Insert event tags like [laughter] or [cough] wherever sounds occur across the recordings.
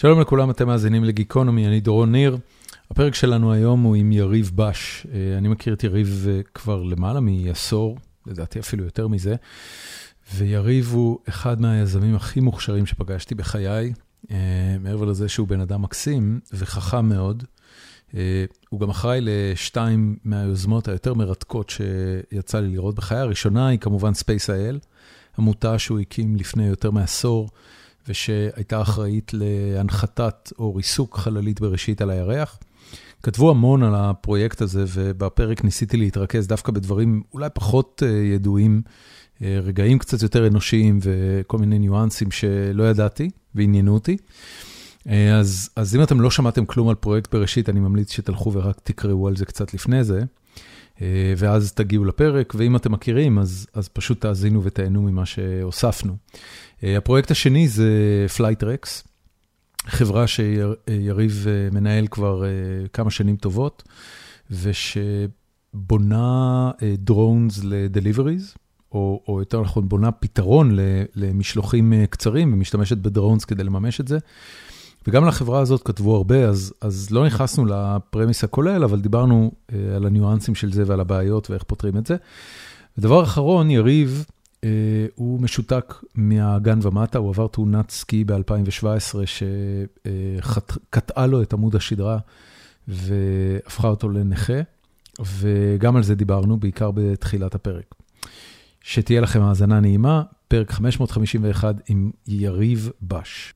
שלום לכולם, אתם מאזינים לגיקונומי, אני דורון ניר. הפרק שלנו היום הוא עם יריב בש. אה, אני מכיר את יריב אה, כבר למעלה מעשור, לדעתי אפילו יותר מזה, ויריב הוא אחד מהיזמים הכי מוכשרים שפגשתי בחיי, אה, מעבר לזה שהוא בן אדם מקסים וחכם מאוד. הוא גם אחראי לשתיים מהיוזמות היותר מרתקות שיצא לי לראות בחיי. הראשונה היא כמובן Space.il, עמותה שהוא הקים לפני יותר מעשור. ושהייתה אחראית להנחתת או ריסוק חללית בראשית על הירח. כתבו המון על הפרויקט הזה, ובפרק ניסיתי להתרכז דווקא בדברים אולי פחות אה, ידועים, אה, רגעים קצת יותר אנושיים וכל מיני ניואנסים שלא ידעתי ועניינו אותי. אה, אז, אז אם אתם לא שמעתם כלום על פרויקט בראשית, אני ממליץ שתלכו ורק תקראו על זה קצת לפני זה, ואז תגיעו לפרק, ואם אתם מכירים, אז, אז פשוט תאזינו ותהנו ממה שהוספנו. אה, הפרויקט השני זה Flytrex, חברה שיריב אה, מנהל כבר אה, כמה שנים טובות, ושבונה drones ל deliveries, או, או יותר נכון, בונה פתרון למשלוחים קצרים, ומשתמשת ב drones כדי לממש את זה. וגם לחברה הזאת כתבו הרבה, אז, אז לא נכנסנו ל premise הכולל, אבל דיברנו על הניואנסים של זה ועל הבעיות ואיך פותרים את זה. ודבר אחרון, יריב, הוא משותק מהגן ומטה, הוא עבר תאונת סקי ב-2017 שקטעה לו את עמוד השדרה והפכה אותו לנכה, וגם על זה דיברנו, בעיקר בתחילת הפרק. שתהיה לכם האזנה נעימה, פרק 551 עם יריב בש.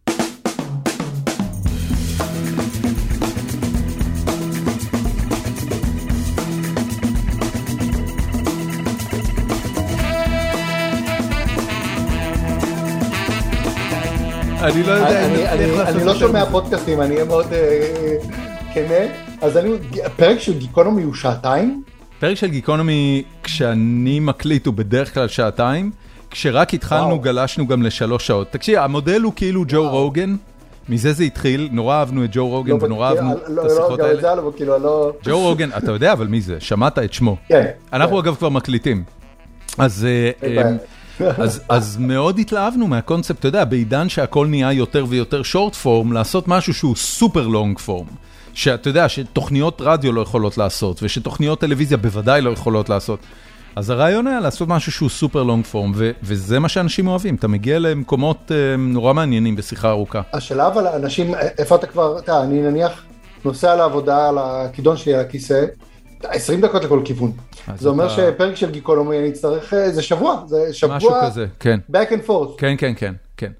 אני לא יודע אני לא שומע פודקאסטים, אני אהיה מאוד אה, כנה. אז אני, פרק של גיקונומי הוא שעתיים? פרק של גיקונומי, כשאני מקליט, הוא בדרך כלל שעתיים. כשרק התחלנו, גלשנו גם לשלוש שעות. תקשיב, המודל הוא כאילו ג'ו רוגן. מזה זה התחיל, נורא אהבנו את ג'ו רוגן לא, ונורא אהבנו את לא, לא, השיחות האלה. כאילו, ג'ו רוגן, אתה יודע אבל מי זה, שמעת את שמו. כן. אנחנו כן. אגב כבר מקליטים. אז אה, אז, אז מאוד התלהבנו מהקונספט, אתה יודע, בעידן שהכל נהיה יותר ויותר שורט פורם, לעשות משהו שהוא סופר לונג פורם. שאתה יודע, שתוכניות רדיו לא יכולות לעשות, ושתוכניות טלוויזיה בוודאי לא יכולות לעשות. אז הרעיון היה לעשות משהו שהוא סופר לונג פורם, וזה מה שאנשים אוהבים, אתה מגיע למקומות uh, נורא מעניינים בשיחה ארוכה. השאלה אבל אנשים, איפה אתה כבר, אתה, אני נניח נוסע לעבודה על הכידון שלי, על הכיסא, 20 דקות לכל כיוון. זה אומר שפרק של גיקונומי אני אצטרך, אה, זה שבוע, זה שבוע, משהו כזה, כן. back and forth. כן, כן, כן, כן.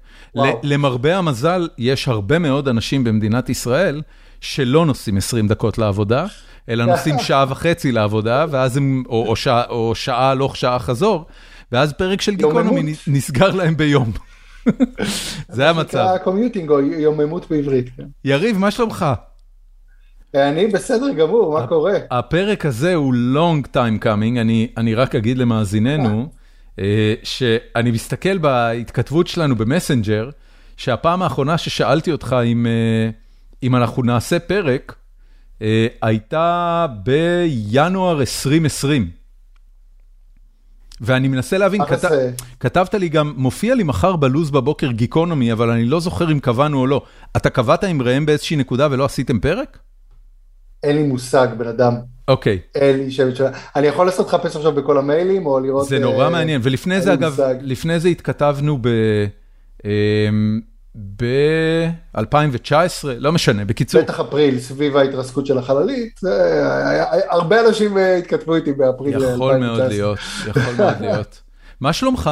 למרבה המזל, יש הרבה מאוד אנשים במדינת ישראל שלא נוסעים 20 דקות לעבודה, אלא [laughs] נוסעים שעה וחצי לעבודה, ואז הם, או, או, שעה, או שעה הלוך שעה חזור, ואז פרק של גיקונומי נסגר להם ביום. [laughs] זה המצב. זה נקרא קומיוטינג או יוממות בעברית. כן. יריב, מה שלומך? אני בסדר גמור, מה קורה? הפרק הזה הוא long time coming, אני אני רק אגיד למאזיננו, אה, שאני מסתכל בהתכתבות שלנו במסנג'ר, שהפעם האחרונה ששאלתי אותך אם אה, אם אנחנו נעשה פרק, אה, הייתה בינואר 2020. ואני מנסה להבין, כת... כתבת לי גם, מופיע לי מחר בלוז בבוקר גיקונומי, אבל אני לא זוכר אם קבענו או לא. אתה קבעת עם ראם באיזושהי נקודה ולא עשיתם פרק? אין לי מושג, בן אדם. אוקיי. אין לי שם של... אני יכול לעשות לחפש עכשיו בכל המיילים, או לראות... זה נורא uh, מעניין, ולפני זה, אגב. לפני זה התכתבנו ב... אמ, ב-2019, לא משנה, בקיצור. בטח אפריל, סביב ההתרסקות של החללית, הרבה אנשים אה, התכתבו איתי באפריל 2019. יכול מאוד להיות, יכול מאוד להיות. מה שלומך?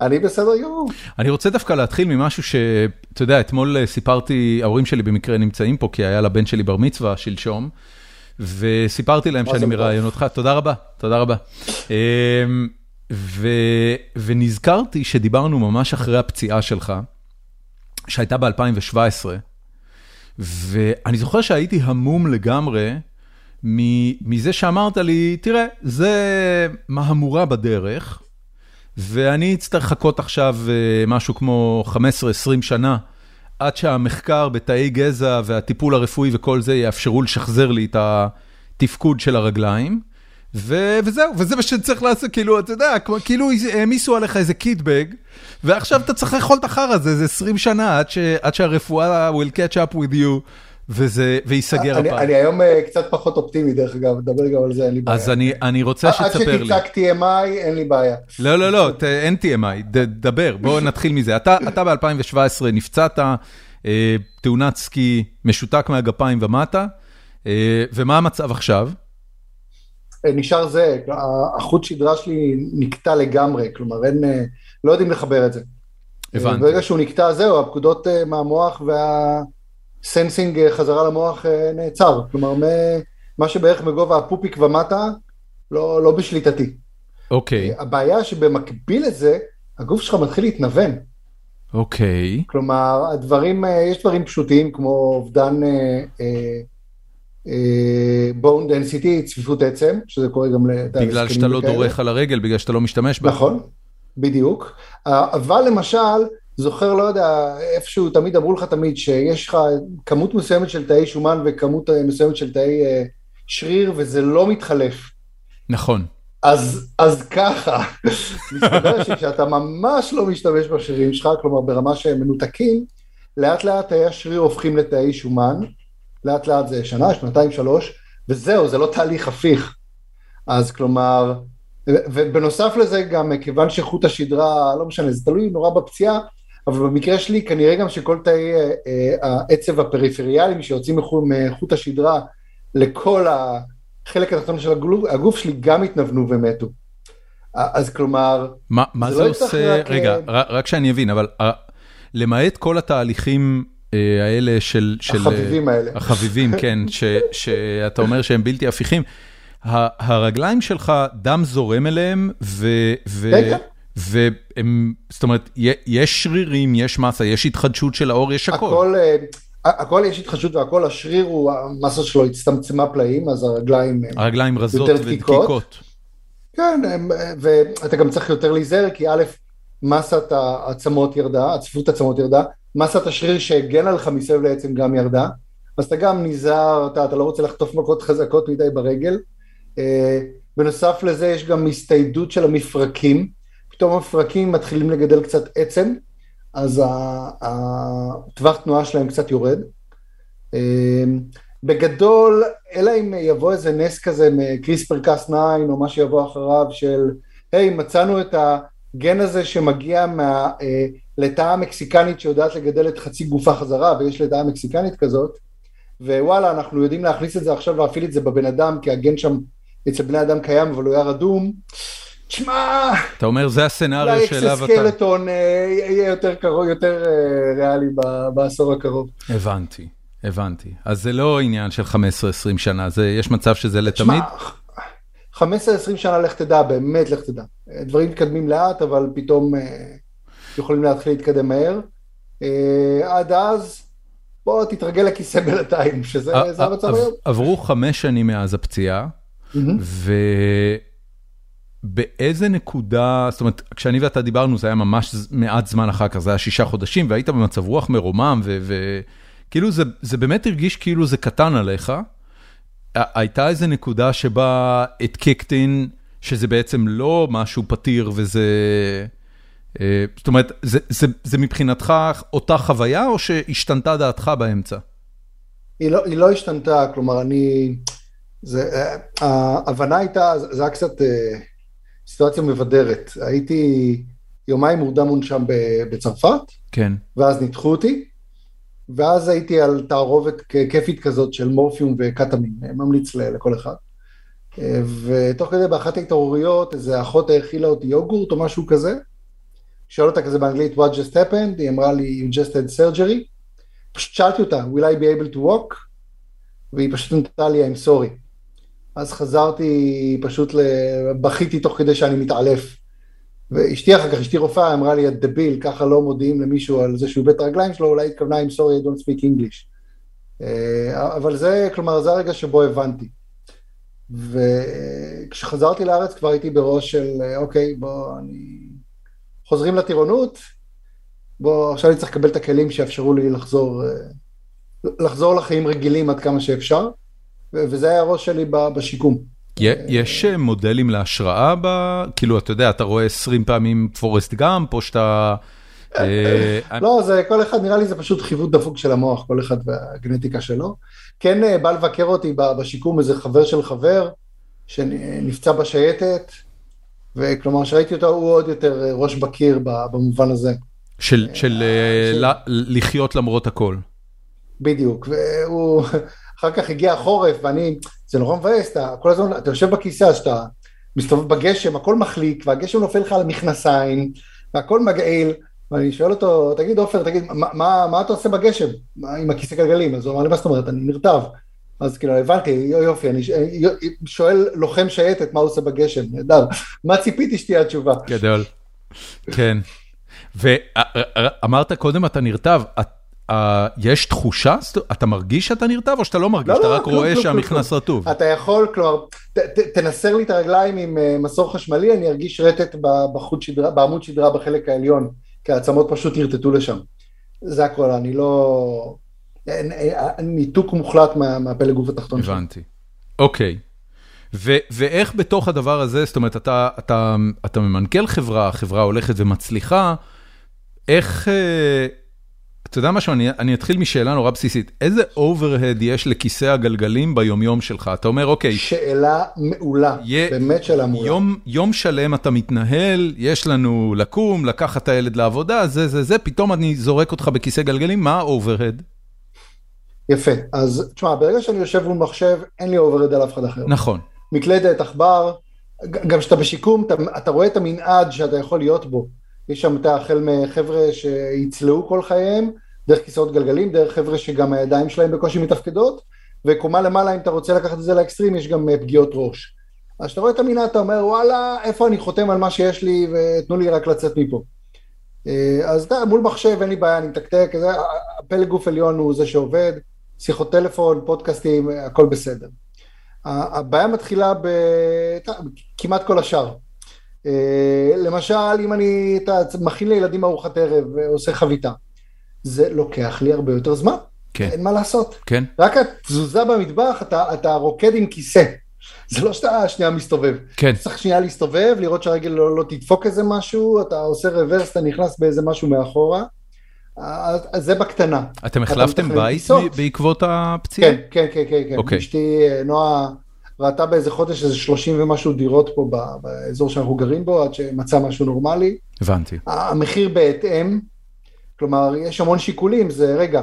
אני בסדר גמור. אני רוצה דווקא להתחיל ממשהו שאתה יודע, אתמול אה, סיפרתי, ההורים שלי במקרה נמצאים פה, כי היה לבן שלי בר מצווה שלשום, וסיפרתי להם שאני מראיין אותך, תודה רבה, תודה רבה. אמ, ו, ונזכרתי שדיברנו ממש אחרי הפציעה שלך, שהייתה ב-2017, ואני זוכר שהייתי המום לגמרי מזה שאמרת לי, תראה, זה מהמורה בדרך, ואני אצטרך לחכות עכשיו אה, משהו כמו 15-20 שנה, עד שהמחקר בתאי גזע והטיפול הרפואי וכל זה יאפשרו לשחזר לי את התפקוד של הרגליים, וזהו, וזה מה שצריך לעשות, כאילו, אתה יודע, כאילו העמיסו עליך איזה קיטבג, ועכשיו אתה צריך לאכול את החרא הזה, זה 20 שנה עד שהרפואה will catch up with you. וזה, וייסגר הפעם. אני היום אה, קצת פחות אופטימי דרך אגב, נדבר גם על זה, אין לי בעיה. אז אני רוצה שתספר לי. עד שתצעק TMI, אין לי בעיה. לא, לא, לא, אין TMI, דבר, בואו [laughs] נתחיל מזה. אתה ב-2017 נפצעת, אה, תאונת סקי משותק מהגפיים ומטה, אה, ומה המצב עכשיו? נשאר זה, החוט שדרה שלי נקטע לגמרי, כלומר אין, לא יודעים לחבר את זה. הבנתי. ברגע שהוא נקטע זהו, הפקודות מהמוח וה... sensing אה, חזרה למוח אה, נעצר, כלומר מה שבערך מגובה הפופיק ומטה, לא, לא בשליטתי. אוקיי. Okay. הבעיה שבמקביל לזה, הגוף שלך מתחיל להתנוון. אוקיי. Okay. כלומר, הדברים, אה, יש דברים פשוטים כמו אובדן bone density, צפיפות עצם, שזה קורה גם לתאריך בגלל שאתה לא דורך על הרגל, בגלל שאתה לא משתמש בה. נכון, בדיוק. אבל למשל, זוכר, לא יודע, איפשהו תמיד אמרו לך תמיד שיש לך כמות מסוימת של תאי שומן וכמות מסוימת של תאי uh, שריר וזה לא מתחלף. נכון. אז, אז ככה, [laughs] מסתבר שכשאתה ממש לא משתמש בשרירים שלך, כלומר ברמה שהם מנותקים, לאט לאט תאי השריר הופכים לתאי שומן, לאט לאט זה שנה, שנתיים, שלוש, וזהו, זה לא תהליך הפיך. אז כלומר, ובנוסף לזה גם, כיוון שחוט השדרה, לא משנה, זה תלוי נורא בפציעה, אבל במקרה שלי כנראה גם שכל תאי אה, אה, העצב הפריפריאליים שיוצאים מחוט השדרה לכל החלק התחתון של הגוף שלי גם התנוונו ומתו. אז כלומר, מה, מה זה, זה לא עושה, רק... רגע, רק שאני אבין, אבל למעט כל התהליכים האלה של... החביבים של, האלה. החביבים, [laughs] כן, ש, שאתה אומר שהם בלתי הפיכים. הרגליים שלך, דם זורם אליהם, ו... ו... והם, זאת אומרת, יש שרירים, יש מסה, יש התחדשות של האור, יש הכל. הכל, אה, הכל יש התחדשות והכל, השריר הוא, המסה שלו הצטמצמה פלאים, אז הרגליים אה, הרגליים רזות ודקיקות. כן, ואתה גם צריך יותר להיזהר, כי א', מסת העצמות ירדה, הצפיפות העצמות ירדה, מסת השריר שהגנה לך מסביב לעצם גם ירדה, אז אתה גם נזהר, אתה, אתה לא רוצה לחטוף מכות חזקות מדי ברגל. אה, בנוסף לזה יש גם הסתיידות של המפרקים, פתאום המפרקים מתחילים לגדל קצת עצם, אז הטווח תנועה שלהם קצת יורד. אמ, בגדול, אלא אם יבוא איזה נס כזה מקריספר קאס 9 או מה שיבוא אחריו של, היי, hey, מצאנו את הגן הזה שמגיע מה, אה, לתאה מקסיקנית שיודעת לגדל את חצי גופה חזרה, ויש לתאה מקסיקנית כזאת, ווואלה, אנחנו יודעים להכניס את זה עכשיו, להפעיל את זה בבן אדם, כי הגן שם אצל בני אדם קיים, אבל הוא היה רדום. תשמע, אתה אומר זה הסצנריו שאליו אתה... אולי אקססקלטון אה, יהיה יותר קרוב, יותר אה, ריאלי בעשור הקרוב. הבנתי, הבנתי. אז זה לא עניין של 15-20 שנה, זה, יש מצב שזה לתמיד? תשמע, 15-20 שנה לך תדע, באמת לך תדע. דברים מתקדמים לאט, אבל פתאום אה, יכולים להתחיל להתקדם מהר. עד אז, בוא תתרגל לכיסא בינתיים, שזה המצב היום. עברו חמש שנים מאז הפציעה, ו... באיזה נקודה, זאת אומרת, כשאני ואתה דיברנו זה היה ממש מעט זמן אחר כך, זה היה שישה חודשים, והיית במצב רוח מרומם, וכאילו זה, זה באמת הרגיש כאילו זה קטן עליך. הייתה איזה נקודה שבה את קיקטין, שזה בעצם לא משהו פתיר וזה... אה, זאת אומרת, זה, זה, זה מבחינתך אותה חוויה, או שהשתנתה דעתך באמצע? היא לא, היא לא השתנתה, כלומר, אני... זה, אה, ההבנה הייתה, זה היה קצת... אה, סיטואציה מבדרת. הייתי יומיים מורדם מונשם בצרפת, כן. ואז ניתחו אותי, ואז הייתי על תערובת כיפית כזאת של מורפיום וקטמין, ממליץ לכל אחד. ותוך כדי באחת ההתעוררויות, איזה אחות האכילה אותי יוגורט או משהו כזה, שאל אותה כזה באנגלית, what just happened? היא אמרה לי, you just had surgery. פשוט שאלתי אותה, will I be able to walk? והיא פשוט נתנה לי, I'm sorry. אז חזרתי, פשוט בכיתי תוך כדי שאני מתעלף. ואשתי אחר כך, אשתי רופאה, אמרה לי, את דביל, ככה לא מודיעים למישהו על זה שהוא את הרגליים שלו, אולי התכוונה עם sorry, I don't speak English. אה, אבל זה, כלומר, זה הרגע שבו הבנתי. וכשחזרתי לארץ כבר הייתי בראש של, אוקיי, בוא, אני... חוזרים לטירונות, בוא, עכשיו אני צריך לקבל את הכלים שיאפשרו לי לחזור, אה, לחזור לחיים רגילים עד כמה שאפשר. וזה היה הראש שלי בשיקום. יש מודלים להשראה ב... כאילו, אתה יודע, אתה רואה 20 פעמים פורסט גאמפ, או שאתה... לא, זה כל אחד, נראה לי זה פשוט חיווט דפוק של המוח, כל אחד והגנטיקה שלו. כן בא לבקר אותי בשיקום איזה חבר של חבר, שנפצע בשייטת, וכלומר, שראיתי אותו, הוא עוד יותר ראש בקיר במובן הזה. של לחיות למרות הכל. בדיוק, והוא, אחר כך הגיע החורף, ואני, זה נורא מבאס, אתה כל הזמן, אתה יושב בכיסא, אז אתה מסתובב בגשם, הכל מחליק, והגשם נופל לך על המכנסיים, והכל מגעיל, ואני שואל אותו, תגיד עופר, תגיד, מה, מה, מה אתה עושה בגשם עם הכיסא גלגלים? אז הוא אמר לי, מה זאת אומרת, אני נרטב. אז כאילו, הבנתי, יופי, אני שואל לוחם שייטת מה הוא עושה בגשם, נהדר. מה ציפיתי שתהיה התשובה? גדול, כן. ואמרת קודם אתה נרטב, יש תחושה, אתה מרגיש שאתה נרטב או שאתה לא מרגיש, אתה רק רואה שהמכנס רטוב? אתה יכול, כלומר, תנסר לי את הרגליים עם מסור חשמלי, אני ארגיש רטט בעמוד שדרה בחלק העליון, כי העצמות פשוט ירטטו לשם. זה הכל, אני לא... ניתוק מוחלט מהפלג גוף התחתון שלו. הבנתי, אוקיי. ואיך בתוך הדבר הזה, זאת אומרת, אתה ממנכ"ל חברה, החברה הולכת ומצליחה, איך... אתה יודע משהו, אני אתחיל משאלה נורא בסיסית, איזה אוברהד יש לכיסא הגלגלים ביומיום שלך? אתה אומר, אוקיי. שאלה מעולה, באמת שאלה מעולה. יום שלם אתה מתנהל, יש לנו לקום, לקחת את הילד לעבודה, זה זה זה, פתאום אני זורק אותך בכיסא גלגלים, מה ה overhead? יפה, אז תשמע, ברגע שאני יושב מול מחשב, אין לי overhead על אף אחד אחר. נכון. מקלדת, עכבר, גם כשאתה בשיקום, אתה, אתה רואה את המנעד שאתה יכול להיות בו. יש שם את החל מחבר'ה שיצלעו כל חייהם, דרך כיסאות גלגלים, דרך חבר'ה שגם הידיים שלהם בקושי מתפקדות, וקומה למעלה, אם אתה רוצה לקחת את זה לאקסטרים, יש גם אה, פגיעות ראש. אז כשאתה רואה את המנעד, אתה אומר, וואלה, איפה אני חותם על מה שיש לי, ותנו לי רק לצאת מפה. אה, אז אתה, מול מחשב אין לי בעיה, אני מתקתק, הפלג גוף עליון הוא זה שעובד, שיחות טלפון, פודקאסטים, הכל בסדר. הבעיה מתחילה בכמעט כל השאר. אה, למשל, אם אני אתה, מכין לילדים ארוחת ערב ועושה חביתה, זה לוקח לי הרבה יותר זמן. כן. אין מה לעשות. כן. רק התזוזה במטבח, אתה, אתה רוקד עם כיסא. זה לא שאתה שנייה מסתובב. כן. צריך שנייה להסתובב, לראות שהרגל לא, לא תדפוק איזה משהו, אתה עושה רוורס, אתה נכנס באיזה משהו מאחורה. אז זה בקטנה. אתם החלפתם בית בעקבות הפציעה? כן, כן, כן, כן. כן. אוקיי. אשתי נועה ראתה באיזה חודש איזה 30 ומשהו דירות פה באזור שאנחנו גרים בו, עד שמצא משהו נורמלי. הבנתי. המחיר בהתאם, כלומר, יש המון שיקולים, זה רגע,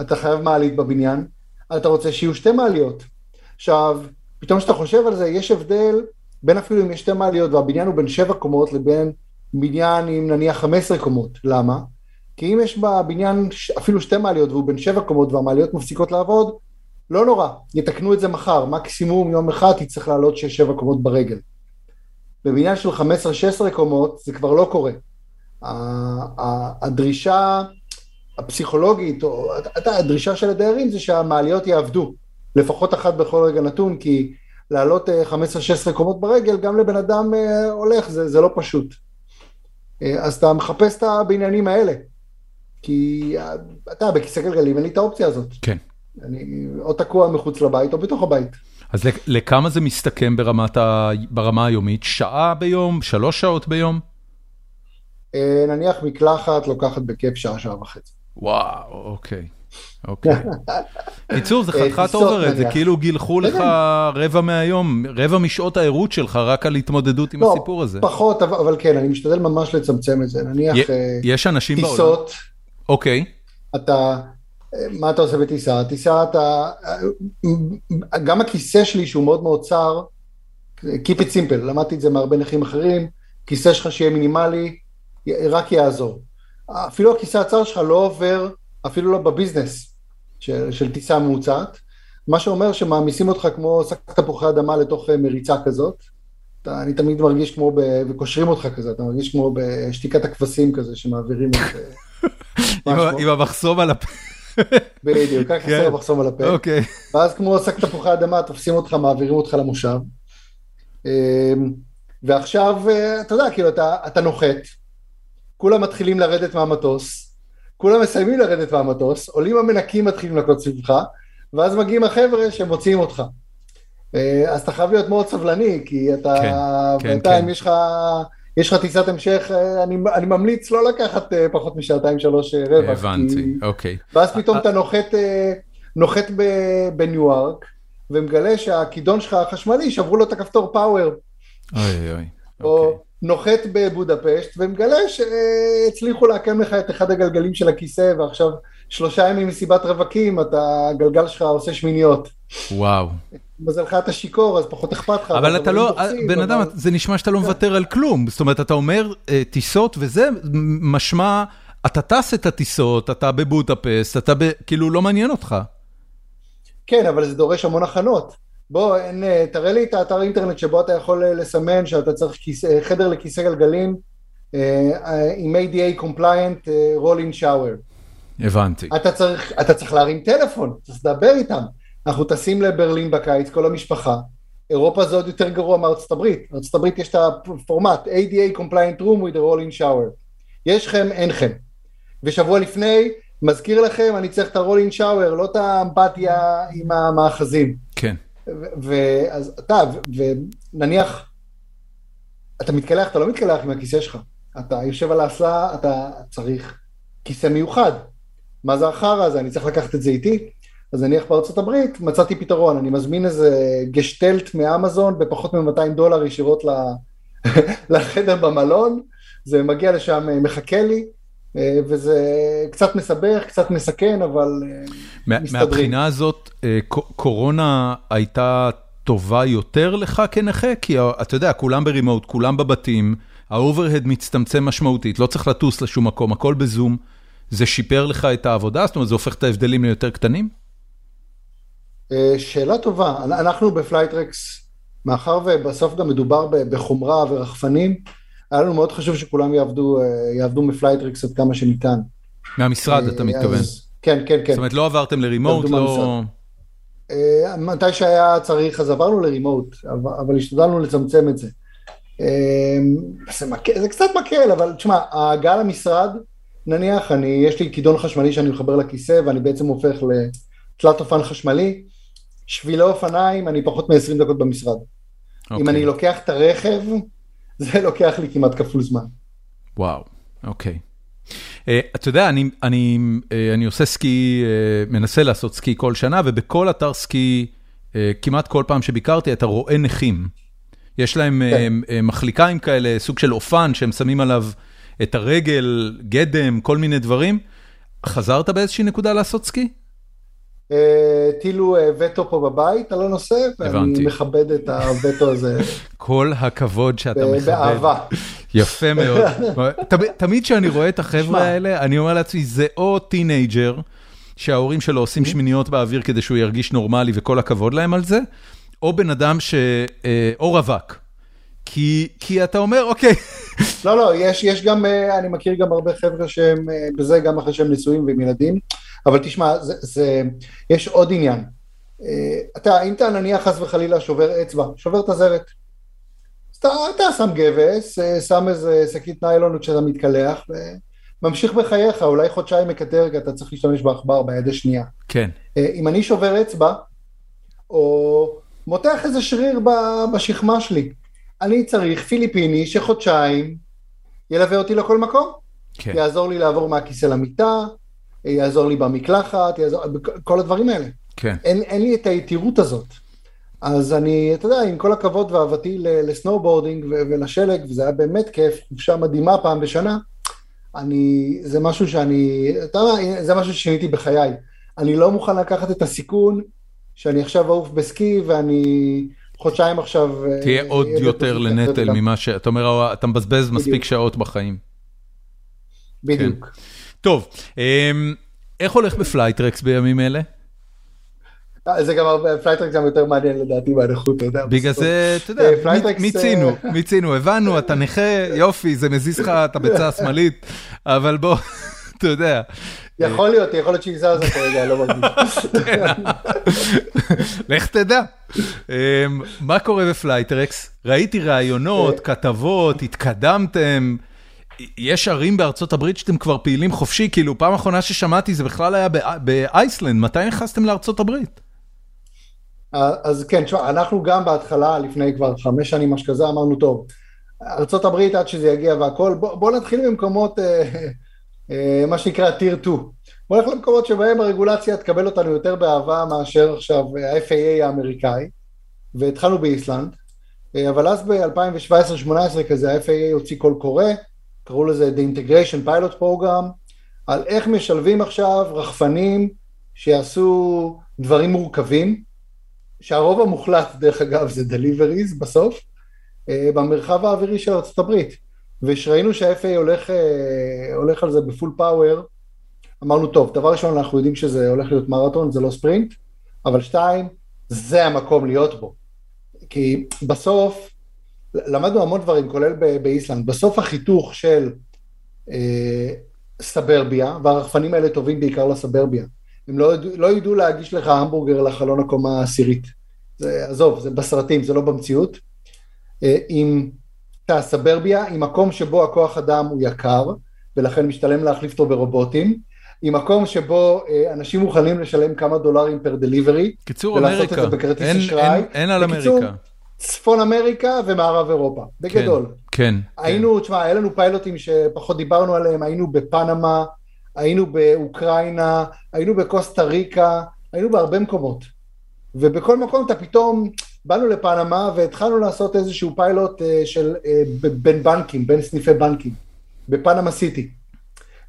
אתה חייב מעלית בבניין, אתה רוצה שיהיו שתי מעליות. עכשיו, פתאום כשאתה חושב על זה, יש הבדל בין אפילו אם יש שתי מעליות והבניין הוא בין שבע קומות לבין בניין עם נניח 15 קומות. למה? כי אם יש בבניין אפילו שתי מעליות והוא בין שבע קומות והמעליות מפסיקות לעבוד, לא נורא, יתקנו את זה מחר, מקסימום יום אחד תצטרך לעלות שש שבע קומות ברגל. בבניין של 15-16 קומות זה כבר לא קורה. הדרישה הפסיכולוגית, או הדרישה של הדיירים זה שהמעליות יעבדו, לפחות אחת בכל רגע נתון, כי לעלות 15-16 קומות ברגל, גם לבן אדם אה, הולך, זה, זה לא פשוט. אה, אז אתה מחפש את הבניינים האלה, כי אה, אתה בכיסא גלגלים, אין לי את האופציה הזאת. כן. אני או תקוע מחוץ לבית או בתוך הבית. אז לכמה זה מסתכם ברמת ה... ברמה היומית? שעה ביום? שלוש שעות ביום? אה, נניח מקלחת לוקחת בכיף שעה, שעה וחצי. וואו, אוקיי. אוקיי. [laughs] קיצור, זה אה, חתיכת overhead, זה כאילו גילחו לך רבע מהיום, רבע משעות הערות שלך רק על התמודדות עם לא, הסיפור הזה. פחות, אבל כן, אני משתדל ממש לצמצם את זה. נניח יש אנשים בעולם. טיסות. אוקיי. אתה מה אתה עושה בטיסה? טיסה אתה, גם הכיסא שלי שהוא מאוד מאוד צר, Keep it simple, למדתי את זה מהרבה נכים אחרים, כיסא שלך שיהיה מינימלי, רק יעזור. אפילו הכיסא הצר שלך לא עובר, אפילו לא בביזנס של, של טיסה ממוצעת, מה שאומר שמעמיסים אותך כמו שק תפוחי אדמה לתוך אה, מריצה כזאת. אתה, אני תמיד מרגיש כמו, ב, וקושרים אותך כזה, אתה מרגיש כמו בשתיקת הכבשים כזה שמעבירים את... אה, עם המחסום על הפה. בדיוק, ככה חסר מחסום על הפה. אוקיי. ואז כמו שק תפוחי אדמה, תופסים אותך, מעבירים אותך למושב. אמ, ועכשיו, אה, אתה יודע, כאילו, אתה, אתה נוחת, כולם מתחילים לרדת מהמטוס, כולם מסיימים לרדת מהמטוס, עולים המנקים מתחילים לקרות סביבך, ואז מגיעים החבר'ה שמוציאים אותך. אז אתה חייב להיות מאוד סבלני, כי אתה, כן, כן, בינתיים כן. יש לך, יש לך טיסת המשך, אני, אני ממליץ לא לקחת אה, פחות משעתיים שלוש אה, רווח. הבנתי, כי- אוקיי. ואז פתאום אתה נוחת, אה, נוחת ב- בניו-יורק, ומגלה שהכידון שלך החשמלי, שברו לו את הכפתור פאוור. אוי אוי. אוקיי. או נוחת בבודפשט, ומגלה שהצליחו לעקם לך את אחד הגלגלים של הכיסא, ועכשיו שלושה ימים מסיבת רווקים, אתה, הגלגל שלך עושה שמיניות. וואו. מזלך אתה שיכור, אז פחות אכפת לך. אבל אתה לא, דוחסים, בן אדם, זה נשמע שאתה לא מוותר על כלום. זאת אומרת, אתה אומר אה, טיסות וזה, משמע, אתה טס את הטיסות, אתה בבודפסט, אתה. כאילו, לא מעניין אותך. כן, אבל זה דורש המון הכנות. בוא, אין, אה, תראה לי את האתר אינטרנט שבו אתה יכול אה, לסמן שאתה צריך כיסא, חדר לכיסא גלגלים עם ADA compliant rolling shower. הבנתי. אתה צריך, אתה צריך להרים טלפון, צריך לדבר איתם. אנחנו טסים לברלין בקיץ, כל המשפחה. אירופה זה עוד יותר גרוע מארצות הברית. ארצות הברית יש את הפורמט, ADA compliant room with a rolling shower. יש לכם, אין לכם. ושבוע לפני, מזכיר לכם, אני צריך את הרולינג שאואר, לא את האמפתיה עם המאחזים. כן. ואז אתה, ונניח, אתה מתקלח, אתה לא מתקלח עם הכיסא שלך. אתה יושב על האסלה, אתה צריך כיסא מיוחד. מה זה החרא הזה? אני צריך לקחת את זה איתי? אז נניח בארצות הברית, מצאתי פתרון, אני מזמין איזה גשטלט מאמזון בפחות מ-200 דולר ישירות [laughs] לחדר במלון, זה מגיע לשם, אה, מחכה לי, אה, וזה קצת מסבך, קצת מסכן, אבל אה, מה- מסתדרים. מהבחינה הזאת, קורונה הייתה טובה יותר לך כנכה? כי אתה יודע, כולם ב remote, כולם בבתים, ה overhead מצטמצם משמעותית, לא צריך לטוס לשום מקום, הכל בזום. זה שיפר לך את העבודה? זאת אומרת, זה הופך את ההבדלים ליותר קטנים? אה, שאלה טובה, אנ- אנחנו ב Flytrex, מאחר ובסוף גם מדובר בחומרה ורחפנים, היה לנו מאוד חשוב שכולם יעבדו, אה, יעבדו מ Flytrex עד כמה שניתן. מהמשרד, אתה אה, מתכוון. כן, כן, כן. זאת אומרת, לא עברתם ל remote, לא... מתי שהיה צריך אז עברנו ל remote, אבל, השתדלנו לצמצם את זה. זה, מקל, זה קצת מקל, אבל תשמע, ההגעה למשרד, נניח, אני, יש לי כידון חשמלי שאני מחבר לכיסא ואני בעצם הופך לתלת אופן חשמלי, שבילי אופניים, אני פחות מ-20 דקות במשרד. אם אוקיי. אני לוקח את הרכב, זה לוקח לי כמעט כפול זמן. וואו, אוקיי. Uh, אתה יודע, אני, אני, uh, אני עושה סקי, uh, מנסה לעשות סקי כל שנה, ובכל אתר סקי, uh, כמעט כל פעם שביקרתי, אתה רואה נכים. יש להם כן. uh, uh, מחליקיים כאלה, סוג של אופן, שהם שמים עליו את הרגל, גדם, כל מיני דברים. חזרת באיזושהי נקודה לעשות סקי? אה, הטילו אה, וטו פה בבית על הנושא. ואני מכבד את הווטו הזה [laughs] כל הכבוד שאתה ב- מכבד. באהבה. יפה מאוד. [laughs] תמיד- כשאני רואה את החבר'ה. האלה, אני אומר לעצמי, זה או טינג'ר, שההורים שלו עושים שמיניות באוויר כדי שהוא ירגיש נורמלי וכל הכבוד להם על זה, או בן אדם ש... אה, או רווק. כי, כי אתה אומר, אוקיי, לא, לא, יש, יש גם, אה, אני מכיר גם הרבה חבר'ה שהם אה, בזה גם אחרי שהם נשואים ועם ילדים, אבל תשמע, זה, זה, יש עוד עניין. אה, אתה, אם אתה נניח חס וחלילה שובר אצבע, שובר את הזרת, אז אתה, אתה שם גבס, שם איזה שקית ניילון כשאתה מתקלח, וממשיך בחייך, אולי חודשיים מקטר, כי אתה צריך להשתמש בעכבר ביד השנייה. כן, אם אני שובר אצבע, או מותח איזה שריר בשכמה שלי, אני צריך פיליפיני שחודשיים ילווה אותי לכל מקום. כן, יעזור לי לעבור מהכיסא למיטה, יעזור לי במקלחת, יעזור, כל הדברים האלה. כן. אין, אין לי את היתירות הזאת. אז אני, אתה יודע, עם כל הכבוד ואהבתי ל snowboarding ולשלג, וזה היה באמת כיף, חופשה מדהימה פעם בשנה, אני, זה משהו שאני, אתה יודע, זה משהו ששיניתי בחיי. אני לא מוכן לקחת את הסיכון שאני עכשיו אעוף בסקי ואני חודשיים עכשיו... אה, תהיה עוד יותר לנטל ממה ש... אתה אומר, אתה מבזבז מספיק. שעות בחיים. בדיוק. טוב, אמ, איך הולך בפלייטרקס בימים אלה? אה, זה גם הרבה, פלייטרק גם יותר מעניין לדעתי מהנכות, אתה יודע. בגלל. זה, אתה יודע, אה, מי- פלייטרקס, מיצינו, מיצינו, הבנו, אתה נכה, יופי, זה מזיז לך את הביצה השמאלית, אבל בוא, [laughs] אתה יודע. יכול להיות, יכול להיות שהיא זזה כרגע, לא מרגיש. לך תדע. אמ, מה קורה בפלייטרקס? ראיתי ראיונות, כתבות, התקדמתם. יש ערים בארצות הברית שאתם כבר פעילים חופשי, כאילו פעם אחרונה ששמעתי זה בכלל היה בא- באייסלנד, מתי נכנסתם לארצות הברית? אז כן, תשמע, אנחנו גם בהתחלה, לפני כבר חמש שנים, משהו כזה, אמרנו, טוב, ארה"ב עד שזה יגיע והכל, בוא, בוא נתחיל במקומות, אה, מה שנקרא טיר 2. בוא נלך למקומות שבהם הרגולציה תקבל אותנו יותר באהבה מאשר עכשיו ה-FAA האמריקאי, והתחלנו באיסלנד, אה, אבל אז ב-2017-2018 כזה ה-FAA הוציא קול קורא, קראו לזה The Integration Pilot Program, על איך משלבים עכשיו רחפנים שיעשו דברים מורכבים, שהרוב המוחלט דרך אגב זה Deliveries בסוף, אה, במרחב האווירי של ארה"ב, ושראינו שה-FA הולך, אה, הולך על זה בפול פאוור, אמרנו טוב, דבר ראשון אנחנו יודעים שזה הולך להיות מרתון, זה לא ספרינט, אבל שתיים, זה המקום להיות בו. כי בסוף, למדנו המון דברים, כולל באיסלנד, בסוף החיתוך של אה, סברביה, והרחפנים האלה טובים בעיקר לסברביה, הם לא, לא ידעו להגיש לך המבורגר לחלון הקומה העשירית. זה, עזוב, זה בסרטים, זה לא במציאות. אה, עם תא סברביה, עם מקום שבו הכוח אדם הוא יקר, ולכן משתלם להחליף אותו ברובוטים, עם מקום שבו אה, אנשים מוכנים לשלם כמה דולרים פר דליברי, קיצור אמריקה, אין, אין, אין על בקיצור, אמריקה. צפון אמריקה ומערב אירופה, בגדול. כן, כן. היינו, תשמע, היה לנו פיילוטים שפחות דיברנו עליהם, היינו בפנמה, היינו באוקראינה, היינו בקוסטה ריקה, היינו בהרבה מקומות. ובכל מקום אתה פתאום, באנו לפנמה והתחלנו לעשות איזשהו פיילוט אה, של אה, בין בנקים, בין סניפי בנקים, בפנמה סיטי.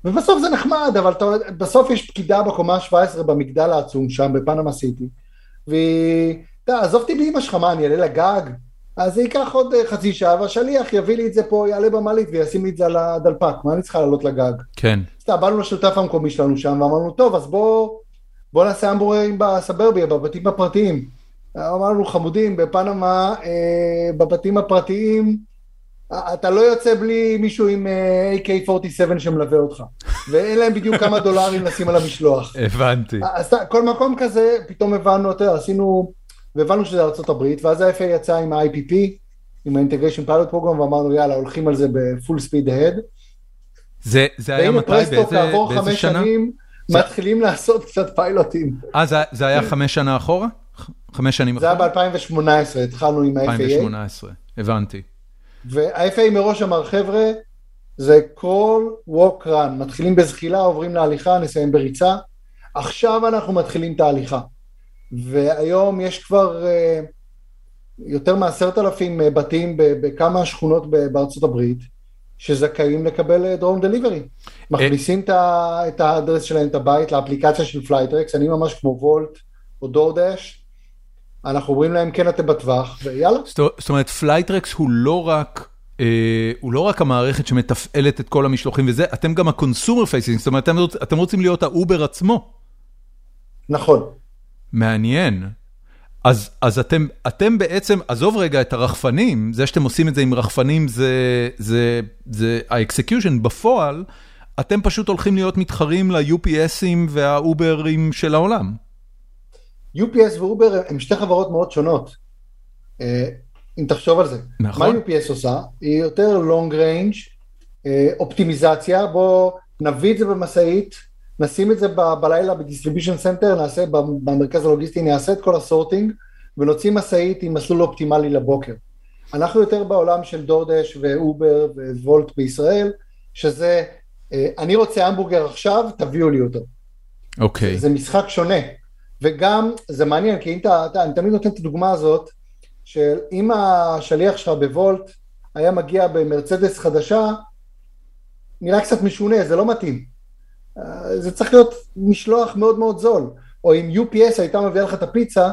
ובסוף זה נחמד, אבל אתה, בסוף יש פקידה בקומה ה-17 במגדל העצום שם, בפנמה סיטי, והיא, אתה עזוב אותי באמא שלך, מה, אני אעלה לגג? אז זה ייקח עוד אה, חצי שעה, והשליח יביא לי את זה פה, יעלה במעלית וישים לי את זה על הדלפק, מה אני צריכה לעלות לגג? כן. סתם, באנו לשותף המקומי שלנו שם, ואמרנו, טוב, אז בוא, בוא נעשה המבורגרים בסברביה, בבתים הפרטיים. אמרנו, חמודים, בפנמה, אה, בבתים הפרטיים, אתה לא יוצא בלי מישהו עם אה, AK-47 שמלווה אותך, ואין להם בדיוק כמה [laughs] דולרים לשים על המשלוח. הבנתי. אז כל מקום כזה, פתאום הבנו, אתה יודע, עשינו, והבנו שזה ארה"ב, ואז ה-FA יצא עם ה-IPP, עם ה-Integration Pilot Program, ואמרנו, יאללה, הולכים על זה בפול ספיד ההד. זה, זה היה מתי? באיזה, באיזה שנה? שנים, זה... מתחילים לעשות קצת פיילוטים. אה, זה, זה היה חמש שנה אחורה? חמש שנים אחורה? זה היה ב-2018, התחלנו עם ה-FAA. 2018, הבנתי. וה-FA מראש אמר, חבר'ה, זה כל walk run, מתחילים בזחילה, עוברים להליכה, נסיים בריצה. עכשיו אנחנו מתחילים את ההליכה. והיום יש כבר uh, יותר מעשרת אלפים אה, בתים בכמה שכונות בארצות הברית, שזכאים לקבל drone אה, delivery. מכניסים את ה address שלהם, את הבית, לאפליקציה של פלייטרקס, אני ממש כמו וולט או דורדש, אנחנו אומרים להם כן אתם בטווח, ויאללה. זאת אומרת פלייטרקס הוא לא רק... אה, הוא לא רק המערכת שמתפעלת את כל המשלוחים וזה, אתם גם ה consumer facing, זאת אומרת, אתם, רוצ, אתם רוצים להיות ה-Uber עצמו. נכון. מעניין. אז, אז אתם, אתם בעצם, עזוב רגע את הרחפנים, זה שאתם עושים את זה עם רחפנים זה, זה, זה ה execution, בפועל, אתם פשוט הולכים להיות מתחרים ל-UPSים והאוברים של העולם. UPS ואובר הם שתי חברות מאוד שונות, אה, אם תחשוב על זה. נכון. מה UPS עושה? היא יותר long range, אה, אופטימיזציה, בוא נביא את זה במשאית, נשים את זה ב- בלילה ב distribution center, נעשה במרכז הלוגיסטי, נעשה את כל ה sorting, ונוציא משאית עם מסלול אופטימלי לבוקר. אנחנו יותר בעולם של דורדש ואובר ווולט בישראל, שזה, אה, אני רוצה המבורגר עכשיו, תביאו לי אותו. אוקיי. Okay. זה משחק שונה. וגם, זה מעניין, כי אם אתה, אתה, אני תמיד נותן את הדוגמה הזאת, שאם השליח שלך בוולט היה מגיע במרצדס חדשה, נראה קצת משונה, זה לא מתאים. אה, זה צריך להיות משלוח מאוד מאוד זול. או אם UPS הייתה מביאה לך את הפיצה,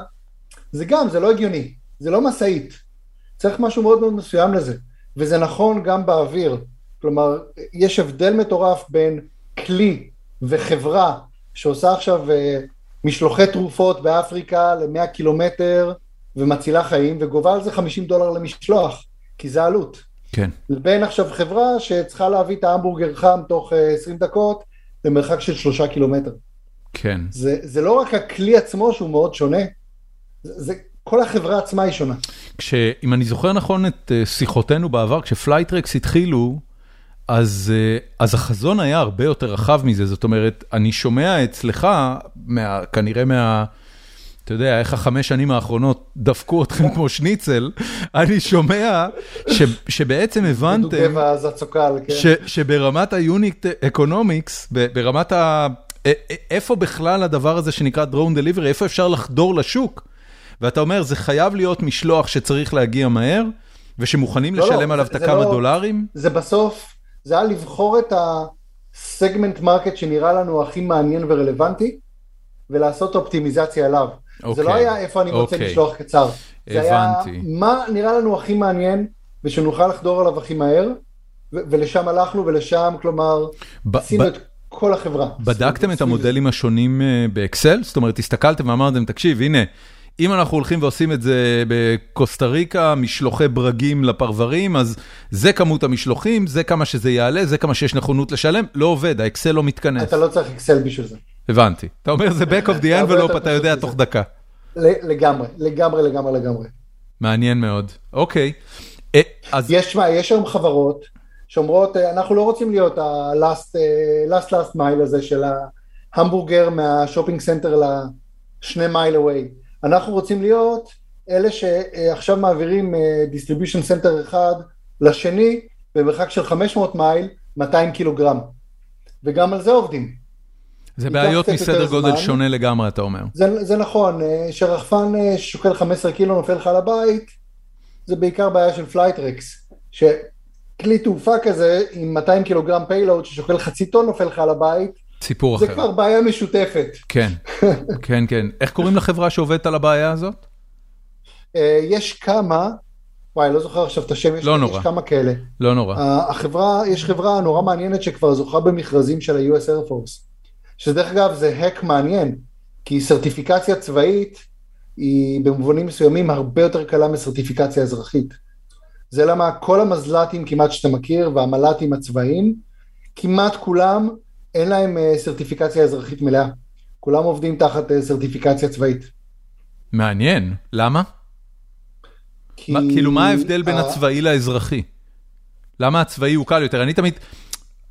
זה גם, זה לא הגיוני, זה לא משאית. צריך משהו מאוד מאוד מסוים לזה. וזה נכון גם באוויר. כלומר, יש הבדל מטורף בין כלי וחברה שעושה עכשיו אה, משלוחי תרופות באפריקה ל-100 קילומטר ומצילה חיים, וגובה על זה 50 דולר למשלוח, כי זה עלות. כן. לבין עכשיו חברה שצריכה להביא את ההמבורגר חם תוך 20 אה, דקות למרחק של שלושה קילומטר. כן. זה, זה לא רק הכלי עצמו שהוא מאוד שונה, זה, זה כל החברה עצמה היא שונה. כשאם אני זוכר נכון את אה, שיחותינו בעבר, כשפלייטרקס התחילו, אז אה, אז החזון היה הרבה יותר רחב מזה, זאת אומרת, אני שומע אצלך, מה, כנראה מה... אתה יודע, איך החמש שנים האחרונות דפקו אתכם כמו שניצל, אני שומע שבעצם הבנתם, אז הצוקל, כן. שברמת ה unit economics, ברמת ה... איפה בכלל הדבר הזה שנקרא drone delivery, איפה אפשר לחדור לשוק? ואתה אומר, זה חייב להיות משלוח שצריך להגיע מהר, ושמוכנים לא, לשלם לא, עליו את הכמה לא- דולרים? זה בסוף, זה היה לבחור את ה segment market שנראה לנו הכי מעניין ורלוונטי, ולעשות אופטימיזציה אליו. זה אוקיי, לא היה איפה אני רוצה אוקיי. לשלוח קצר. זה היה הבנתי. מה נראה לנו הכי מעניין, ושנוכל לחדור עליו הכי מהר, ו- ולשם הלכנו, ולשם, כלומר, עשינו את כל החברה. בדקתם את המודלים השונים אה, באקסל? זאת אומרת, הסתכלתם ואמרתם, תקשיב, הנה, אם אנחנו הולכים ועושים את זה בקוסטה ריקה, משלוחי ברגים לפרברים, אז זה כמות המשלוחים, זה כמה שזה יעלה, זה כמה שיש נכונות לשלם, לא עובד, האקסל לא. מתכנס. אתה לא צריך אקסל בשביל זה. הבנתי. אתה אומר, זה back of the envelope, יותר אתה יודע תוך. דקה. לגמרי, לגמרי, לגמרי, לגמרי. מעניין מאוד. אוקיי. אה, אז יש, מה, יש היום חברות שאומרות, אה, אנחנו לא רוצים להיות ה-last אה, last, last mile הזה של ההמבורגר מה shopping center לשני מייל אווי. אנחנו רוצים להיות אלה שעכשיו מעבירים אה, distribution center אחד לשני במרחק של 500 מייל, 200 קילוגרם. וגם על זה עובדים. זה בעיות מסדר גודל זמן. שונה לגמרי, אתה אומר. זה, זה נכון, אה, שרחפן אה, ששוקל 15 קילו נופל לך לבית, זה בעיקר בעיה של פלייטרקס, שכלי תעופה כזה עם 200 קילוגרם payload ששוקל חצי טון נופל לך לבית, סיפור זה אחר. כבר בעיה משותפת. כן, [laughs] כן, כן. איך קוראים לחברה שעובדת על הבעיה הזאת? אה, יש כמה, וואי, לא זוכר עכשיו את השם, יש, לא נורא. יש כמה כאלה. לא נורא. ה- החברה, יש חברה נורא מעניינת שכבר זוכה במכרזים של ה-US Air Force, שדרך אגב זה האק מעניין, כי סרטיפיקציה צבאית היא במובנים מסוימים הרבה יותר קלה מסרטיפיקציה אזרחית. זה למה כל המזל"טים כמעט שאתה מכיר והמל"טים הצבאיים, כמעט כולם אין להם אה, סרטיפיקציה אזרחית מלאה. כולם עובדים תחת אה, סרטיפיקציה צבאית. מעניין. למה? כי מה- כאילו, מה ההבדל בין הצבאי לאזרחי? למה הצבאי הוא קל יותר? אני תמיד,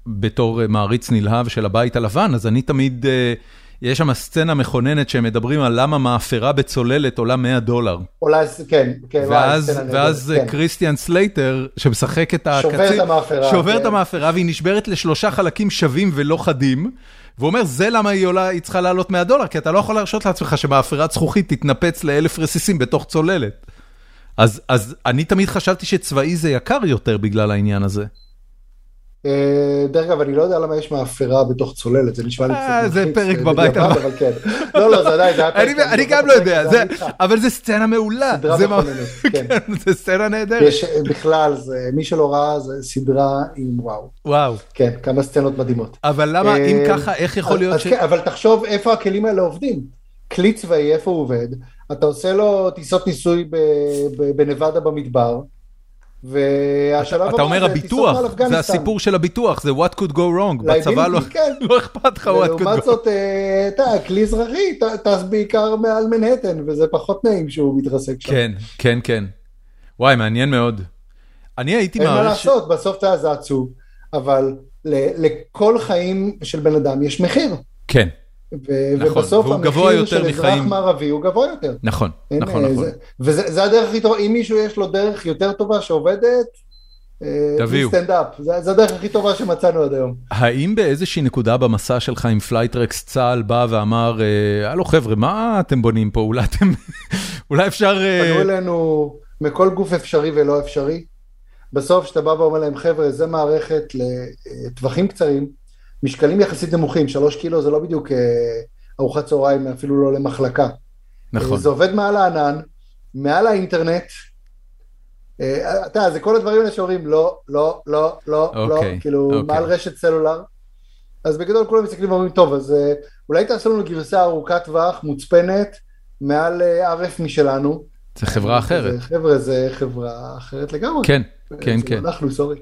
בתור אה, מעריץ נלהב של הבית הלבן, אז אני תמיד, אה, יש שם סצנה מכוננת שהם מדברים על למה מאפרה בצוללת עולה 100 דולר. אולי, כן, כן, ואז, ואז כן. קריסטיאן סלייטר, שמשחק את הקצין, שובר את המאפרה, שובר את כן. המאפרה והיא נשברת לשלושה חלקים שווים ולא חדים, והוא אומר, זה למה היא עולה, היא צריכה לעלות 100 דולר, כי אתה לא יכול להרשות לעצמך שמאפרת זכוכית תתנפץ לאלף רסיסים בתוך צוללת. אז, אז אני תמיד חשבתי שצבאי זה יקר יותר בגלל העניין הזה. אה, דרך אגב, אני לא יודע למה יש מאפרה בתוך צוללת, זה נשמע לי אה, קצת זה מלחיץ, פרק אה, בבית. אבל כן. לא, לא, זה עדיין, זה היה [laughs] פרק. אני, גם לא יודע, זה. אבל זה סצנה מעולה. סדרה זה מכוננת, [laughs] כן. כן, זה סצנה נהדרת. יש, בכלל, זה, מי שלא ראה, זה סדרה עם וואו. וואו. כן, כמה סצנות מדהימות. אבל למה, אם אה, ככה, איך יכול להיות ש... כן, אבל תחשוב איפה הכלים האלה עובדים. כלי צבאי, איפה הוא עובד? אתה עושה לו טיסות ניסוי בנבדה במדבר, והשלב אתה אומר הביטוח, זה. הסיפור של הביטוח, זה what could go wrong, בצבא לא- כן. לא אכפת לך what could go. זאת, אה, אתה יודע, כלי אזרחי טס בעיקר מעל מנהטן, וזה פחות נעים שהוא מתרסק שם. כן, כן, כן. וואי, מעניין מאוד. אני הייתי אין מה מעריך... לעשות, בסוף אתה זה עצוב, אבל לכל חיים של בן אדם יש מחיר. כן, נכון, ובסוף המחיר של אזרח מחיים. מערבי הוא גבוה יותר. נכון, אין, נכון, אה, נכון. זה- וזה זה הדרך הכי טובה, אם מישהו יש לו דרך יותר טובה שעובדת, תביאו. סטנדאפ, זה זה הדרך הכי טובה שמצאנו עד היום. האם באיזושהי נקודה במסע שלך עם פלייטרקס צה"ל בא ואמר, אה, הלו חבר'ה, מה אתם בונים פה? אולי אתם... [laughs] אולי אפשר... אה, פנו אלינו מכל גוף אפשרי ולא אפשרי. בסוף כשאתה בא ואומר להם, חבר'ה, זה מערכת לטווחים קצרים, משקלים יחסית נמוכים, שלוש קילו זה לא בדיוק אה, ארוחת צהריים, אפילו לא למחלקה. נכון. זה עובד מעל הענן, מעל האינטרנט. אה, אתה יודע, זה כל הדברים האלה שאומרים לא, לא, לא, לא, לא, אוקיי, כאילו אוקיי. מעל רשת סלולר. אז בגדול כולם מסתכלים ואומרים, טוב, אז אה, אולי תעשו לנו גרסה ארוכת טווח, מוצפנת, מעל אה, RF משלנו. זה חברה אחרת. חבר'ה, זה חברה אחרת לגמרי. כן, כן, כן. לא אנחנו, סורי.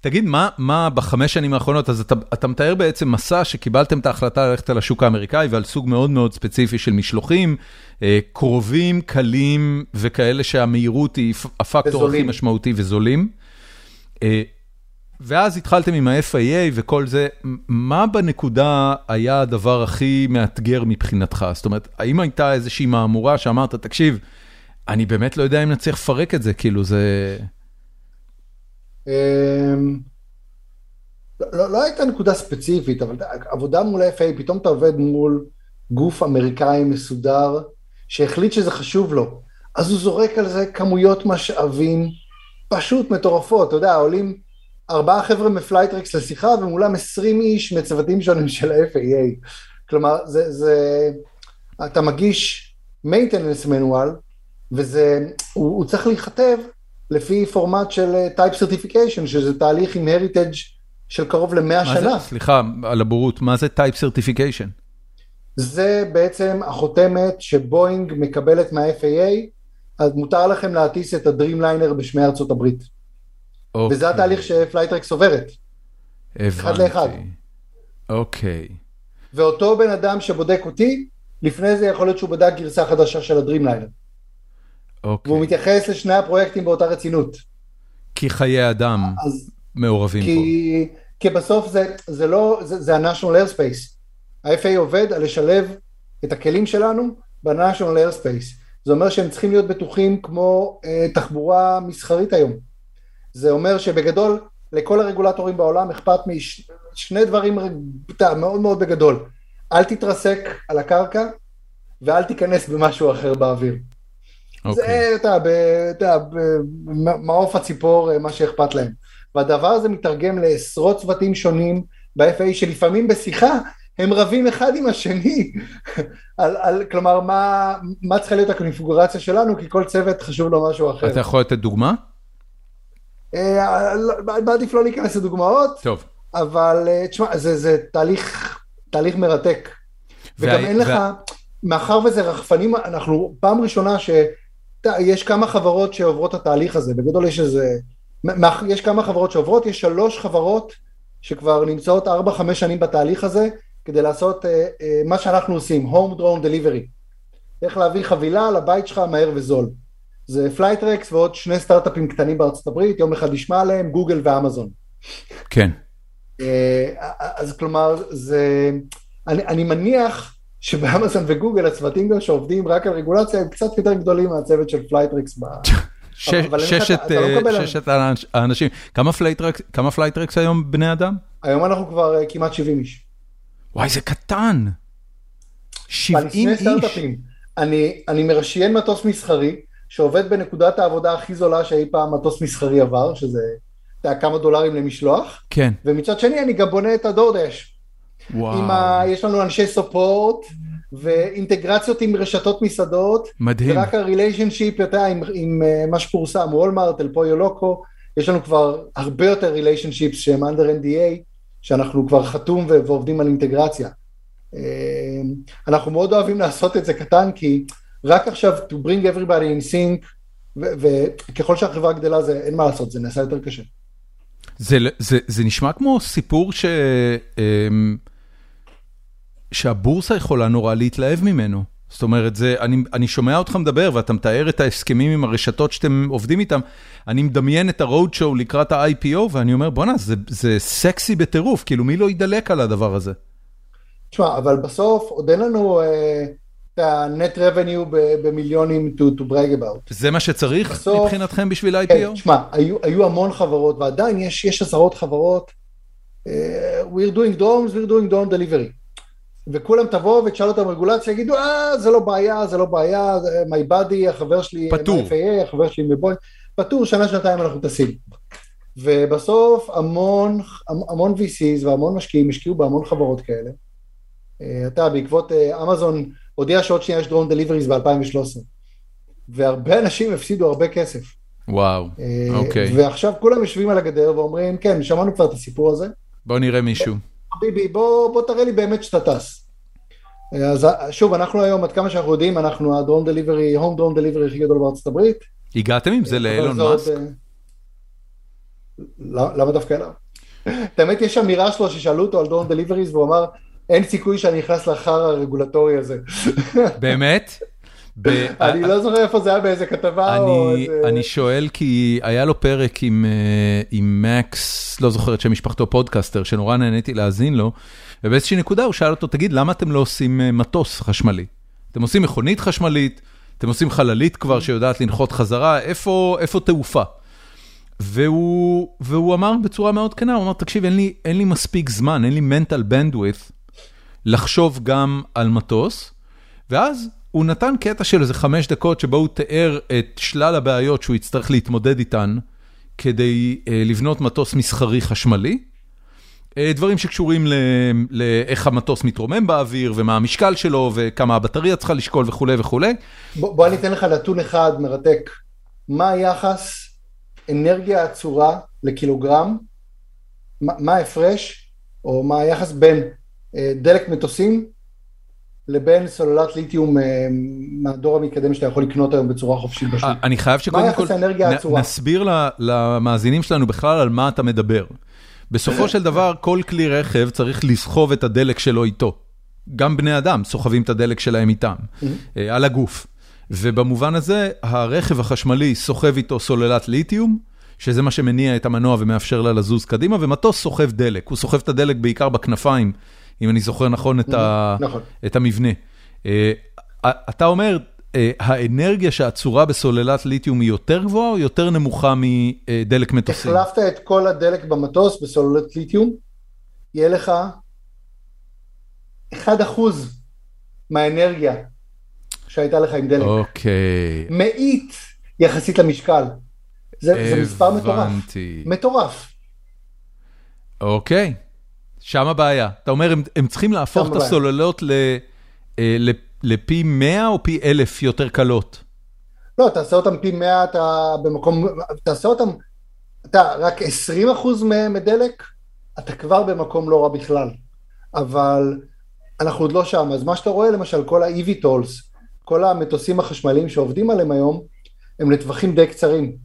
תגיד, מה, מה בחמש שנים האחרונות, אז אתה, אתה מתאר בעצם מסע שקיבלתם את ההחלטה ללכת על השוק האמריקאי ועל סוג מאוד מאוד ספציפי של משלוחים, אה, קרובים, קלים וכאלה שהמהירות היא הפקטור הכי. משמעותי וזולים. אה, ואז התחלתם עם ה-FAA וכל זה, מה בנקודה היה הדבר הכי מאתגר מבחינתך? זאת אומרת, האם הייתה איזושהי מהמורה שאמרת, תקשיב, אני באמת לא יודע אם נצליח לפרק את זה, כאילו זה... אמ, לא, לא הייתה נקודה ספציפית, אבל עבודה מול ה-FAA, פתאום אתה עובד מול גוף אמריקאי מסודר, שהחליט שזה חשוב לו. אז הוא זורק על זה כמויות משאבים פשוט מטורפות, אתה יודע, עולים ארבעה חבר'ה מפלייטריקס לשיחה ומולם עשרים איש מצוותים שונים של ה-FAA. כלומר, זה, זה, אתה מגיש maintenance manual, וזה, הוא, הוא צריך להיכתב לפי פורמט של אה, type certification, שזה תהליך עם heritage של קרוב למאה שנה. זה, סליחה, על הבורות, מה זה type certification? זה בעצם החותמת שבואינג מקבלת מה-FAA, אז מותר לכם להטיס את הדרימליינר בשמי ארצות הברית. אוקיי. וזה התהליך שפלייטרקס עוברת. הבנתי. אחד לאחד. אוקיי. ואותו בן אדם שבודק אותי, לפני זה יכול להיות שהוא בדק גרסה חדשה של הדרימליינר. אוקיי. והוא מתייחס לשני הפרויקטים באותה רצינות. כי חיי אדם אז, מעורבים כי, פה. כי בסוף זה, זה לא, זה, זה ה-National Airspace. ה-FA עובד על לשלב את הכלים שלנו ב-National Airspace. זה אומר שהם צריכים להיות בטוחים כמו אה, תחבורה מסחרית היום. זה אומר שבגדול, לכל הרגולטורים בעולם אכפת משני דברים מאוד מאוד בגדול. אל תתרסק על הקרקע ואל תיכנס במשהו אחר באוויר. זה, אוקיי. אתה יודע, במעוף הציפור, אה, מה שאכפת להם. והדבר הזה מתרגם לעשרות צוותים שונים ב-FA, שלפעמים בשיחה הם רבים אחד עם השני, [laughs] על, על, כלומר, מה, מה צריכה להיות הקונפיגורציה שלנו, כי כל צוות חשוב לו משהו אחר. אתה יכול לתת דוגמה? אה, מעדיף לא להיכנס לדוגמאות, טוב. אבל אה, תשמע, זה, זה תהליך, תהליך מרתק. וגם. אין לך. מאחר וזה רחפנים, אנחנו פעם ראשונה שיש כמה חברות שעוברות את התהליך הזה, בגדול יש איזה, יש כמה חברות שעוברות, יש שלוש חברות שכבר נמצאות 4-5 שנים בתהליך הזה, כדי לעשות uh, uh, מה שאנחנו עושים, Home Drone Delivery. איך להביא חבילה לבית שלך מהר וזול. זה פלייטרקס ועוד שני סטארט-אפים קטנים בארצות הברית, יום אחד נשמע עליהם, גוגל ואמזון. כן. Uh, אז כלומר, זה... אני, אני מניח שבאמזון וגוגל הצוותים גם שעובדים רק על רגולציה הם קצת יותר גדולים מהצוות של פלייטרקס. ב... ששת, לא ששת האנשים, כמה פלייטרקס היום בני אדם? היום אנחנו כבר כמעט 70 איש. וואי, זה קטן. 70 איש. אני, אני מרשיין מטוס מסחרי, שעובד בנקודת העבודה הכי זולה שאי פעם מטוס מסחרי עבר, שזה, כמה דולרים למשלוח. כן. ומצד שני אני גם בונה את הדורדש. וואו. ה... יש לנו אנשי סופורט, ואינטגרציות עם רשתות מסעדות. מדהים. ורק הריליישנשיפ, אתה יודע, עם, עם uh, מה שפורסם, וולמארט, אל פויו לוקו, יש לנו כבר הרבה יותר ריליישנשיפס שהם under NDA, שאנחנו כבר חתום ועובדים על אינטגרציה. אה, אנחנו מאוד אוהבים לעשות את זה קטן, כי רק עכשיו to bring everybody in sync, וככל שהחברה גדלה זה אין מה לעשות, זה נעשה יותר קשה. זה, זה, זה נשמע כמו סיפור ש, אמ, שהבורסה יכולה נורא להתלהב ממנו. זאת אומרת, זה, אני, אני שומע אותך מדבר ואתה מתאר את ההסכמים עם הרשתות שאתם עובדים איתם, אני מדמיין את ה-road show לקראת ה-IPO ואני אומר, בואנה, זה, זה סקסי בטירוף, כאילו מי לא ידלק על הדבר הזה? תשמע, אבל בסוף עוד אין לנו אה, את ה-net revenue במיליונים to, to brag about. זה מה שצריך בסוף, מבחינתכם בשביל ה-IPO? כן, תשמע, היו, היו המון חברות ועדיין יש, יש עשרות חברות, uh, we're doing drones, we're doing drone delivery. וכולם תבואו ותשאל אותם רגולציה, יגידו, אה, זה לא בעיה, זה לא בעיה, my body, החבר שלי, פטור, FAA, החבר שלי מבוי, פטור, שנה, שנתיים אנחנו טסים. ובסוף המון, המון VCs והמון משקיעים השקיעו בהמון חברות כאלה. אה, אתה, בעקבות אמזון, אה, הודיע שעוד שנייה יש דרון דליבריז ב-2013. והרבה אנשים הפסידו הרבה כסף. וואו, אה, אוקיי. ועכשיו כולם יושבים על הגדר ואומרים, כן, שמענו כבר את הסיפור הזה. בוא נראה מישהו. ביבי, בוא, בוא תראה לי באמת שאתה טס. אז שוב, אנחנו היום, עד כמה שאנחנו יודעים, אנחנו ה drone delivery, home drone delivery הכי גדול בארצות הברית. הגעתם עם זה לאילון מאסק? אה, לא, למה דווקא אליו? האמת, יש אמירה שלו ששאלו אותו על drone deliveries, והוא אמר, אין סיכוי שאני נכנס לחור הרגולטורי הזה. [laughs] באמת? אני לא זוכר איפה זה היה באיזה כתבה או איזה... אני שואל כי היה לו פרק עם לקס, לא זוכר את שם משפחתו פודקאסטר, שנורא נהניתי להאזין לו, ובאיזושהי נקודה הוא שאל אותו, תגיד, למה אתם לא עושים מטוס חשמלי? אתם עושים מכונית חשמלית, אתם עושים חללית כבר שיודעת לנחות חזרה, איפה תעופה? והוא, והוא אמר בצורה מאוד כנה, הוא אמר, תקשיב, אין לי, אין לי מספיק זמן, אין לי mental bandwidth לחשוב גם על מטוס, ואז הוא נתן קטע של איזה חמש דקות שבו הוא תיאר את שלל הבעיות שהוא יצטרך להתמודד איתן כדי uh, לבנות מטוס מסחרי חשמלי. Uh, דברים שקשורים לאיך המטוס מתרומם באוויר ומה המשקל שלו וכמה הבטריה צריכה לשקול וכולי וכולי. בוא, בוא אני אתן לך נתון אחד מרתק. מה היחס אנרגיה עצורה לקילוגרם, מה ההפרש או מה היחס בין אה, דלק מטוסים לבין סוללת ליתיום אה, מהדור המתקדם שאתה יכול לקנות היום בצורה חופשית בשוק. אה, אני חייב שקודם כל נסביר למאזינים שלנו בכלל על מה אתה מדבר. בסופו של דבר כל כלי רכב צריך לסחוב את הדלק שלו איתו. גם בני אדם סוחבים את הדלק שלהם איתם, על הגוף. ובמובן הזה, הרכב החשמלי סוחב איתו סוללת ליתיום, שזה מה שמניע את המנוע ומאפשר לה לזוז קדימה, ומטוס סוחב דלק. הוא סוחב את הדלק בעיקר בכנפיים, אם אני זוכר נכון את, ה... נכון. את המבנה. אה, אתה אומר, אה, האנרגיה שעצורה בסוללת ליתיום היא יותר גבוהה או יותר נמוכה מדלק מטוסים? החלפת את כל הדלק במטוס בסוללת ליתיום, יהיה לך 1% מהאנרגיה שהייתה לך עם דלק. אוקיי. מאית יחסית למשקל. זה, זה מספר מטורף. מטורף. אוקיי, שם הבעיה. אתה אומר, הם, הם צריכים להפוך את הסוללות ל, אה, לפי 100 או פי 1,000 יותר קלות? לא, תעשה אותם פי 100, אתה במקום, תעשה אותם, אתה רק 20 אחוז מדלק, אתה כבר במקום לא רע בכלל. אבל אנחנו עוד לא שם, אז מה שאתה רואה למשל, כל ה-EVTOLs, כל המטוסים החשמליים שעובדים עליהם היום, הם לטווחים די קצרים.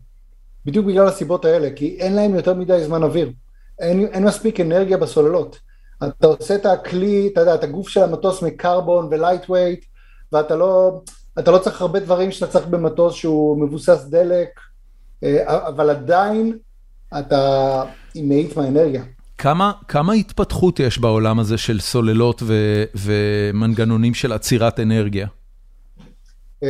בדיוק בגלל הסיבות האלה, כי אין להם יותר מדי זמן אוויר. אין, אין מספיק אנרגיה בסוללות. אתה עושה את הכלי, אתה יודע, את הגוף של המטוס מקרבון ולייט ווייט, ואתה לא, אתה לא צריך הרבה דברים שאתה צריך במטוס שהוא מבוסס דלק, אה, אבל עדיין אתה מאית מהאנרגיה. כמה, כמה התפתחות יש בעולם הזה של סוללות ו, ומנגנונים של עצירת אנרגיה? אמ,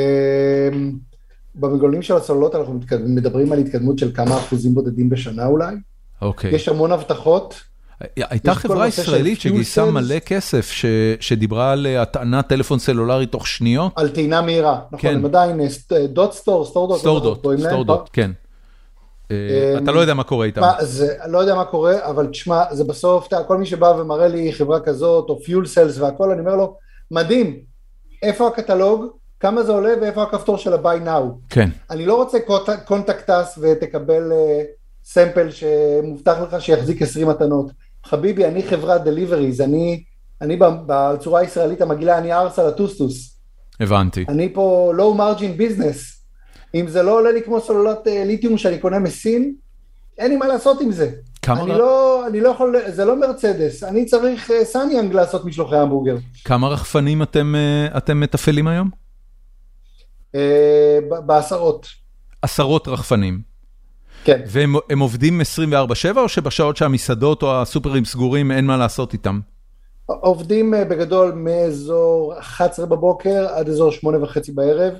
במגוללים של הסוללות אנחנו מדברים על התקדמות של כמה אחוזים בודדים בשנה אולי. אוקיי. יש המון הבטחות. הייתה חברה ישראלית שגייסה מלא כסף, שדיברה על הטענת טלפון סלולרי תוך שניות. על טעינה מהירה, נכון, כן. הם עדיין דוט סטור, סטורדוט. סטורדוט, סטורדוט, כן. אה, אתה לא יודע מה קורה איתם. לא יודע מה קורה, אבל תשמע, זה בסוף, כל מי שבא ומראה לי חברה כזאת, או fuel cells והכל, אני אומר לו, מדהים, איפה הקטלוג? כמה זה עולה ואיפה הכפתור של ה-buy now. כן. אני לא רוצה contact us ותקבל sample שמובטח לך שיחזיק 20 טעינות. חביבי, אני חברת deliveries, אני, אני בצורה הישראלית המגעילה, אני הערס על הטוסטוס. הבנתי. אני פה low margin business. אם זה לא עולה לי כמו סוללת uh, ליתיום שאני קונה מסין, אין לי מה לעשות עם זה. כמה... אני לא, אני לא יכול, זה לא מרצדס, אני צריך uh, סאניאנג לעשות משלוחי המבורגר. כמה רחפנים אתם, uh, אתם מתפעלים היום? אה, בעשרות. עשרות רחפנים. כן. והם עובדים 24/7 או שבשעות שהמסעדות או הסופרים סגורים אין מה לעשות איתם? עובדים אה, בגדול מאזור 11 בבוקר עד אזור 8 וחצי בערב.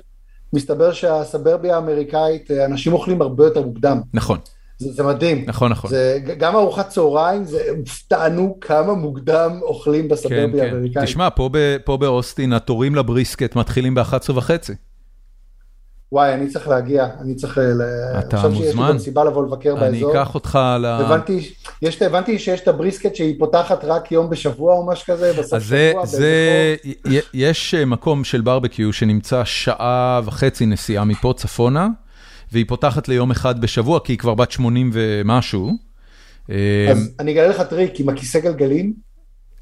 מסתבר שהסברביה האמריקאית, אה, אנשים אוכלים הרבה יותר מוקדם. נכון. זה, זה מדהים. נכון, נכון. זה, גם ארוחת צהריים, זה הופתענו כמה מוקדם אוכלים בסברביה כן, האמריקאית. כן. תשמע, פה, ב, פה באוסטין התורים לבריסקט מתחילים ב-11 וחצי. וואי, אני צריך להגיע, אני צריך... אתה מוזמן. שיש לי גם סיבה לבוא לבקר אני באזור. אני אקח אותך ל... הבנתי, יש, הבנתי שיש את הבריסקט שהיא פותחת רק יום בשבוע או משהו כזה, בסוף זה, שבוע. זה, יש אה, מקום של ברבקיו שנמצא שעה וחצי נסיעה מפה צפונה, והיא פותחת ליום אחד בשבוע, כי היא כבר בת 80 ומשהו. אז אמ, אני אגלה לך טריק, עם הכיסא גלגלים,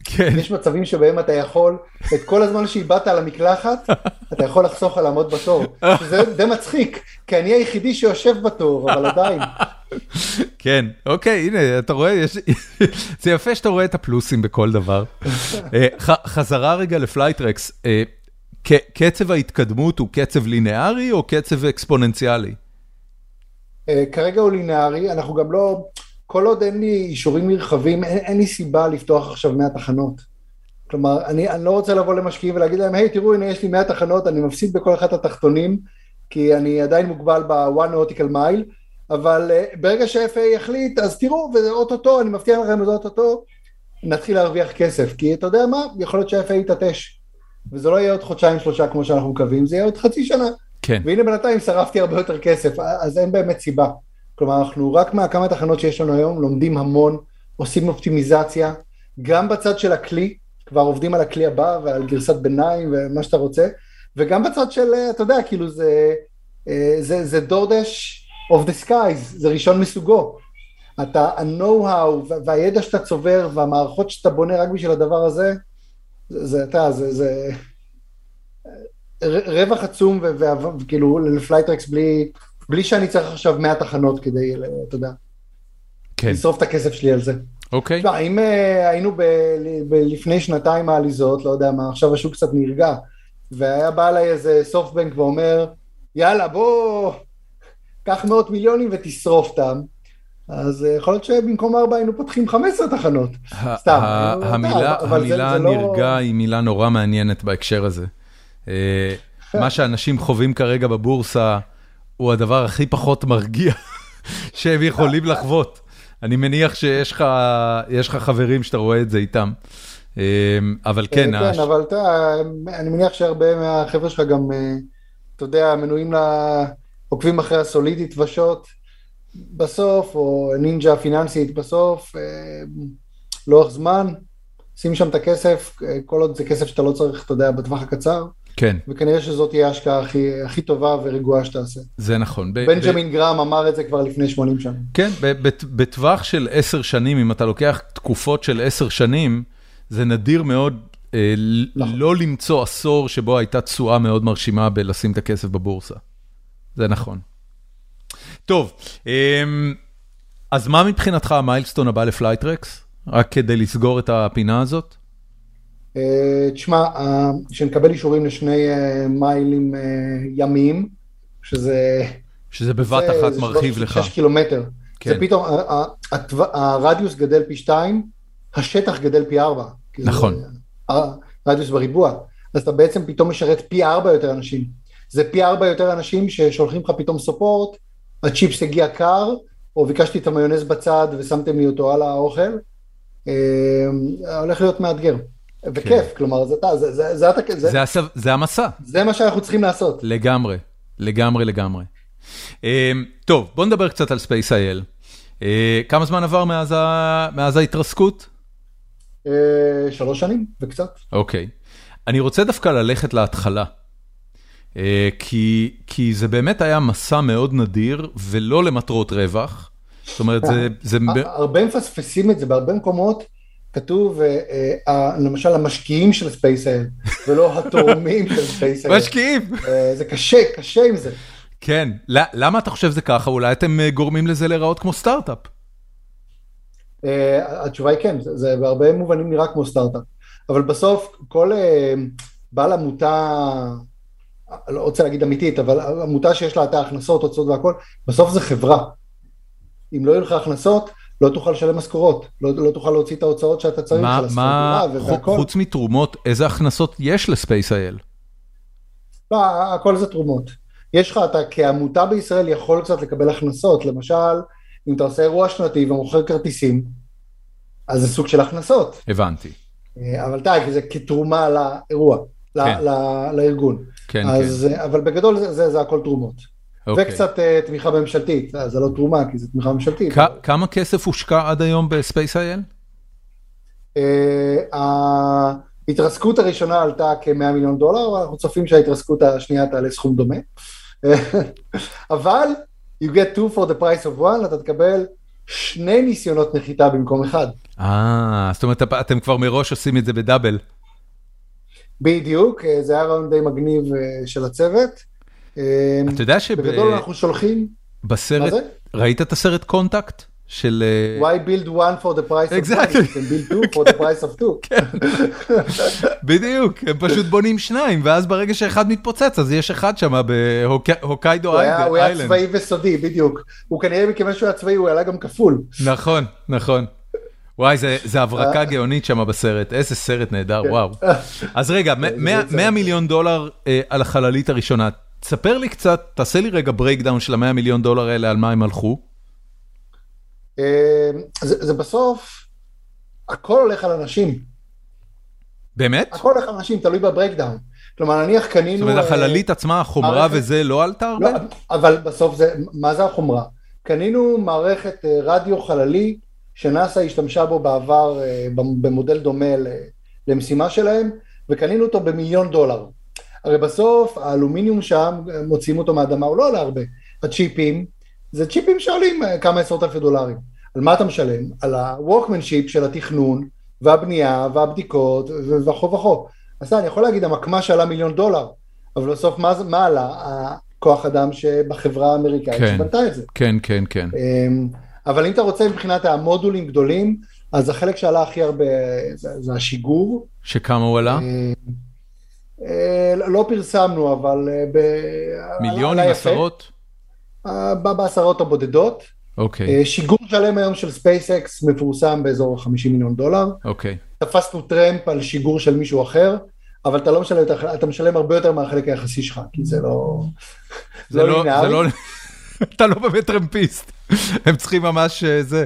כן. יש מצבים שבהם אתה יכול, את כל הזמן שאיבדת על המקלחת, אתה יכול לחסוך על לעמוד בתור. שזה די מצחיק, כי אני היחידי שיושב בתור, אבל עדיין. כן, אוקיי, הנה, אתה רואה, יש... זה יפה שאתה רואה את הפלוסים בכל דבר. אה, חזרה רגע לפלייטרקס, אה, קצב ההתקדמות הוא קצב לינארי או קצב אקספוננציאלי? כרגע הוא לינארי, אנחנו גם לא, כל עוד אין לי אישורים נרחבים, אין, אין לי סיבה לפתוח עכשיו 100 תחנות. כלומר, אני, אני לא רוצה לבוא למשקיעים ולהגיד להם, היי, תראו, הנה יש לי 100 תחנות, אני מפסיד בכל אחת התחתונים, כי אני עדיין מוגבל ב-one nautical mile, אבל uh, ברגע שה-FA יחליט, אז תראו, וזה אוטוטו, אני מבטיח לכם, וזה אוטוטו, נתחיל להרוויח כסף, כי אתה יודע מה, יכול להיות שה-FA יתעטש, וזה לא יהיה עוד חודשיים שלושה כמו שאנחנו מקווים, זה יהיה עוד חצי שנה. כן. והנה בינתיים שרפתי הרבה יותר כסף, אז אין באמת סיבה. כלומר, אנחנו רק מהכמה תחנות שיש לנו היום, לומדים המון, עושים אופטימיזציה, גם בצד של הכלי, כבר עובדים על הכלי הבא ועל גרסת ביניים ומה שאתה רוצה, וגם בצד של, אתה יודע, כאילו זה, זה, זה דורדש of the skies, זה ראשון מסוגו. אתה, ה-know-how והידע שאתה צובר והמערכות שאתה בונה רק בשביל הדבר הזה, זה, אתה, זה, זה רווח עצום וכאילו לפלייטרקס בלי, בלי שאני צריך עכשיו 100 תחנות כדי, אתה יודע, כן. לשרוף את הכסף שלי על זה. אוקיי. Okay. אם uh, היינו ב, ב, לפני שנתיים העליזות, לא יודע מה, עכשיו השוק קצת נרגע, והיה בא אליי איזה סופטבנק ואומר, יאללה בוא, קח מאות מיליונים ותשרוף אותם. אז יכול להיות שבמקום ארבע היינו פותחים 15 תחנות, סתם. המילה, לא- נרגע היא מילה נורא מעניינת בהקשר הזה. אה, [laughs] מה שאנשים חווים כרגע בבורסה הוא הדבר הכי פחות מרגיע [laughs] שהם יכולים לחוות. אני מניח שיש לך חברים שאתה רואה את זה איתם. אה, אבל כן. כן, אבל אתה, אני מניח שהרבה מהחבר'ה שלך גם, אה, אתה יודע, מנויים ל... עוקבים אחרי הסולידית ושות בסוף, או נינג'ה פיננסית בסוף, לאורך זמן, שים שם את הכסף, כל עוד זה כסף שאתה לא צריך, אתה יודע, בטווח הקצר. כן. וכנראה שזאת תהיה ההשקעה הכי, הכי טובה ורגועה שתעשה. זה נכון. בנג'מין ב- גרם אמר את זה כבר לפני 80 שנים. כן, בטווח של עשר שנים, אם אתה לוקח תקופות של עשר שנים, זה נדיר מאוד אה, נכון. לא למצוא עשור שבו הייתה תשואה מאוד מרשימה בלשים את הכסף בבורסה. זה נכון. טוב, אה, אז מה מבחינתך ה milestone הבא לפלייטרקס? רק כדי לסגור את הפינה הזאת? אה, תשמע, שנקבל אישורים לשני אה, מיילים אה, ימיים, שזה... שזה בבת אחת מרחיב לך. 6 קילומטר. כן. זה פתאום, הרדיוס גדל פי 2, השטח גדל פי 4. נכון. הרדיוס בריבוע. אז אתה בעצם פתאום משרת פי 4 יותר אנשים. זה פי 4 יותר אנשים ששולחים לך פתאום סופורט, הצ'יפס הגיע קר, או ביקשתי את המיונז בצד ושמתם לי אותו על האוכל. הולך להיות מאתגר. וכיף, כן. כלומר, זה אתה, זה, זה, זה, זה, זה, זה, זה המסע. זה מה שאנחנו צריכים לעשות. לגמרי, לגמרי, לגמרי. Uh, טוב, בוא נדבר קצת על Space.il. Uh, כמה זמן עבר מאז, ה, מאז ההתרסקות? Uh, שלוש שנים וקצת. אוקיי. Okay. אני רוצה דווקא ללכת להתחלה. Uh, כי, כי זה באמת היה מסע מאוד נדיר ולא למטרות רווח. זאת אומרת, זה... זה... הרבה מפספסים את זה בהרבה מקומות. כתוב אה, אה, למשל המשקיעים של ספייסל, ולא התורמים של ספייסל. משקיעים. אה, זה קשה, קשה עם זה. כן, למה אתה חושב שזה ככה? אולי אתם גורמים לזה להיראות כמו סטארט-אפ. התשובה היא כן, זה בהרבה מובנים נראה כמו סטארט-אפ. אבל בסוף כל בעל עמותה, לא רוצה להגיד אמיתית, אבל עמותה שיש לה את ההכנסות, הוצאות והכל, בסוף זה חברה. אם לא יהיו לך הכנסות, לא תוכל לשלם משכורות, לא, לא תוכל להוציא את ההוצאות שאתה צריך, מה, מה, חוץ מתרומות, איזה הכנסות יש לספייס.איי.אל? לא, הכל זה תרומות. יש לך, אתה כעמותה בישראל יכול קצת לקבל הכנסות, למשל, אם אתה עושה אירוע שנתי ומוכר כרטיסים, אז זה סוג של הכנסות. הבנתי. אה, אבל די, זה כתרומה לאירוע, כן. לארגון. כן, אז, כן. אבל בגדול זה, זה, זה הכל תרומות. אוקיי. וקצת uh, תמיכה ממשלתית, אה, זה לא תרומה כי זה תמיכה ממשלתית. כמה כסף הושקע עד היום בספייס.איי.אל? Uh, ההתרסקות הראשונה עלתה כ-100 מיליון דולר, ואנחנו צופים שההתרסקות השנייה תעלה סכום דומה. [laughs] אבל, you get two for the price of one, אתה תקבל שני ניסיונות נחיתה במקום אחד. אה, זאת אומרת, אתם כבר מראש עושים את זה ב double. בדיוק, זה היה רעיון די מגניב של הצוות. אתה יודע שב... בגדול אנחנו שולחים... בסרט, ראית את הסרט Contact? של... אה, Why build one for the price of Exactly. one? You can build two for the price of two. [laughs] כן. בדיוק, הם פשוט בונים שניים, ואז ברגע שאחד מתפוצץ, אז יש אחד שם בהוקיידו היה- הוא היה island. צבאי וסודי, בדיוק. הוא כנראה מכיוון שהוא היה צבאי, הוא עלה גם כפול. נכון, נכון. וואי, זה, זה הברקה גאונית שם בסרט, איזה סרט נהדר, כן. וואו. אז רגע, 100, זה 100 מיליון דולר אה, על החללית הראשונה. תספר לי קצת, תעשה לי רגע breakdown של ה-100 מיליון דולר האלה, על מה הם הלכו. אה, זה בסוף, הכל הולך על אנשים. באמת? הכל הולך על אנשים, תלוי ב breakdown. כלומר, נניח קנינו... זאת אומרת, אה, החללית עצמה, החומרה וזה, לא עלתה הרבה? לא, אבל בסוף זה, מה זה החומרה? קנינו מערכת אה, רדיו חללי שנאס"א השתמשה בו בעבר אה, במודל דומה למשימה שלהם, וקנינו אותו במיליון דולר. הרי בסוף האלומיניום שם, מוציאים אותו מהאדמה, הוא לא עולה הרבה. הצ'יפים, זה צ'יפים שעולים אה, כמה עשרות אלפי דולרים. על מה אתה משלם? על ה-workmanship של התכנון והבנייה והבדיקות וכו' וכו'. אז אני יכול להגיד, המקמ"ש עלה מיליון דולר, אבל בסוף מה, מה עלה? הכוח אדם שבחברה האמריקאית כן. שבנתה את זה. כן, כן, כן. אמ, אבל אם אתה רוצה מבחינת המודולים גדולים, אז החלק שעלה הכי הרבה זה, זה השיגור. שכמה הוא עלה? אה, לא פרסמנו, אבל... אה, ב- מיליונים. עשרות? אה, ב- בעשרות הבודדות. אוקיי, אה, שיגור שלם היום של SpaceX מפורסם באזור ה-50 מיליון דולר. אוקיי. תפסנו טרמפ על שיגור של מישהו אחר, אבל אתה לא משלם, אתה משלם הרבה יותר מהחלק היחסי שלך, כי זה לא... זה לא, זה לינארי. לא, [laughs] אתה לא באמת טרמפיסט. הם צריכים ממש זה.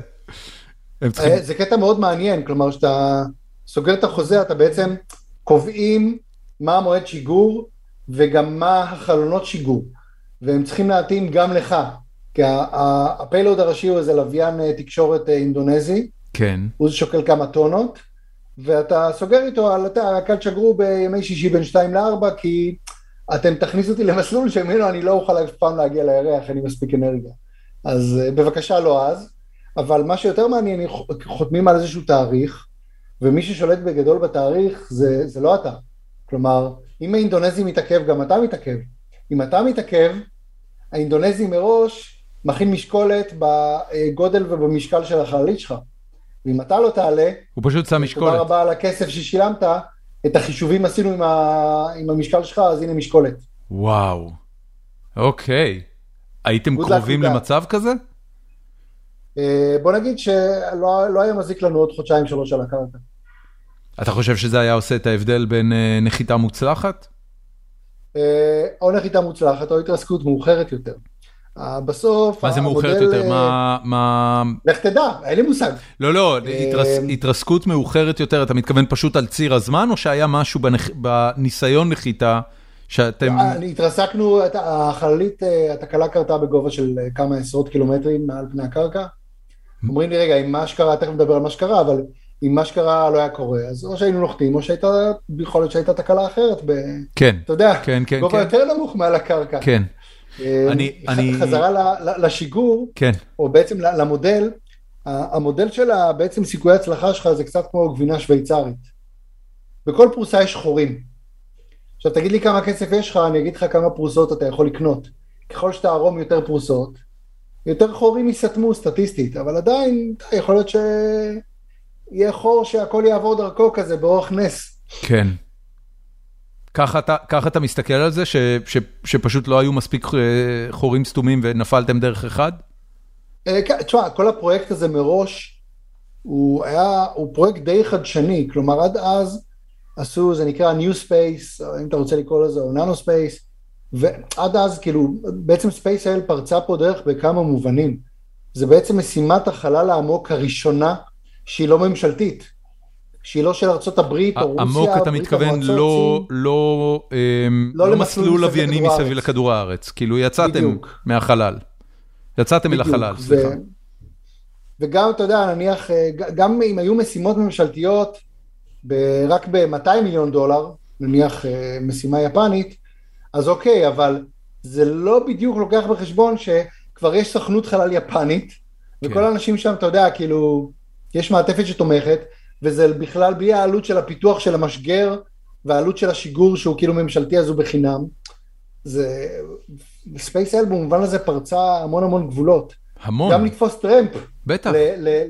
צריכים, זה קטע מאוד מעניין, כלומר שאתה סוגר את החוזה, אתה בעצם קובעים מה המועד שיגור וגם מה החלונות שיגור, והם צריכים להתאים גם לך, כי הפיילוד הראשי הוא איזה לוויין אה, תקשורת אה, אינדונזי, כן. הוא שוקל כמה טונות, ואתה סוגר איתו על כאן שגרו בימי שישי בין 2 ל-4, כי אתם תכניסו אותי למסלול שממנו אני לא אוכל אף פעם להגיע לירח, אין לי מספיק אנרגיה. אז אה, בבקשה לא אז, אבל מה שיותר מעניין, חותמים על איזשהו תאריך, ומי ששולט בגדול בתאריך זה, זה לא אתה. כלומר, אם האינדונזי מתעכב, גם אתה מתעכב. אם אתה מתעכב, האינדונזי מראש מכין משקולת בגודל ובמשקל של החללית שלך. ואם אתה לא תעלה, הוא פשוט שם תודה משקולת. רבה על הכסף ששילמת, את החישובים עשינו עם, ה... עם המשקל שלך, אז הנה משקולת. וואו. אוקיי. הייתם קרובים. למצב כזה? אה, בוא נגיד שלא לא היה מזיק לנו עוד חודשיים שלוש על הקרקע. אתה חושב שזה היה עושה את ההבדל בין אה, נחיתה מוצלחת? אה, או נחיתה מוצלחת או התרסקות מאוחרת יותר. אה, בסוף, מה זה מאוחרת יותר? מה... מה... לך תדע, אין לי מושג. לא, לא, התרס- התרסקות מאוחרת יותר, אתה מתכוון פשוט על ציר הזמן, או שהיה משהו בניסיון נחיתה שאתם... התרסקנו, החללית, התקלה קרתה בגובה של כמה עשרות קילומטרים מעל פני הקרקע. אומרים לי, רגע, אם מה שקרה, תכף נדבר על מה שקרה, אבל אם מה שקרה לא היה קורה, אז או שהיינו נוחתים, או שהייתה, יכול להיות שהייתה תקלה אחרת, ב, כן, אתה יודע, כן, כן, גובה כן. יותר נמוך מעל הקרקע. כן, אה, אני- ח- אני- חזרה ל- לשיגור, כן. או בעצם למודל, המודל של בעצם סיכויי הצלחה שלך זה קצת כמו גבינה שוויצרית. בכל פרוסה יש חורים. עכשיו תגיד לי כמה כסף יש לך, אני אגיד לך כמה פרוסות אתה יכול לקנות. ככל שתערום יותר פרוסות, יותר חורים ייסתמו סטטיסטית, אבל עדיין יכול להיות שיהיה חור שהכל יעבור דרכו כזה באורח נס. כן. ככה אתה, אתה מסתכל על זה, ש, ש, שפשוט לא היו מספיק אה, חורים סתומים ונפלתם דרך אחד? אה, כן, תשמע, כל הפרויקט הזה מראש, הוא היה, הוא פרויקט די חדשני, כלומר עד אז עשו, זה נקרא New Space, אם אתה רוצה לקרוא לזה, או Nano Space, ועד אז כאילו, בעצם SpaceL פרצה פה דרך בכמה מובנים. זה בעצם משימת החלל העמוק הראשונה שהיא לא ממשלתית, שהיא לא של ארצות הברית או רוסיה, עמוק אתה מתכוון המועצות, לא, סין. לא, אמ, לא לא למסלול מסלול לווייני מסביב. לכדור הארץ, כאילו יצאתם בדיוק. מהחלל. יצאתם אל החלל, ו- סליחה. וגם, אתה יודע, נניח, אה, גם אם היו משימות ממשלתיות ב- רק ב-200 מיליון דולר, נניח אה, משימה יפנית, אז אוקיי, אבל זה לא בדיוק לוקח בחשבון שכבר יש סוכנות חלל יפנית, וכל כן. האנשים שם, אתה יודע, כאילו, יש מעטפת שתומכת, וזה בכלל בלי העלות של הפיתוח של המשגר, והעלות של השיגור שהוא כאילו ממשלתי, אז הוא בחינם. זה... ספייס-אל במובן הזה פרצה המון המון גבולות. המון. גם לתפוס טרמפ. בטח.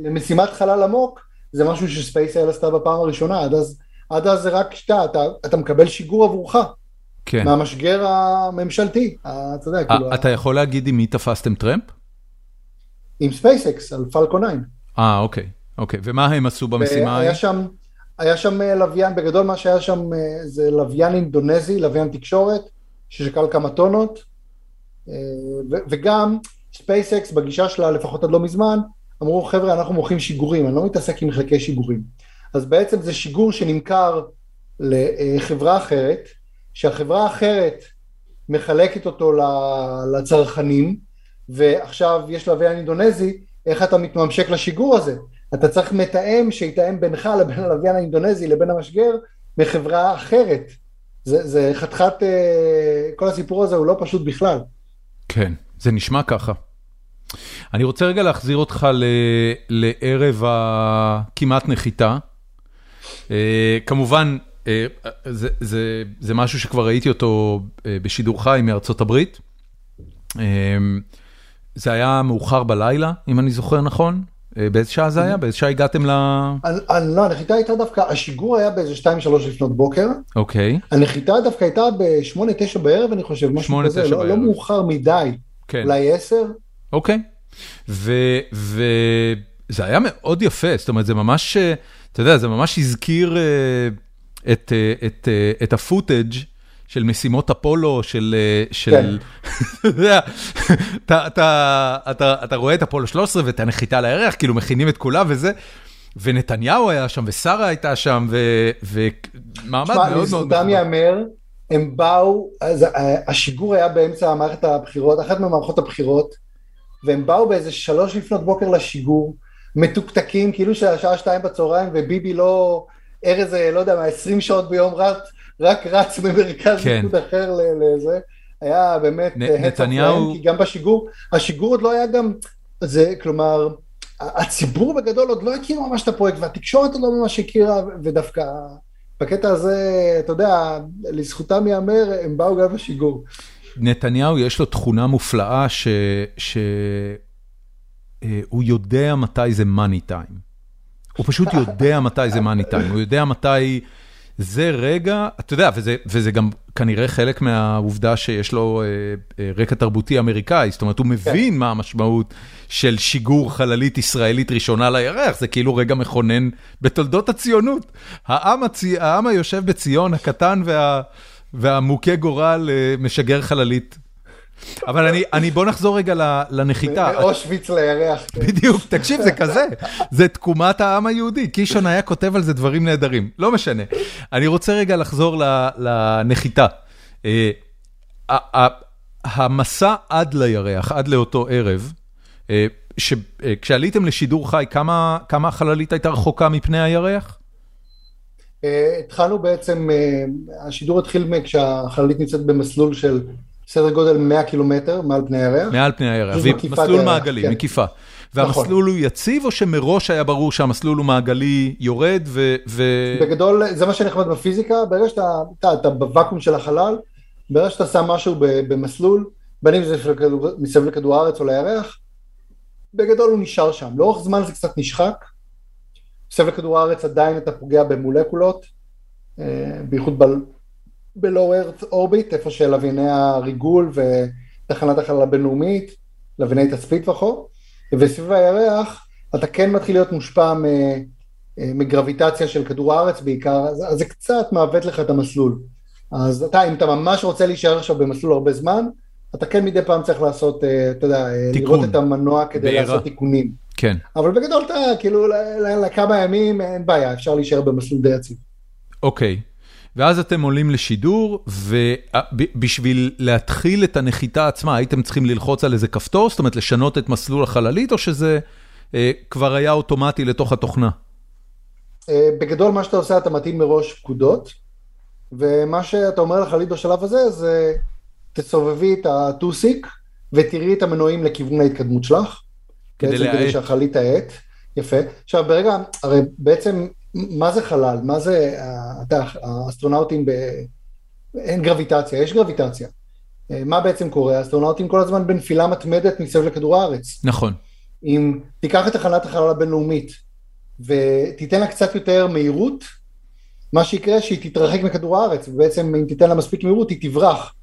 למשימת חלל עמוק, זה משהו שספייסל עשתה בפעם הראשונה, עד אז, עד אז זה רק שאתה, אתה, אתה מקבל שיגור עבורך. כן. מהמשגר הממשלתי, אתה יודע, כאילו... אתה יכול להגיד עם מי תפסתם טרמפ? עם SpaceX, על Falcon 9. אה, אוקיי, אוקיי. ומה הם עשו במשימה ההיא? היה שם, היה שם לוויין, בגדול מה שהיה שם זה לוויין אינדונזי, לוויין תקשורת, ששקל כמה טונות, וגם SpaceX בגישה שלה, לפחות עד לא מזמן, אמרו חבר'ה אנחנו מוכרים שיגורים, אני לא מתעסק עם חלקי שיגורים. אז בעצם זה שיגור שנמכר לחברה אחרת, שהחברה האחרת מחלקת אותו לצרכנים, ועכשיו יש לוויין אינדונזי, איך אתה מתממשק לשיגור הזה? אתה צריך מתאם שיתאם בינך לבין הלוויין האינדונזי לבין המשגר מחברה אחרת. זה, זה חתיכת, אה, כל הסיפור הזה הוא לא פשוט בכלל. כן, זה נשמע ככה. אני רוצה רגע להחזיר אותך ל, לערב הכמעט נחיתה. אה, כמובן, אה, זה, זה, זה משהו שכבר ראיתי אותו בשידור חי מארצות הברית. זה היה מאוחר בלילה, אם אני זוכר נכון. באיזה שעה זה היה? באיזה שעה הגעתם ל... לא, הנחיתה הייתה דווקא, השיגור היה באיזה 2-3 לפנות בוקר. אוקיי. הנחיתה דווקא הייתה ב-8-9 בערב, אני חושב, משהו כזה, לא מאוחר מדי. כן. אולי 10. אוקיי. וזה היה מאוד יפה, זאת אומרת, זה ממש, אתה יודע, זה ממש הזכיר את הפוטאג' של משימות אפולו, של, של, [laughs] אתה יודע, אתה רואה את אפולו 13 ואת הנחיתה לירח, כאילו מכינים את כולה וזה, ונתניהו היה שם, ושרה הייתה שם, ומעמד מאוד מאוד... תשמע, לזכותם ייאמר, הם באו, אז השיגור היה באמצע מערכת הבחירות, אחת ממערכות הבחירות, והם באו באיזה שלוש לפנות בוקר לשיגור, מתוקתקים, כאילו שהשעה שתיים בצהריים, וביבי לא, ארז, לא יודע מה, עשרים שעות ביום רץ, רק רץ במרכז כן. ליכוד אחר לזה, היה באמת, נתניהו, כי גם בשיגור, השיגור עוד לא היה גם, זה כלומר, הציבור בגדול עוד לא הכיר ממש את הפרויקט, והתקשורת עוד לא ממש הכירה, ודווקא בקטע הזה, אתה יודע, לזכותם ייאמר, הם באו גם בשיגור. נתניהו יש לו תכונה מופלאה שהוא יודע מתי זה מאני טיים. הוא פשוט יודע מתי זה מאני טיים, הוא יודע מתי זה רגע, אתה יודע, וזה, וזה גם כנראה חלק מהעובדה שיש לו אה, אה, רקע תרבותי אמריקאי, זאת אומרת, הוא מבין כן. מה המשמעות של שיגור חללית ישראלית ראשונה לירח, זה כאילו רגע מכונן בתולדות הציונות. העם, הצי, העם היושב בציון, הקטן וה, והמוכה גורל, אה, משגר חללית. אבל אני, אני, בוא נחזור רגע לנחיתה. מאושוויץ לירח. בדיוק, תקשיב, זה כזה, זה תקומת העם היהודי. קישון היה כותב על זה דברים נהדרים, לא משנה. אני רוצה רגע לחזור לנחיתה. המסע עד לירח, עד לאותו ערב, כשעליתם לשידור חי, כמה החללית הייתה רחוקה מפני הירח? התחלנו בעצם, השידור התחיל כשהחללית נמצאת במסלול של סדר גודל 100 קילומטר מעל פני הירח. מעל פני הירח, מסלול מעגלי, כן. מקיפה. והמסלול נכון. הוא יציב או שמראש היה ברור שהמסלול הוא מעגלי יורד ו... ו... בגדול זה מה שנחמד בפיזיקה, ברגע שאתה אתה, אתה בוואקום של החלל, ברגע שאתה שם משהו במסלול, בין אם זה מסביב לכדור הארץ או לירח, בגדול הוא נשאר שם. לאורך זמן זה קצת נשחק, מסביב לכדור הארץ עדיין אתה פוגע במולקולות, אה, בייחוד. בלואו ארץ אורביט, איפה שלווייני הריגול ותחנת החלל הבינלאומית, לווייני תצפית וכו', וסביב הירח אתה כן מתחיל להיות מושפע מגרביטציה של כדור הארץ בעיקר, אז, אז זה קצת מעוות לך את המסלול. אז אתה, אם אתה ממש רוצה להישאר עכשיו במסלול הרבה זמן, אתה כן מדי פעם צריך לעשות, אה, אתה יודע, אה, תיקון. לראות את המנוע כדי בעירה. לעשות תיקונים. כן. אבל בגדול אתה, כאילו, לכמה ימים אין בעיה, אפשר להישאר במסלול די יציב. אוקיי. ואז אתם עולים לשידור, ובשביל להתחיל את הנחיתה עצמה, הייתם צריכים ללחוץ על איזה כפתור, זאת אומרת לשנות את מסלול החללית, או שזה אה, כבר היה אוטומטי לתוך התוכנה? אה, בגדול מה שאתה עושה, אתה מתאים מראש פקודות, ומה שאתה אומר לחללית בשלב הזה, זה תסובבי את הטוסיק, ותראי את המנועים לכיוון ההתקדמות שלך. כדי להאט. כדי שהחללית תאט, יפה. עכשיו ברגע, הרי בעצם מה זה חלל? מה זה, אתה יודע, האסטרונאוטים, ב... אין גרביטציה, יש גרביטציה. מה בעצם קורה? אסטרונאוטים כל הזמן בנפילה מתמדת מסביב לכדור הארץ. נכון. אם תיקח את תחנת החלל הבינלאומית ותיתן לה קצת יותר מהירות, מה שיקרה שהיא תתרחק מכדור הארץ, ובעצם אם תיתן לה מספיק מהירות היא תברח.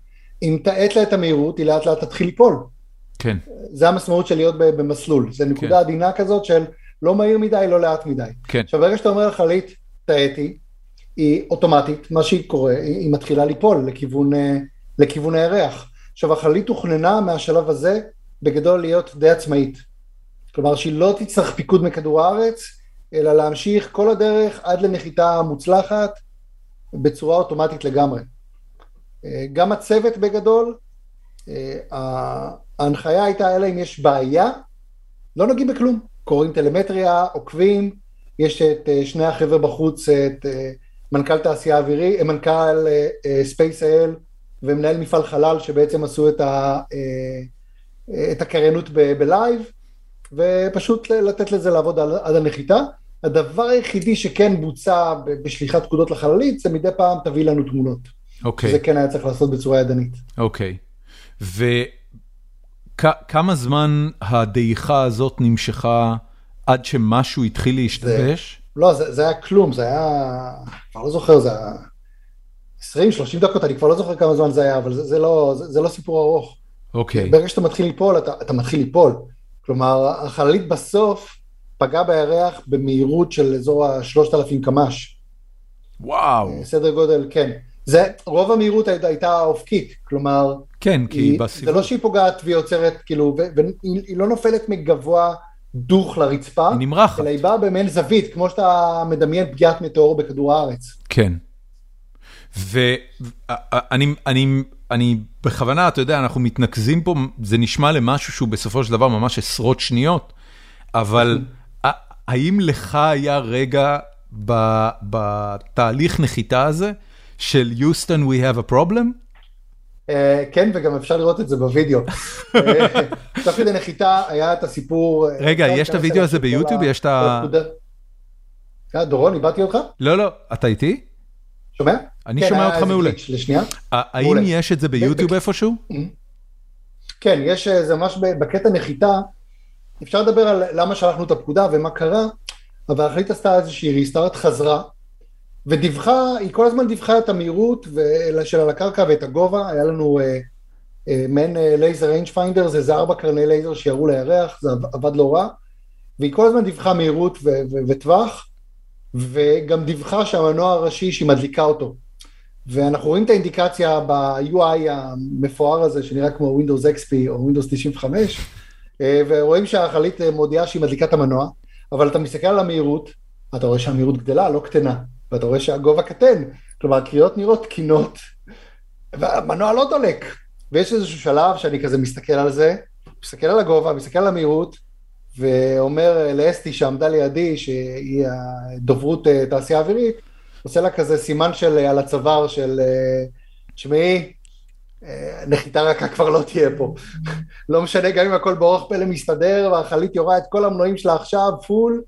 אם תאט לה את המהירות היא לאט לאט תתחיל ליפול. כן. זה המשמעות של להיות במסלול, זה נקודה כן. עדינה כזאת של לא מהיר מדי, לא לאט מדי. כן. עכשיו ברגע שאתה אומר לחללית, תאטי, היא אוטומטית, מה שהיא קורה, היא מתחילה ליפול לכיוון, אה, לכיוון הירח. עכשיו החללית תוכננה מהשלב הזה בגדול להיות די עצמאית. כלומר שהיא לא תצטרך פיקוד מכדור הארץ, אלא להמשיך כל הדרך עד לנחיתה מוצלחת בצורה אוטומטית לגמרי. אה, גם הצוות בגדול, אה, ההנחיה הייתה אלא אם יש בעיה, לא נוגעים בכלום, קוראים טלמטריה, עוקבים, יש את אה, שני החבר'ה בחוץ, את מנכ"ל תעשייה אווירית, מנכ"ל ספייס-אל ומנהל מפעל חלל שבעצם עשו את, ה, את הקריינות בלייב, ופשוט לתת לזה לעבוד עד הנחיתה. הדבר היחידי שכן בוצע בשליחת פקודות לחללית זה מדי פעם תביא לנו תמונות. אוקיי. Okay. זה כן היה צריך לעשות בצורה ידנית. אוקיי. Okay. וכמה זמן הדעיכה הזאת נמשכה עד שמשהו התחיל להשתבש? לא, זה, זה היה כלום, זה היה, כבר לא זוכר, זה היה 20-30 דקות, אני כבר לא זוכר כמה זמן זה היה, אבל זה, זה, לא, זה, זה לא סיפור ארוך. אוקיי. Okay. ברגע שאתה מתחיל ליפול, אתה, אתה מתחיל ליפול. כלומר, החללית בסוף פגע בירח במהירות של אזור ה-3,000 קמ"ש. וואו. סדר גודל, כן. זה, רוב המהירות היית, הייתה אופקית, כלומר... כן, כי היא בסיבוב. זה לא שהיא פוגעת והיא עוצרת, כאילו, והיא לא נופלת מגבוה דוך לרצפה. היא נמרחת. אלא היא באה במעין זווית, כמו שאתה מדמיין פגיעת מטאור בכדור הארץ. כן. ואני אני, אני בכוונה, אתה יודע, אנחנו מתנקזים פה, זה נשמע למשהו שהוא בסופו של דבר ממש עשרות שניות, אבל האם לך היה רגע בתהליך נחיתה הזה של Houston we have a problem? כן, וגם אפשר לראות את זה בווידאו. [laughs] תוך כדי נחיתה היה את הסיפור... רגע, יש את הוידאו הזה ביוטיוב? יש את ה... דורון, איבדתי אותך? לא, לא, אתה איתי? שומע? אני שומע אותך מעולה. לשנייה. האם יש את זה ביוטיוב איפשהו? כן, יש זה ממש בקטע נחיתה. אפשר לדבר על למה שלחנו את הפקודה ומה קרה, אבל החללית עשתה איזושהי restart, חזרה, ודיווחה, היא כל הזמן דיווחה את המהירות של על הקרקע ואת הגובה, היה לנו אה, אה, מעין laser range finder, זה ארבע קרני לייזר שירו לירח, זה עבד לא רע, והיא כל הזמן דיווחה מהירות וטווח, וגם דיווחה שהמנוע הראשי שהיא מדליקה אותו. ואנחנו רואים את האינדיקציה ב-UI המפואר הזה שנראה כמו Windows XP או Windows 95, אה, ורואים שהחללית מודיעה שהיא מדליקה את המנוע, אבל אתה מסתכל על המהירות, אתה רואה שהמהירות גדלה, לא קטנה, ואתה רואה שהגובה קטן, כלומר הקריאות נראות תקינות, והמנוע לא דולק. ויש איזשהו שלב שאני כזה מסתכל על זה, מסתכל על הגובה, מסתכל על המהירות, ואומר לאסתי שעמדה לידי, שהיא הדוברות אה, תעשייה אווירית, עושה לה כזה סימן של על הצוואר של, אה, תשמעי, אה, נחיתה רכה כבר לא תהיה פה. [laughs] לא משנה, גם אם הכל באורח פלא מסתדר, והחללית יורה את כל המנועים שלה עכשיו, פול,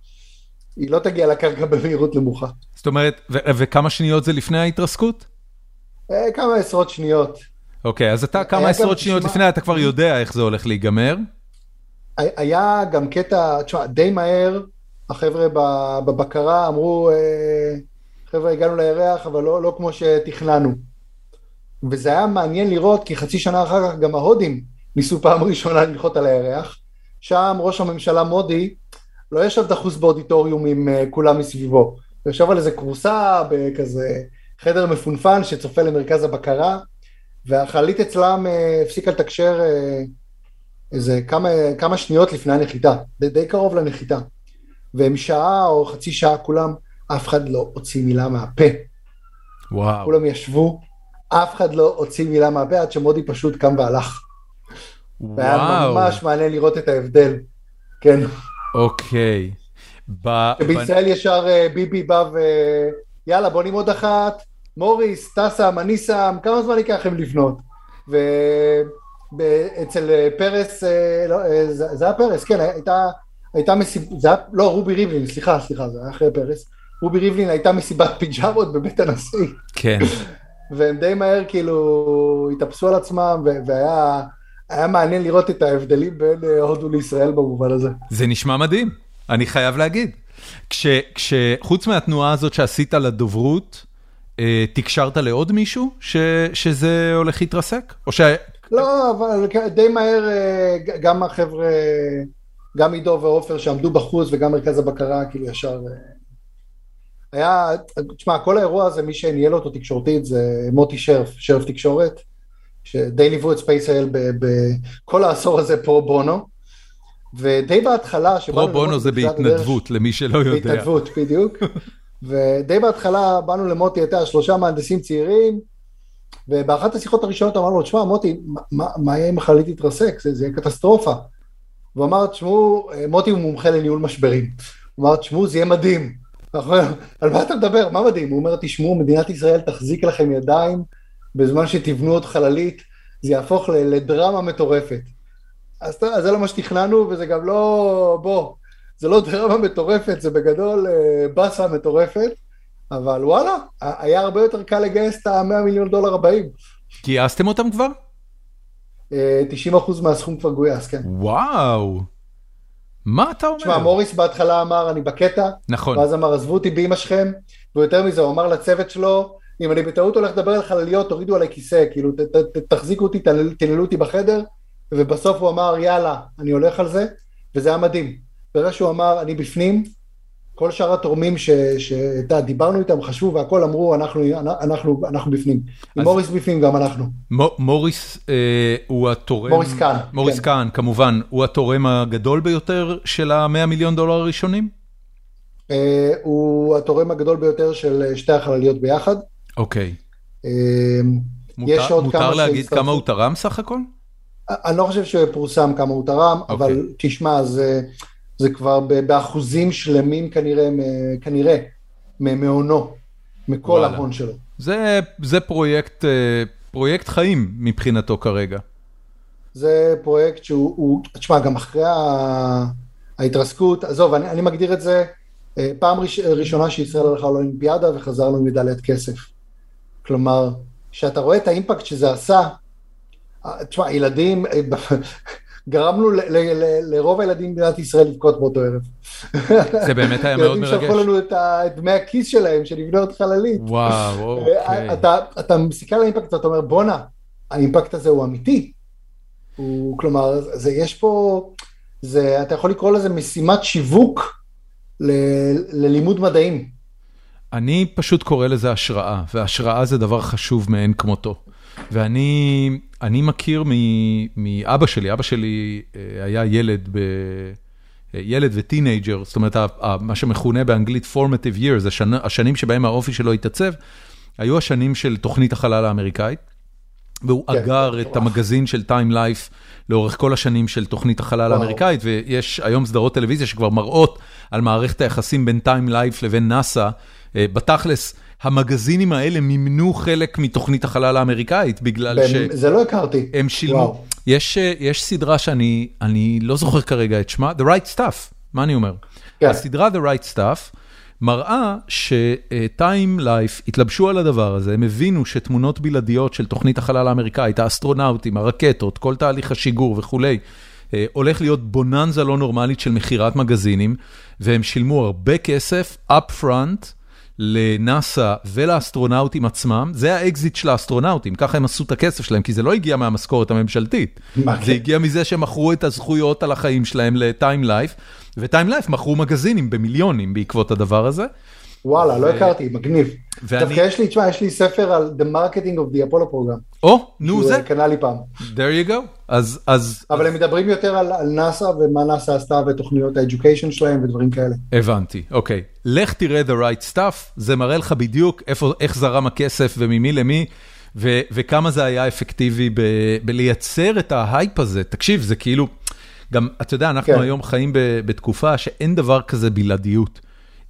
היא לא תגיע לקרקע במהירות נמוכה. זאת אומרת, וכמה שניות זה לפני ההתרסקות? אה, כמה עשרות שניות. אוקיי, אז אתה כמה עשרות שניות לפני, אתה כבר יודע איך זה הולך להיגמר. היה גם קטע, תשמע, די מהר, החבר'ה בבקרה אמרו, חבר'ה, הגענו לירח, אבל לא, לא כמו שתכננו. וזה היה מעניין לראות, כי חצי שנה אחר כך גם ההודים ניסו פעם ראשונה לנחות על הירח. שם ראש הממשלה מודי לא ישב דחוס באודיטוריום עם uh, כולם מסביבו. הוא ישב על איזה כורסה בכזה חדר מפונפן שצופה למרכז הבקרה, והחללית אצלם uh, הפסיקה לתקשר uh, איזה כמה, כמה שניות לפני הנחיתה, די, די קרוב לנחיתה. והם שעה או חצי שעה כולם, אף אחד לא הוציא מילה מהפה. וואו. כולם ישבו אף אחד לא הוציא מילה מהפה עד שמודי פשוט קם והלך. וואו. והיה ממש מעניין לראות את ההבדל, כן. אוקיי. בישראל ישר אה, ביבי בא ו... יאללה בוא נמוד אחת, מוריס, טסם, אני שם, כמה זמן ייקח לכם לבנות? ואצל אה, פרס, אה, לא, זה היה פרס, כן, הייתה, הייתה מסיבה, זה היה, לא, רובי ריבלין, סליחה, סליחה, זה היה אחרי פרס. רובי ריבלין הייתה מסיבת פיג'מות בבית הנשיא. כן. והם די מהר כאילו התאפסו על עצמם, והיה היה מעניין לראות את ההבדלים בין הודו לישראל במובן הזה. זה נשמע מדהים, אני חייב להגיד. כשחוץ מהתנועה הזאת שעשית לדוברות, תקשרת לעוד מישהו שזה הולך להתרסק? או ש... לא, אבל די מהר גם החבר'ה, גם עידו ועופר שעמדו בחוץ וגם מרכז הבקרה, כאילו ישר... היה, תשמע, כל האירוע הזה, מי שניהל אותו תקשורתית זה מוטי שרף, שרף תקשורת, שדי ליוו את ספייס-אל בכל העשור הזה פרו בונו, ודי בהתחלה... פרו בונו זה בהתנדבות, למי שלא יודע. בהתנדבות, בדיוק. ודי בהתחלה באנו למוטי, הייתה שלושה מהנדסים צעירים, ובאחת השיחות הראשונות אמרנו לו, תשמע מוטי, מה יהיה אם החללית תתרסק? זה יהיה קטסטרופה. והוא אמר, תשמעו, מוטי הוא מומחה לניהול משברים. הוא אמר, תשמעו, זה יהיה מדהים. [laughs] על מה אתה מדבר? מה מדהים? הוא אומר, תשמעו, מדינת ישראל תחזיק לכם ידיים בזמן שתבנו עוד חללית, זה יהפוך לדרמה מטורפת. אז זה לא מה שתכננו, וזה גם לא, בוא, זה לא דרמה מטורפת, זה בגדול באסה מטורפת, אבל וואלה, היה הרבה יותר קל לגייס את ה-100 מיליון דולר הבאים. גייסתם אותם כבר? 90 אחוז מהסכום כבר גויס, כן. וואו. מה אתה אומר? תשמע, מוריס בהתחלה אמר, אני בקטע. נכון. ואז אמר, עזבו אותי באמא שלכם, ויותר מזה, הוא אמר לצוות שלו, אם אני בטעות הולך לדבר על חלליות, תורידו עליי כיסא, כאילו, ת, ת, תחזיקו אותי, תנעלו אותי בחדר, ובסוף הוא אמר, יאללה, אני הולך על זה, וזה היה מדהים. ברגע שהוא אמר, אני בפנים, כל שאר התורמים שאתה, דיברנו איתם, חשבו והכל אמרו, אנחנו, אנחנו, אנחנו בפנים. אז... מוריס בפנים, גם אנחנו. מוריס אה, הוא התורם... מוריס קאן. מוריס כן. קאן, כמובן. הוא התורם הגדול ביותר של ה-100 מיליון דולר הראשונים? אה, הוא התורם הגדול ביותר של שתי החלליות ביחד. אוקיי. עוד מותר להגיד. כמה הוא תרם סך הכל? אני לא חושב שפורסם כמה הוא תרם, אוקיי. אבל תשמע, זה... זה כבר באחוזים שלמים כנראה, מהונו, מכל. ההון שלו. זה, זה פרויקט, אה, פרויקט חיים מבחינתו כרגע. זה פרויקט שהוא, תשמע, גם אחרי ההתרסקות, עזוב, אני, אני מגדיר את זה, אה, פעם ראש, ראשונה שישראל הלכה לאולימפיאדה וחזרנו עם מדליית כסף. כלומר, כשאתה רואה את האימפקט שזה עשה, אה, תשמע, ילדים, [laughs] גרמנו לרוב הילדים במדינת ישראל לבכות באותו ערב. זה באמת היה [laughs] מאוד מרגש. ילדים שלחו לנו את דמי הכיס שלהם, שנבנה עוד חללית. וואו, [laughs] אוקיי. אתה מסתכל על האימפקט ואתה אומר, בואנה, האימפקט הזה הוא אמיתי. הוא, כלומר, זה, יש פה, זה, אתה יכול לקרוא לזה משימת שיווק ל, ללימוד מדעים. אני פשוט קורא לזה השראה, והשראה זה דבר חשוב מאין כמותו. ואני אני מכיר מאבא שלי, אבא שלי אה, היה ילד ב... אה, ילד וטינג'ר, זאת אומרת, מה שמכונה באנגלית formative years, השנ... השנים שבהם האופי שלו התעצב, היו השנים של תוכנית החלל האמריקאית, והוא כן, אגר את המגזין של Time Life לאורך כל השנים של תוכנית החלל האמריקאית, ויש היום סדרות טלוויזיה שכבר מראות על מערכת היחסים בין Time Life לבין נאסא, בתכלס. המגזינים האלה מימנו חלק מתוכנית החלל האמריקאית, בגלל ש... זה לא הכרתי. הם שילמו. יש, יש סדרה שאני לא זוכר כרגע את שמה, The Right Stuff, מה אני אומר? כן. הסדרה The Right Stuff מראה ש-Time Life התלבשו על הדבר הזה, הם הבינו שתמונות בלעדיות של תוכנית החלל האמריקאית, האסטרונאוטים, הרקטות, כל תהליך השיגור וכולי, אה, הולך להיות בוננזה לא נורמלית של מכירת מגזינים, והם שילמו הרבה כסף, up front, לנאסא ולאסטרונאוטים עצמם, זה האקזיט של האסטרונאוטים, ככה הם עשו את הכסף שלהם, כי זה לא הגיע מהמשכורת הממשלתית. זה כן? הגיע מזה שהם מכרו את הזכויות על החיים שלהם ל Time Life, ו Time Life מכרו מגזינים במיליונים בעקבות הדבר הזה. וואלה, לא הכרתי, מגניב. דווקא יש לי, תשמע, יש לי ספר על The Marketing of the Apollo Program. או, נו זה. קנה לי פעם. There you go. אז... אז אבל הם מדברים יותר על נאסא ומה נאסא עשתה ותוכניות ה-education שלהם ודברים כאלה. הבנתי, אוקיי. לך תראה The Right Stuff, זה מראה לך בדיוק איך זרם הכסף וממי למי. וכמה זה היה אפקטיבי בלייצר את ההייפ הזה. תקשיב, זה כאילו, גם, אתה יודע, אנחנו כן. היום חיים בתקופה שאין דבר כזה בלעדיות.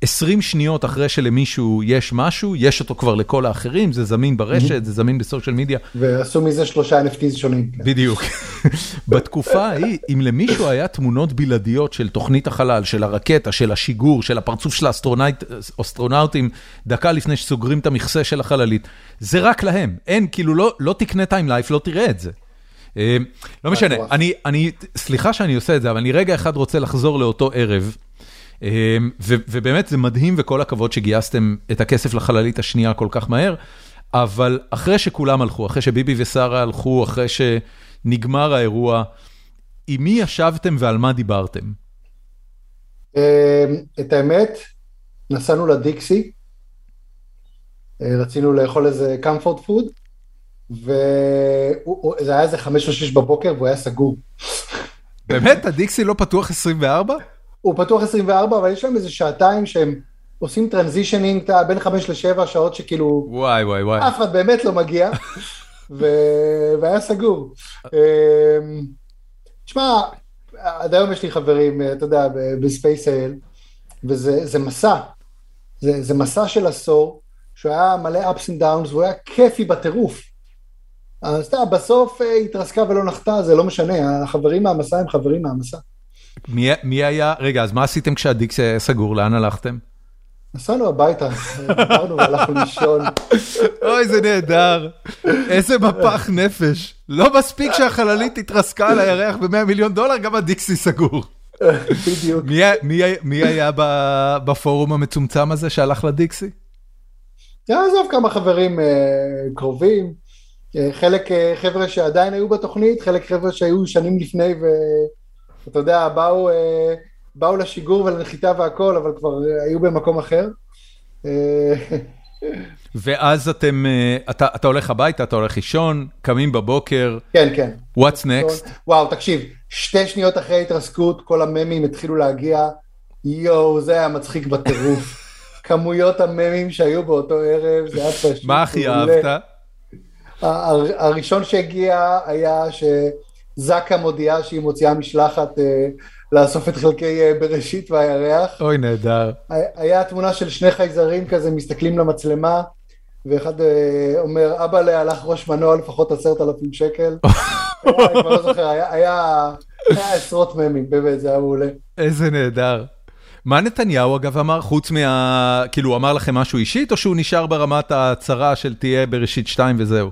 20 שניות אחרי שלמישהו יש משהו, יש אותו כבר לכל האחרים, זה זמין ברשת, זה זמין בסושיאל מדיה. ועשו מזה שלושה NFTs שונים. בדיוק. [laughs] בתקופה ההיא, אם למישהו היה תמונות בלעדיות של תוכנית החלל, של הרקטה, של השיגור, של הפרצוף של האסטרונאוטים, דקה לפני שסוגרים את המכסה של החללית, זה רק להם. אין, כאילו, לא, לא תקנה טיימלייף, לא תראה את זה. אה, לא משנה, אני, אני, סליחה שאני עושה את זה, אבל אני רגע אחד רוצה לחזור לאותו ערב. אה, ובאמת זה מדהים וכל הכבוד שגייסתם את הכסף לחללית השנייה כל כך מהר, אבל אחרי שכולם הלכו, אחרי שביבי ושרה הלכו, אחרי שנגמר האירוע, עם מי ישבתם ועל מה דיברתם? אה, את האמת, נסענו לדיקסי, רצינו לאכול איזה comfort food, וזה היה איזה חמש או שש בבוקר והוא היה סגור. באמת? הדיקסי לא פתוח 24? הוא פתוח 24, אבל יש להם איזה שעתיים שהם עושים transitioning בין חמש לשבע שעות שכאילו... וואי וואי וואי. אף אחד באמת לא מגיע, והיה סגור. אמ, תשמע, עד היום יש לי חברים, אתה יודע, בספייס-אל, וזה מסע. זה, זה מסע של עשור, שהוא היה מלא ups and downs, והוא היה כיפי בטירוף. אז אתה בסוף אה, התרסקה ולא נחתה, זה לא משנה, החברים מהמסע הם חברים מהמסע. מי, מי היה, רגע, אז מה עשיתם כשהדיקסי היה סגור? לאן הלכתם? נסענו הביתה, עברנו והלכנו לישון. אוי, זה נהדר. איזה מפח נפש. לא מספיק שהחללית התרסקה על הירח ב-100 מיליון דולר, גם הדיקסי סגור. בדיוק. מי, מי, מי היה בפורום המצומצם הזה שהלך לדיקסי? עזוב כמה חברים uh, קרובים. אה, חלק אה, חבר'ה שעדיין היו בתוכנית, חלק חבר'ה שהיו שנים לפני ואתה יודע, באו, אה, באו לשיגור ולנחיתה והכל, אבל כבר היו במקום אחר. ואז אתם, אתה, אתה הולך הביתה, אתה הולך לישון, קמים בבוקר. כן, כן. What's next? וואו, תקשיב, שתי שניות אחרי ההתרסקות, כל הממים התחילו להגיע, יואו, זה היה מצחיק בטירוף. [laughs] כמויות הממים שהיו באותו ערב, זה היה פשוט... מה הכי אהבת? הראשון שהגיע היה שזקה מודיעה שהיא מוציאה משלחת אה, לאסוף את חלקי אה, בראשית והירח. אוי, נהדר. היה תמונה של שני חייזרים כזה מסתכלים למצלמה, ואחד אה, אומר, אבא להלך ראש מנוע לפחות עשרת אלפים שקל. [laughs] אני כבר לא זוכר, היה עשרות ממים, באמת, זה היה מעולה. איזה נהדר. מה נתניהו אגב אמר חוץ מה... כאילו הוא אמר לכם משהו אישית או שהוא נשאר ברמת ההצהרה של תהיה בראשית 2 וזהו?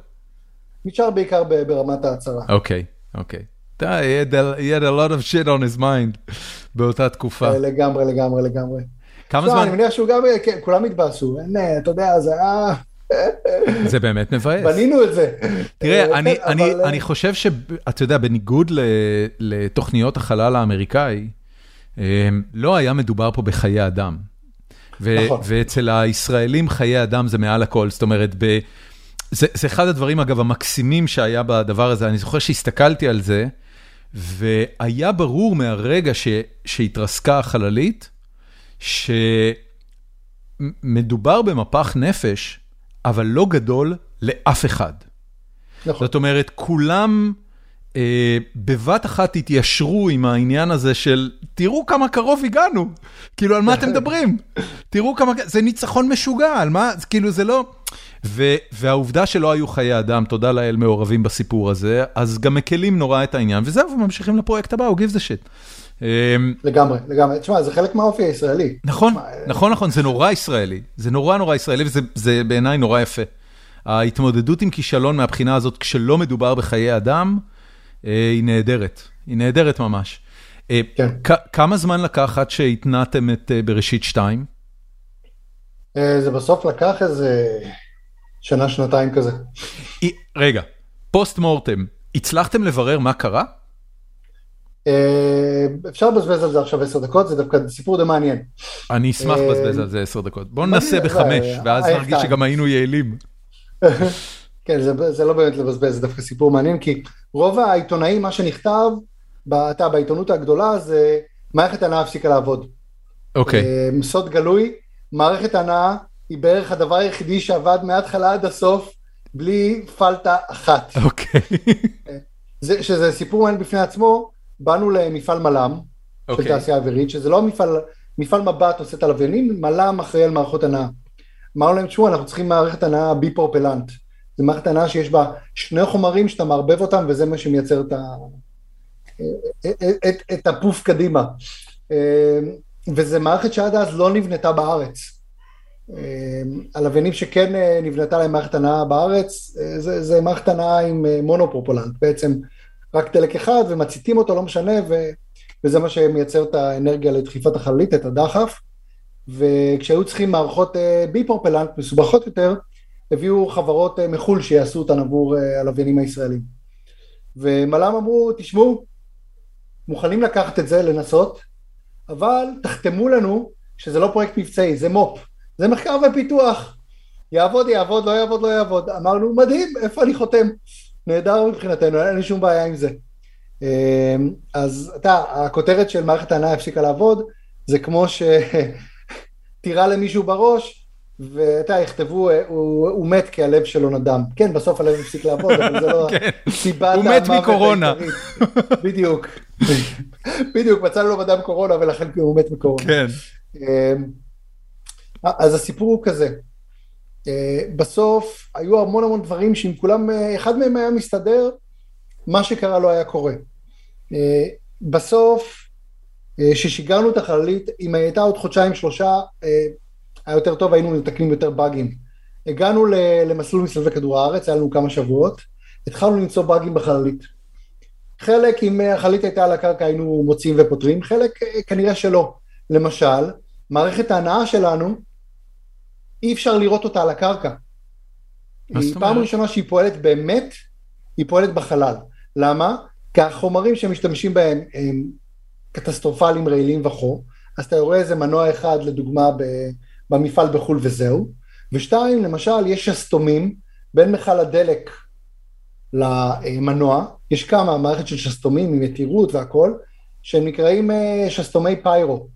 נשאר בעיקר ברמת ההצהרה. אוקיי, אוקיי. he had a lot of shit on his mind [laughs] באותה תקופה. אה, לגמרי, לגמרי, לגמרי. כמה זמן? אני מניח שהוא גם, כן, כולם התבאסו, אה, אתה יודע, זה היה... [laughs] זה באמת מבאס. בנינו את זה. תראה, אה, אני, אני, אני חושב שאתה יודע, בניגוד לתוכניות החלל האמריקאי, לא היה מדובר פה בחיי אדם. נכון. ואצל הישראלים חיי אדם זה מעל הכל, זאת אומרת, זה זה אחד הדברים, אגב, המקסימים שהיה בדבר הזה. אני זוכר שהסתכלתי על זה, והיה ברור מהרגע ש, שהתרסקה החללית, שמדובר במפח נפש, אבל לא גדול לאף אחד. נכון. זאת אומרת, כולם בבת אחת התיישרו עם העניין הזה של, תראו כמה קרוב הגענו, כאילו, על מה אתם [laughs] מדברים? תראו כמה, זה ניצחון משוגע, על מה, כאילו, זה לא... והעובדה שלא היו חיי אדם, תודה לאל, מעורבים בסיפור הזה, אז גם מקלים נורא את העניין, וזהו, וממשיכים לפרויקט הבא, הוא gives a shit. אמ, לגמרי, לגמרי. תשמע, זה חלק מהאופי הישראלי. נכון, נכון, נכון, זה נורא ישראלי. זה נורא נורא ישראלי, וזה בעיניי נורא יפה. ההתמודדות עם כישלון מהבחינה הזאת, כשלא מדובר בחיי אדם, אה, היא נהדרת. היא נהדרת ממש. אה, כן. כמה זמן לקח עד שהתנעתם את אה, בראשית 2? זה בסוף לקח איזה שנה, שנתיים כזה. רגע, פוסט מורטם, הצלחתם לברר מה קרה? אה, אפשר לבזבז על זה עכשיו עשר דקות, זה דווקא סיפור די מעניין. אני אשמח אה, לבזבז על זה עשר דקות. בואו ננסה בחמש, ואז נרגיש שגם היינו יעילים. [laughs] כן, זה לא באמת לבזבז, זה דווקא סיפור מעניין, כי רוב העיתונאים, מה שנכתב, אתה בעיתונות הגדולה, זה מערכת הנעה הפסיקה לעבוד. אוקיי. אה, סוד גלוי, מערכת הנעה היא בערך הדבר היחידי שעבד מההתחלה עד הסוף, בלי פלטה אחת. אוקיי. [laughs] זה, שזה סיפור מעניין בפני עצמו, באנו למפעל מל"ם, okay. של אוקיי. תעשייה אווירית, שזה לא מפעל, מפעל מבט עושה את הלוויינים, מל"ם אחראי על מערכות הנעה. אמרנו להם, תשמעו, אנחנו צריכים מערכת הנעה בי פרופלנט. זה מערכת הנעה שיש בה שני חומרים שאתה מערבב אותם וזה מה שמייצר את, ה... את, את, את הפוף קדימה. וזה מערכת שעד אז לא נבנתה בארץ. הלוויינים שכן נבנתה להם מערכת הנעה בארץ, זה, זה מערכת הנעה עם מונופרופולנט, בעצם רק דלק אחד ומציתים אותו, לא משנה, ו, וזה מה שמייצר את האנרגיה לדחיפת החללית, את הדחף. וכשהיו צריכים מערכות בי-פרופלנט מסובכות יותר, הביאו חברות אה, מחו"ל שיעשו אותן עבור אה, הלוויינים הישראלים. ומל"ם אמרו, תשמעו, מוכנים לקחת את זה, לנסות, אבל תחתמו לנו שזה לא פרויקט מבצעי, זה מו"פ, זה מחקר ופיתוח, יעבוד יעבוד, לא יעבוד לא יעבוד. אמרנו, מדהים, איפה אני חותם? נהדר מבחינתנו, אין לי שום בעיה עם זה. אה, אז אתה, הכותרת של מערכת ההנאה הפסיקה לעבוד, זה כמו שתירה [laughs] למישהו בראש, ואתה יכתבו, הוא, הוא מת כי הלב שלו נדם. כן, בסוף הלב הפסיק לעבוד, אבל זה לא [laughs] כן. סיבת המוות הוא מת מקורונה. בדיוק. [laughs] בדיוק, מצאנו לו בדם קורונה ולכן הוא מת מקורונה. כן. אמ, אז הסיפור הוא כזה. אה, בסוף היו המון המון דברים שאם כולם, אה, אחד מהם היה מסתדר, מה שקרה לא היה קורה. אה, בסוף, כששיגרנו את החללית, אם הייתה עוד חודשיים שלושה, היה יותר טוב, היינו מתקנים יותר באגים. הגענו למסלול מסביבי כדור הארץ, היה לנו כמה שבועות, התחלנו למצוא באגים בחללית. חלק, אם החללית הייתה על הקרקע, היינו מוצאים ופותרים, חלק אה, כנראה שלא. למשל, מערכת ההנאה שלנו, אי אפשר לראות אותה על הקרקע. היא פעם ראשונה שהיא פועלת באמת, היא פועלת בחלל. למה? כי החומרים שמשתמשים בהם הם קטסטרופליים, רעילים וכו', אז אתה רואה איזה מנוע אחד, לדוגמה, במפעל בחו"ל וזהו. ושתיים, למשל, יש שסתומים בין מכל הדלק למנוע, יש כמה, מערכת של שסתומים עם יתירות והכל, שהם נקראים אה, שסתומי פיירו.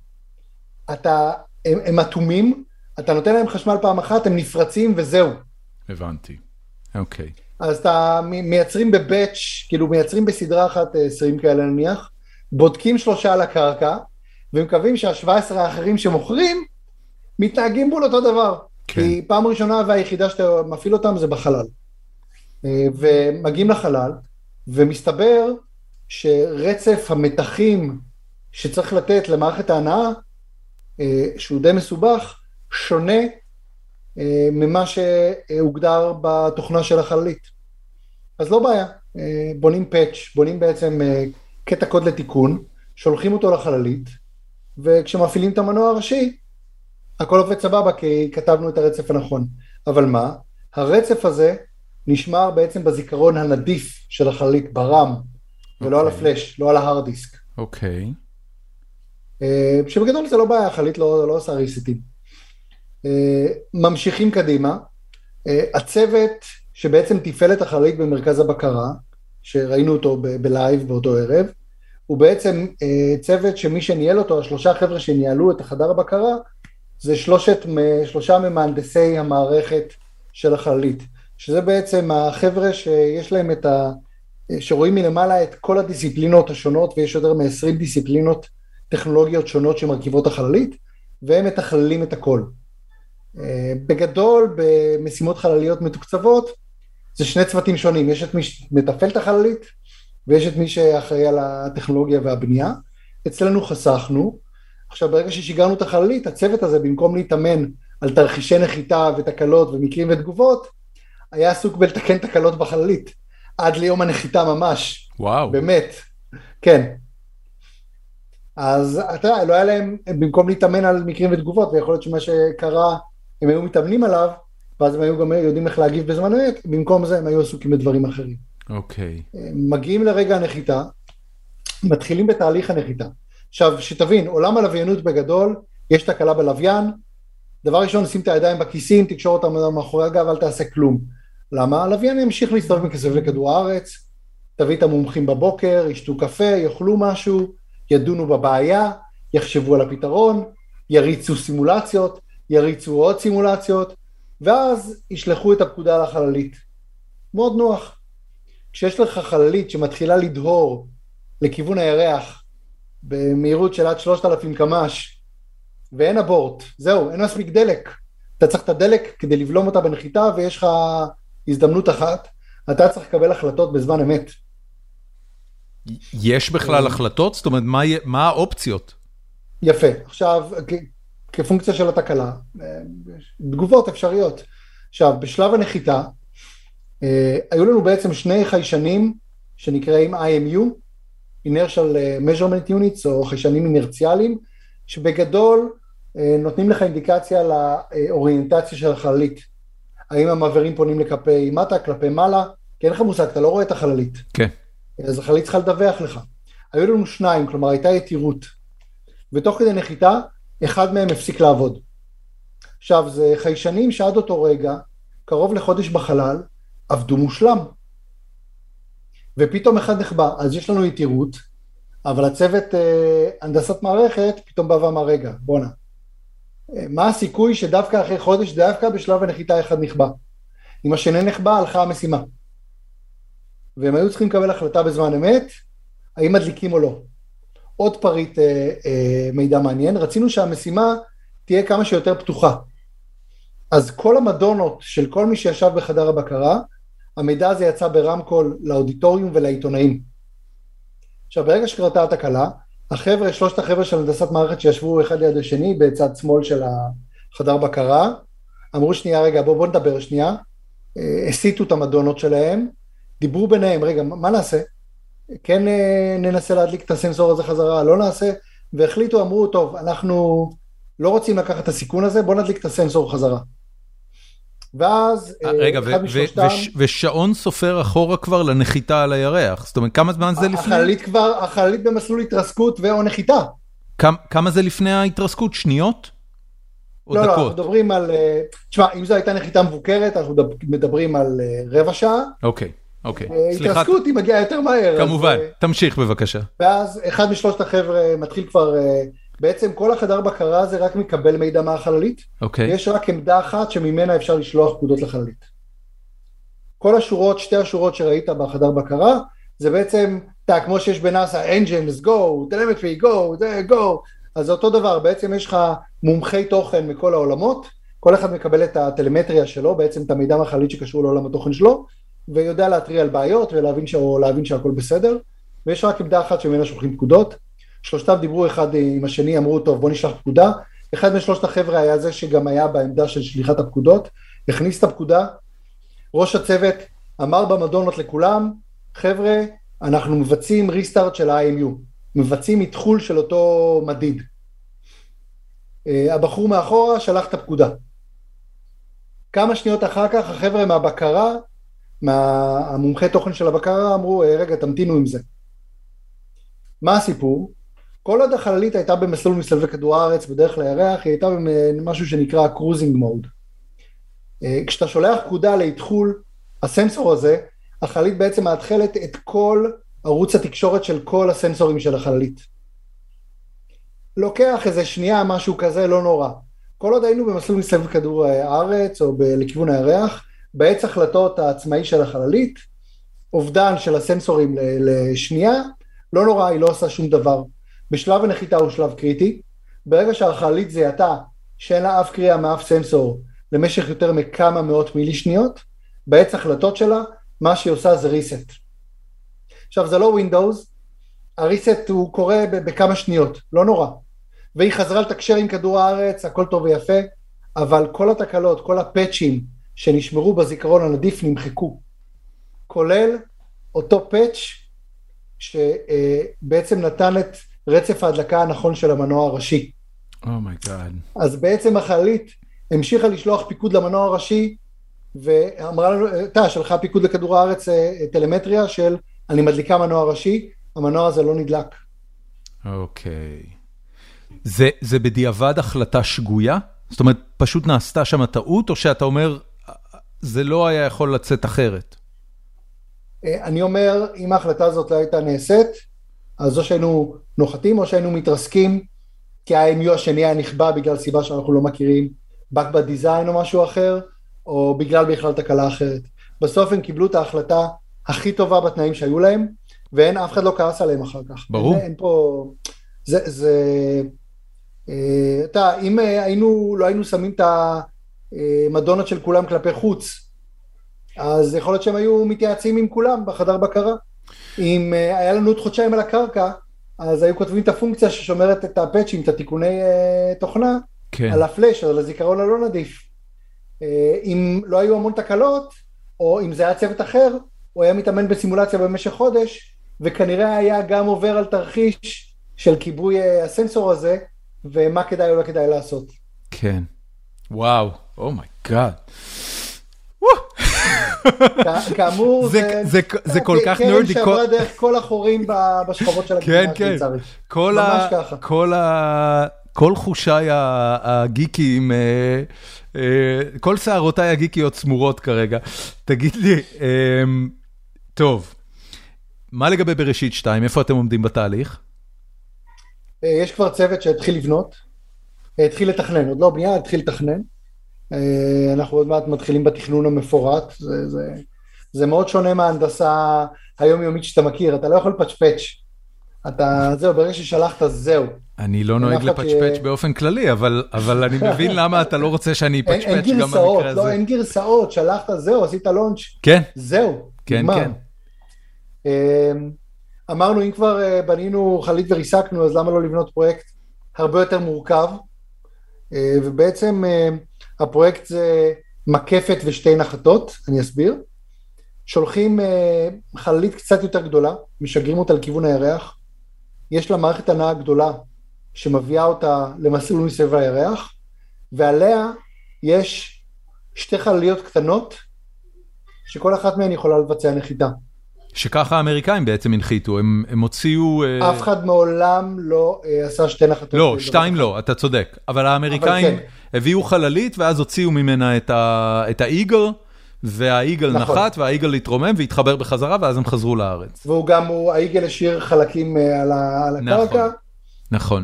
אתה, הם, הם אטומים, אתה נותן להם חשמל פעם אחת, הם נפרצים וזהו. הבנתי, אוקיי. אז אתה מייצרים בבאץ', כאילו מייצרים בסדרה אחת 20 אה, כאלה נניח, בודקים שלושה על הקרקע, ומקווים שה-17 האחרים שמוכרים, מתנהגים בול אותו דבר. כן. כי פעם ראשונה והיחידה שאתה מפעיל אותם זה בחלל. אה, ומגיעים לחלל, ומסתבר שרצף המתחים שצריך לתת למערכת ההנאה, אה, שהוא די מסובך, שונה אה, ממה שהוגדר בתוכנה של החללית. אז לא בעיה, בונים פאץ', בונים בעצם קטע קוד לתיקון, שולחים אותו לחללית, וכשמפעילים את המנוע הראשי, הכל עובד סבבה כי כתבנו את הרצף הנכון. אבל מה? הרצף הזה נשמר בעצם בזיכרון הנדיף של החללית, ברם, okay. ולא על אוקיי. הפלאש, לא על ההארד דיסק. אוקיי. Okay. אה, שבגדול זה לא בעיה, החללית לא, לא עושה ריסטים. אה, ממשיכים קדימה. אה, הצוות שבעצם תפעל את החללית במרכז הבקרה, שראינו אותו בלייב באותו ערב, הוא בעצם צוות שמי שניהל אותו, השלושה חבר'ה שניהלו את החדר הבקרה, זה שלושת, שלושה ממהנדסי המערכת של החללית, שזה בעצם החבר'ה שיש להם את ה... שרואים מלמעלה את כל הדיסציפלינות השונות, ויש יותר מ-20 דיסציפלינות טכנולוגיות שונות שמרכיבות החללית, והם מתכללים את הכל. אה, בגדול, במשימות חלליות מתוקצבות, זה שני צוותים שונים, יש את מי שמתפעל את החללית, ויש את מי שאחראי על הטכנולוגיה והבנייה. אצלנו חסכנו, עכשיו ברגע ששיגרנו את החללית, הצוות הזה במקום להתאמן על תרחישי נחיתה ותקלות ומקרים ותגובות, היה עסוק בלתקן תקלות בחללית, עד ליום הנחיתה ממש. וואו. באמת, כן. אז אתה יודע, לא היה להם, במקום להתאמן על מקרים ותגובות, ויכול להיות שמה שקרה, הם היו מתאמנים עליו, ואז הם היו גם יודעים איך להגיב בזמן אמת, במקום זה הם היו עסוקים בדברים אחרים. אוקיי. Okay. מגיעים לרגע הנחיתה, מתחילים בתהליך הנחיתה. עכשיו, שתבין, עולם הלוויינות בגדול, יש תקלה בלוויין, דבר ראשון, שים את הידיים בכיסים, תקשור אותם מאחורי הגב, אל תעשה כלום. למה? הלוויין ימשיך להסתובב מכסף לכדור הארץ, תביא את המומחים בבוקר, ישתו קפה, יאכלו משהו, ידונו בבעיה, יחשבו על הפתרון, יריצו סימולציות, יריצו עוד סימולציות, ואז ישלחו את הפקודה לחללית. מאוד נוח. כשיש לך חללית שמתחילה לדהור לכיוון הירח במהירות של עד 3,000 קמ"ש ואין אבורט, זהו, אין מספיק דלק. אתה צריך את הדלק כדי לבלום אותה בנחיתה ויש לך הזדמנות אחת, אתה צריך לקבל החלטות בזמן אמת. יש בכלל החלטות? זאת אומרת, מה האופציות? יפה. עכשיו, כפונקציה של התקלה, תגובות אפשריות. עכשיו, בשלב הנחיתה, היו לנו בעצם שני חיישנים שנקראים IMU, inertial measurement units, או חיישנים אינרציאליים, שבגדול נותנים לך אינדיקציה לאוריינטציה של החללית. האם המעברים פונים לכלפי מטה, כלפי מעלה, כי אין לך מושג, אתה לא רואה את החללית. כן. אז החללית צריכה לדווח לך. היו לנו שניים, כלומר הייתה יתירות. ותוך כדי נחיתה, אחד מהם הפסיק לעבוד. עכשיו, זה חיישנים שעד אותו רגע, קרוב לחודש בחלל, עבדו מושלם. ופתאום אחד נחבא, אז יש לנו יתירות, אבל הצוות אה, הנדסת מערכת פתאום בא ואמר, רגע, בואנה, אה, מה הסיכוי שדווקא אחרי חודש, דווקא בשלב הנחיתה אחד נכבה? אם השני נחבא, הלכה המשימה. והם היו צריכים לקבל החלטה בזמן אמת, האם מדליקים או לא. עוד פריט אה, אה, מידע מעניין, רצינו שהמשימה תהיה כמה שיותר פתוחה. אז כל המדונות של כל מי שישב בחדר הבקרה, המידע הזה יצא ברמקול לאודיטוריום ולעיתונאים. עכשיו ברגע שקרתה התקלה, החבר'ה, שלושת החבר'ה של הנדסת מערכת שישבו אחד ליד השני בצד שמאל של החדר בקרה, אמרו שנייה רגע בוא בוא נדבר שנייה, אה, הסיטו את המדונות שלהם, דיברו ביניהם רגע מה נעשה, כן אה, ננסה להדליק את הסנסור הזה חזרה, לא נעשה, והחליטו אמרו טוב אנחנו לא רוצים לקחת את הסיכון הזה בוא נדליק את הסנסור חזרה. ואז אה, רגע, ושעון סופר אחורה כבר לנחיתה על הירח, זאת אומרת כמה זמן זה לפני? החללית כבר, החללית במסלול התרסקות ואו נחיתה. כמה זה לפני ההתרסקות? שניות? או דקות? לא, לא, אנחנו מדברים על, אה, תשמע, אם זו הייתה נחיתה מבוקרת, אנחנו מדברים על אה, רבע שעה. אוקיי, אוקיי. התרסקות היא מגיעה יותר מהר. כמובן, תמשיך בבקשה. ואז אחד משלושת החבר'ה מתחיל כבר בעצם כל החדר בקרה הזה רק מקבל מידע מהחללית. אוקיי. יש רק עמדה אחת שממנה אפשר לשלוח פקודות לחללית. כל השורות, שתי השורות שראית בחדר בקרה, זה בעצם, אתה, כמו שיש בנאסא, engines, go, telemetry, go, go, אז זה אותו דבר, בעצם יש לך מומחי תוכן מכל העולמות, כל אחד מקבל את הטלמטריה שלו, בעצם את המידע מהחללית שקשור לעולם התוכן שלו, ויודע להתריע על בעיות ולהבין ש... שהכל בסדר, ויש רק עמדה אחת שממנה שולחים פקודות. שלושתם דיברו אחד עם השני, אמרו טוב בוא נשלח פקודה, אחד משלושת החבר'ה היה זה שגם היה בעמדה של שליחת הפקודות, הכניס את הפקודה, ראש הצוות אמר במדונות לכולם, חבר'ה, אנחנו מבצעים ריסטארט של ה-IMU, מבצעים איתחול של אותו מדיד. אה, הבחור מאחורה שלח את הפקודה. כמה שניות אחר כך החבר'ה מהבקרה, מהמומחי תוכן של הבקרה אמרו, אה, רגע תמתינו עם זה. מה הסיפור? כל עוד החללית הייתה במסלול מסביב כדור הארץ בדרך לירח, היא הייתה במשהו שנקרא קרוזינג מוד. אה, כשאתה שולח פקודה לאתחול הסנסור הזה, החללית בעצם מאתחלת את כל ערוץ התקשורת של כל הסנסורים של החללית. לוקח איזה שנייה, משהו כזה, לא נורא. כל עוד היינו במסלול מסביב כדור הארץ או לכיוון הירח, בעץ החלטות העצמאי של החללית, אובדן של הסנסורים לשנייה, לא נורא, היא לא עושה שום דבר. בשלב הנחיתה הוא שלב קריטי, ברגע שהחללית זיהתה שאין לה אף קריאה מאף סנסור למשך יותר מכמה מאות מילי שניות, בעץ החלטות שלה, מה שהיא עושה זה reset. עכשיו זה לא Windows, הריסט הוא קורה בכמה שניות, לא נורא. והיא חזרה לתקשר עם כדור הארץ, הכל טוב ויפה, אבל כל התקלות, כל ה patchים שנשמרו בזיכרון הנדיף נמחקו. כולל אותו patch שבעצם נתן את רצף ההדלקה הנכון של המנוע הראשי. oh my god. Oh אז בעצם החללית המשיכה לשלוח פיקוד למנוע הראשי, ואמרה לנו, אתה, שלחה פיקוד לכדור הארץ אה, טלמטריה של אני מדליקה מנוע ראשי, המנוע הזה לא נדלק. אוקיי. Okay. זה, זה בדיעבד החלטה שגויה? זאת אומרת, פשוט נעשתה שם טעות, או שאתה אומר, זה לא היה יכול לצאת אחרת? אה, אני אומר, אם ההחלטה הזאת לא הייתה נעשית, אז או שהיינו נוחתים או שהיינו מתרסקים, כי ה-MU השני היה נכבה בגלל סיבה שאנחנו לא מכירים, באק בדיזיין או משהו אחר, או בגלל בכלל תקלה אחרת. בסוף הם קיבלו את ההחלטה הכי טובה בתנאים שהיו להם, ואין, אף אחד לא כעס עליהם אחר כך. ברור. אין, אין פה, זה, זה, אה, אתה, אם היינו, לא היינו שמים את המדונות של כולם כלפי חוץ, אז יכול להיות שהם היו מתייעצים עם כולם בחדר בקרה. אם uh, היה לנו עוד חודשיים על הקרקע, אז היו כותבים את הפונקציה ששומרת את הפאצ'ים, את התיקוני uh, תוכנה, כן. על הפלאש, על הזיכרון הלא נדיף. אה, אם לא היו המון תקלות, או אם זה היה צוות אחר, הוא היה מתאמן בסימולציה במשך חודש, וכנראה היה גם עובר על תרחיש של כיבוי הסנסור הזה, ומה כדאי או לא כדאי לעשות. כן. וואו, oh my god. כאמור, זה כל כך nerdy. קרן שעברה דרך כל החורים בשכבות של הגבינה השוויצרית. ממש ככה. כל חושיי הגיקיים, אה, אה, כל שערותיי הגיקיות צמורות כרגע. תגיד לי, אמ, טוב, מה לגבי בראשית 2? איפה אתם עומדים בתהליך? אה, יש כבר צוות שהתחיל לבנות, התחיל לתכנן, עוד לא בנייה, התחיל לתכנן. אה, אנחנו עוד מעט מתחילים בתכנון המפורט, זה, זה, זה מאוד שונה מההנדסה היומיומית שאתה מכיר, אתה לא יכול לפצ'פץ', אתה, זהו, ברגע ששלחת, זהו. אני לא נוהג לפצ'פץ' ש... באופן כללי, אבל, אבל אני מבין למה אתה לא רוצה שאני [laughs] אפצ'פץ' גם במקרה הזה. לא, אין גרסאות, שלחת, זהו, עשית לונץ', כן. זהו, כן, נגמר. כן. אמ, אמרנו, אם כבר אה, בנינו חללית וריסקנו, אז למה לא לבנות פרויקט הרבה יותר מורכב? אה, ובעצם הפרויקט זה מקפת ושתי נחתות, אני אסביר. שולחים אה, חללית קצת יותר גדולה, משגרים אותה לכיוון הירח. יש לה מערכת הנעה גדולה שמביאה אותה למסלול מסביב הירח, ועליה יש שתי חלליות קטנות, שכל אחת מהן יכולה לבצע נחיתה. שככה האמריקאים בעצם הנחיתו, הם, הם הוציאו... אה, אף אחד מעולם לא uh, עשה שתי נחתות. לא, שתיים לא, אתה צודק. אבל האמריקאים אבל כן. הביאו חללית ואז הוציאו ממנה את, ה, את האיגל, והאיגל נכון. נחת והאיגל התרומם והתחבר בחזרה ואז הם חזרו לארץ. והוא גם, הוא, האיגל השאיר חלקים uh, על, הקרקע. נכון. נכון.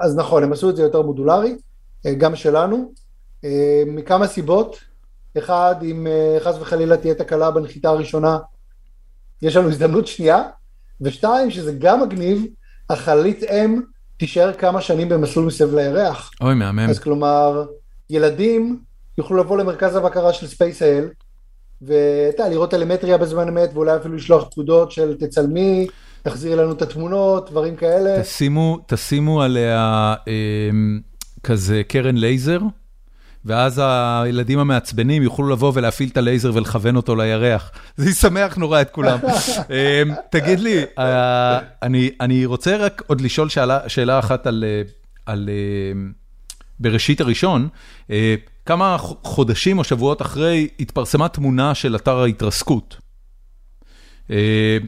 אז נכון, הם עשו את זה יותר מודולרי, גם שלנו, מכמה סיבות. אחד, אם חס וחלילה תהיה תקלה בנחיתה הראשונה, יש לנו הזדמנות שנייה, ושתיים, שזה גם מגניב, החללית אם תישאר כמה שנים במסלול מסביב לירח. אוי, מהמם. אז כלומר, ילדים יוכלו לבוא למרכז הבקרה של SpaceL, ואתה יודע, לראות טלמטריה בזמן אמת, ואולי אפילו לשלוח פקודות של תצלמי, תחזירי לנו את התמונות, דברים כאלה. תשימו, תשימו עליה אה, כזה קרן לייזר. ואז הילדים המעצבנים יוכלו לבוא ולהפעיל את הלייזר ולכוון אותו לירח. זה ישמח נורא את כולם. [laughs] אמ, תגיד לי, אה, אני רוצה רק עוד לשאול שאלה אחת על על אמ, בראשית הראשון. אה, כמה חודשים או שבועות אחרי התפרסמה תמונה של אתר ההתרסקות. אה,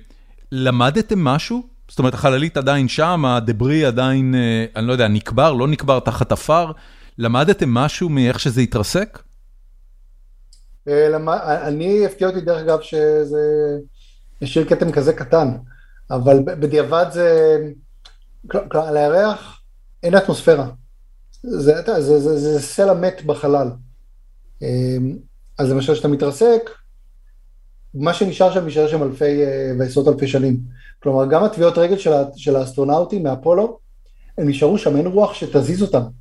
למדתם משהו? זאת אומרת, החללית עדיין שם, הדברי עדיין, אני לא יודע, נקבר, לא נקבר תחת עפר. למדתם משהו מאיך שזה התרסק? אה, אני הפתיע אותי דרך אגב שזה השאיר כתם כזה קטן, אבל בדיעבד זה, על הירח אין אטמוספירה, זה, זה, זה, זה, זה סלע מת בחלל, אה, אז למשל כשאתה מתרסק, מה שנשאר שם נשאר שם אלפי אה, ועשרות אלפי שנים, כלומר גם הטביעות רגל של, של האסטרונאוטים מאפולו, הם נשארו שם, אין רוח שתזיז אותם.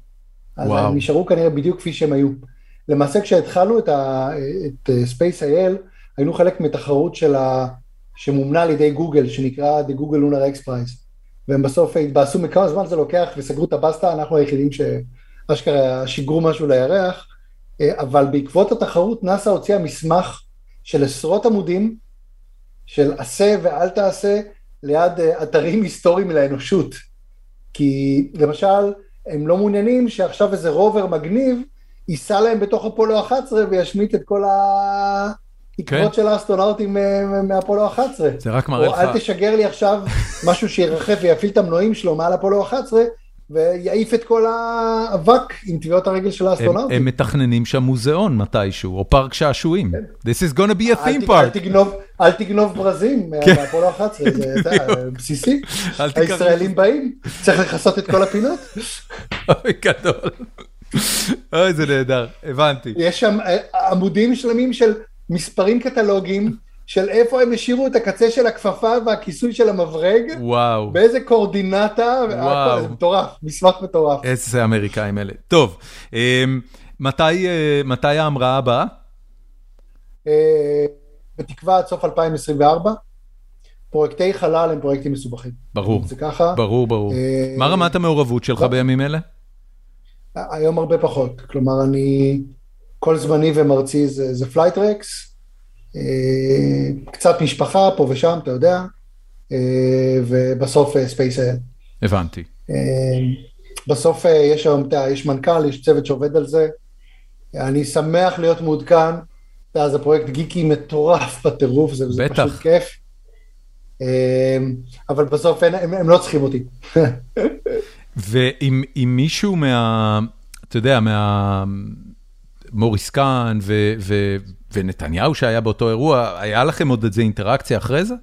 אז וואו. הם נשארו כנראה בדיוק כפי שהם היו. למעשה כשהתחלנו את, ה, את אה, Space.il, היינו חלק מתחרות של ה, שמומנה על ידי גוגל, שנקרא The Google Lunar X Prize. והם בסוף התבאסו מכמה זמן זה לוקח וסגרו את הבסטה, אנחנו היחידים שאשכרה שיגרו משהו לירח, אה, אבל בעקבות התחרות נאס"א הוציאה מסמך של עשרות עמודים, של עשה ואל תעשה, ליד אה, אתרים היסטוריים לאנושות. כי למשל, הם לא מעוניינים שעכשיו איזה רובר מגניב ייסע להם בתוך אפולו 11 וישמיט את כל העקבות כן. של האסטרונאוטים אה, מאפולו 11. זה רק מראה לך. או אל תשגר לי עכשיו משהו שירחף ויפעיל את המנועים שלו מעל אפולו 11, ויעיף את כל האבק עם טביעות הרגל של האסטרונאוטים. הם מתכננים שם מוזיאון מתישהו, או פארק שעשועים. כן. This is gonna be a theme park. אל תגנוב ברזים כן. מאפולו 11, זה בסיסי. הישראלים באים, צריך לכסות את כל הפינות. אוי, גדול. אוי, זה נהדר, הבנתי. יש שם אה, עמודים שלמים של מספרים קטלוגיים. של איפה הם השאירו את הקצה של הכפפה והכיסוי של המברג, וואו, באיזה קורדינטה, וואו, זה מטורף, מסמך מטורף. איזה אמריקאים אלה. טוב, אמ, מתי, אה, מתי ההמראה הבאה? בתקווה עד סוף 2024. פרויקטי חלל הם פרויקטים מסובכים. ברור, זה ככה. ברור, ברור. מה רמת המעורבות שלך בימים אלה? היום הרבה פחות, כלומר אני, כל זמני ומרצי זה, זה Flytrex, קצת משפחה פה ושם, אתה יודע, ובסוף ספייס-אל. הבנתי. בסוף יש היום, יש מנכ"ל, יש צוות שעובד על זה, אני שמח להיות מעודכן, זה פרויקט geeky מטורף בטירוף, זה, זה פשוט כיף. אבל בסוף הם, הם, הם לא צריכים אותי. [laughs] ואם מישהו מה, אתה יודע, מה... מוריס קאן ו, ו, ונתניהו שהיה באותו אירוע, היה לכם עוד איזה אינטראקציה אחרי זה?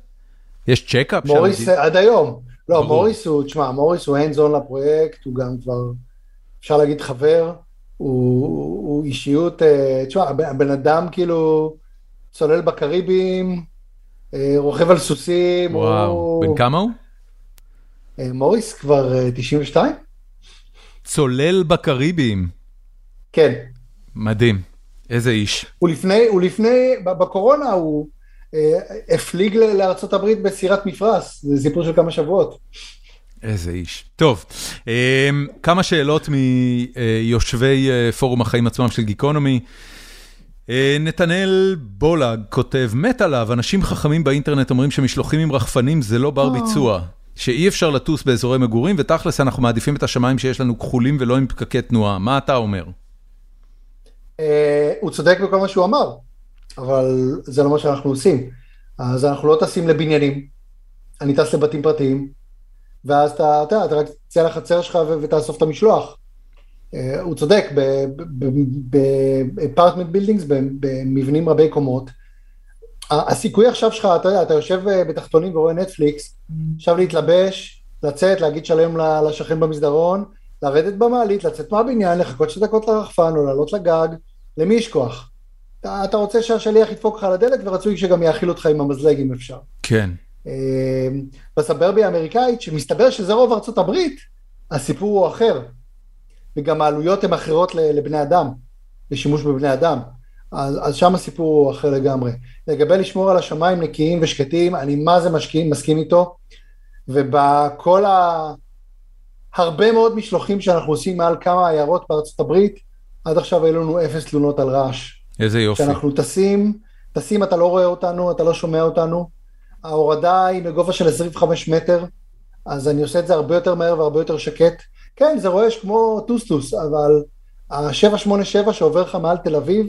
יש check-up? מוריס עד היום. לא, ברור. מוריס הוא, תשמע, מוריס הוא hands-on לפרויקט, הוא גם כבר, אפשר להגיד חבר, הוא, הוא אישיות, תשמע, הבן אדם כאילו צולל בקריבים, רוכב על סוסים. וואו, הוא... בן כמה הוא? מוריס כבר 92. צולל בקריביים. כן. מדהים, איזה איש. הוא לפני, הוא לפני, בקורונה הוא אה, הפליג לארה"ב בסירת מפרש, זה סיפור של כמה שבועות. איזה איש. טוב, אה, כמה שאלות מיושבי אה, פורום החיים עצמם של גיקונומי. נתנאל בולג כותב, מת עליו, אנשים חכמים באינטרנט אומרים שמשלוחים עם רחפנים זה לא בר ביצוע. שאי אפשר לטוס באזורי מגורים, ותכלס אנחנו מעדיפים את השמיים שיש לנו כחולים ולא עם פקקי תנועה. מה אתה אומר? הוא צודק בכל מה שהוא אמר, אבל זה לא מה שאנחנו עושים. אז אנחנו לא טסים לבניינים, אני טס לבתים פרטיים, ואז אתה, אתה, אתה רק תצא לחצר שלך ותאסוף את המשלוח. הוא צודק, ב apartment buildings, במבנים רבי קומות, הסיכוי עכשיו שלך, אתה יודע, אתה יושב בתחתונים ורואה נטפליקס, עכשיו להתלבש, לצאת, להגיד שלום לשכן במסדרון, לרדת במעלית, לצאת מהבניין, לחכות שתי דקות לרחפן או לעלות לגג, למי יש כוח? אתה, אתה רוצה שהשליח ידפוק לך על הדלת ורצוי שגם יאכיל אותך עם המזלג אם אפשר. כן. בסברביה האמריקאית, שמסתבר שזה רוב ארצות הברית, הסיפור הוא אחר. וגם העלויות הן אחרות לבני אדם, לשימוש בבני אדם. אז, אז שם הסיפור הוא אחר לגמרי. לגבי לשמור על השמיים נקיים ושקטים, אני מה זה משקיעים, מסכים איתו, ובכל ה... הרבה מאוד משלוחים שאנחנו עושים מעל כמה עיירות בארצות הברית, עד עכשיו היו לנו אפס תלונות על רעש. איזה יופי. כשאנחנו טסים, טסים אתה לא רואה אותנו, אתה לא שומע אותנו, ההורדה היא מגובה של 25 מטר, אז אני עושה את זה הרבה יותר מהר והרבה יותר שקט. כן, זה רועש כמו טוסטוס, אבל ה-787 שעובר לך מעל תל אביב,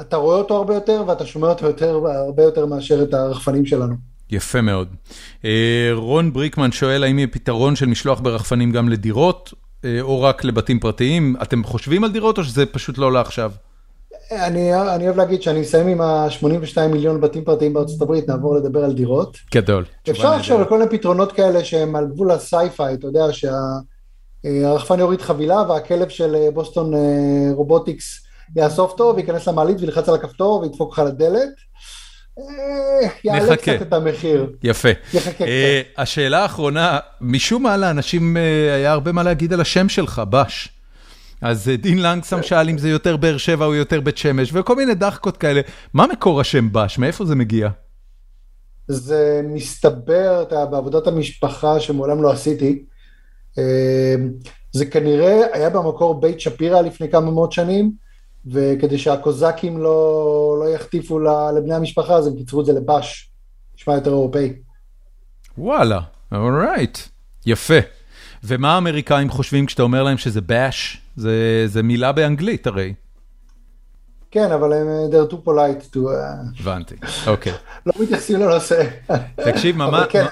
אתה רואה אותו הרבה יותר ואתה שומע אותו יותר, הרבה יותר מאשר את הרחפנים שלנו. יפה מאוד. רון בריקמן שואל האם יהיה פתרון של משלוח ברחפנים גם לדירות או רק לבתים פרטיים? אתם חושבים על דירות או שזה פשוט לא לעכשיו? אני, אני אוהב להגיד שאני אסיים עם ה-82 מיליון בתים פרטיים בארצות הברית, נעבור לדבר על דירות. גדול. אפשר לחשוב על כל מיני פתרונות כאלה שהם על גבול ה sci-fi, אתה יודע שהרחפן יוריד חבילה והכלב של בוסטון רובוטיקס יאסוף טוב, ייכנס למעלית וילחץ על הכפתור וידפוק לך לדלת. יעלה קצת את המחיר. יפה. השאלה האחרונה, משום מה לאנשים היה הרבה מה להגיד על השם שלך, בש. אז דין לנגסם שאל אם זה יותר באר שבע או יותר בית שמש, וכל מיני דחקות כאלה. מה מקור השם בש? מאיפה זה מגיע? זה מסתבר, אתה בעבודת המשפחה שמעולם לא עשיתי, זה כנראה היה במקור בית שפירא לפני כמה מאות שנים, וכדי שהקוזקים לא, לא יחטיפו לבני המשפחה, אז הם קיצרו את זה לבש, נשמע יותר אירופאי. וואלה, אורייט, יפה. ומה האמריקאים חושבים כשאתה אומר להם שזה bash? זה, זה מילה באנגלית הרי. כן, אבל הם, they're too polite to... הבנתי, אוקיי. [laughs] לא מתייחסים לנושא. תקשיב, ממש... אבל כן,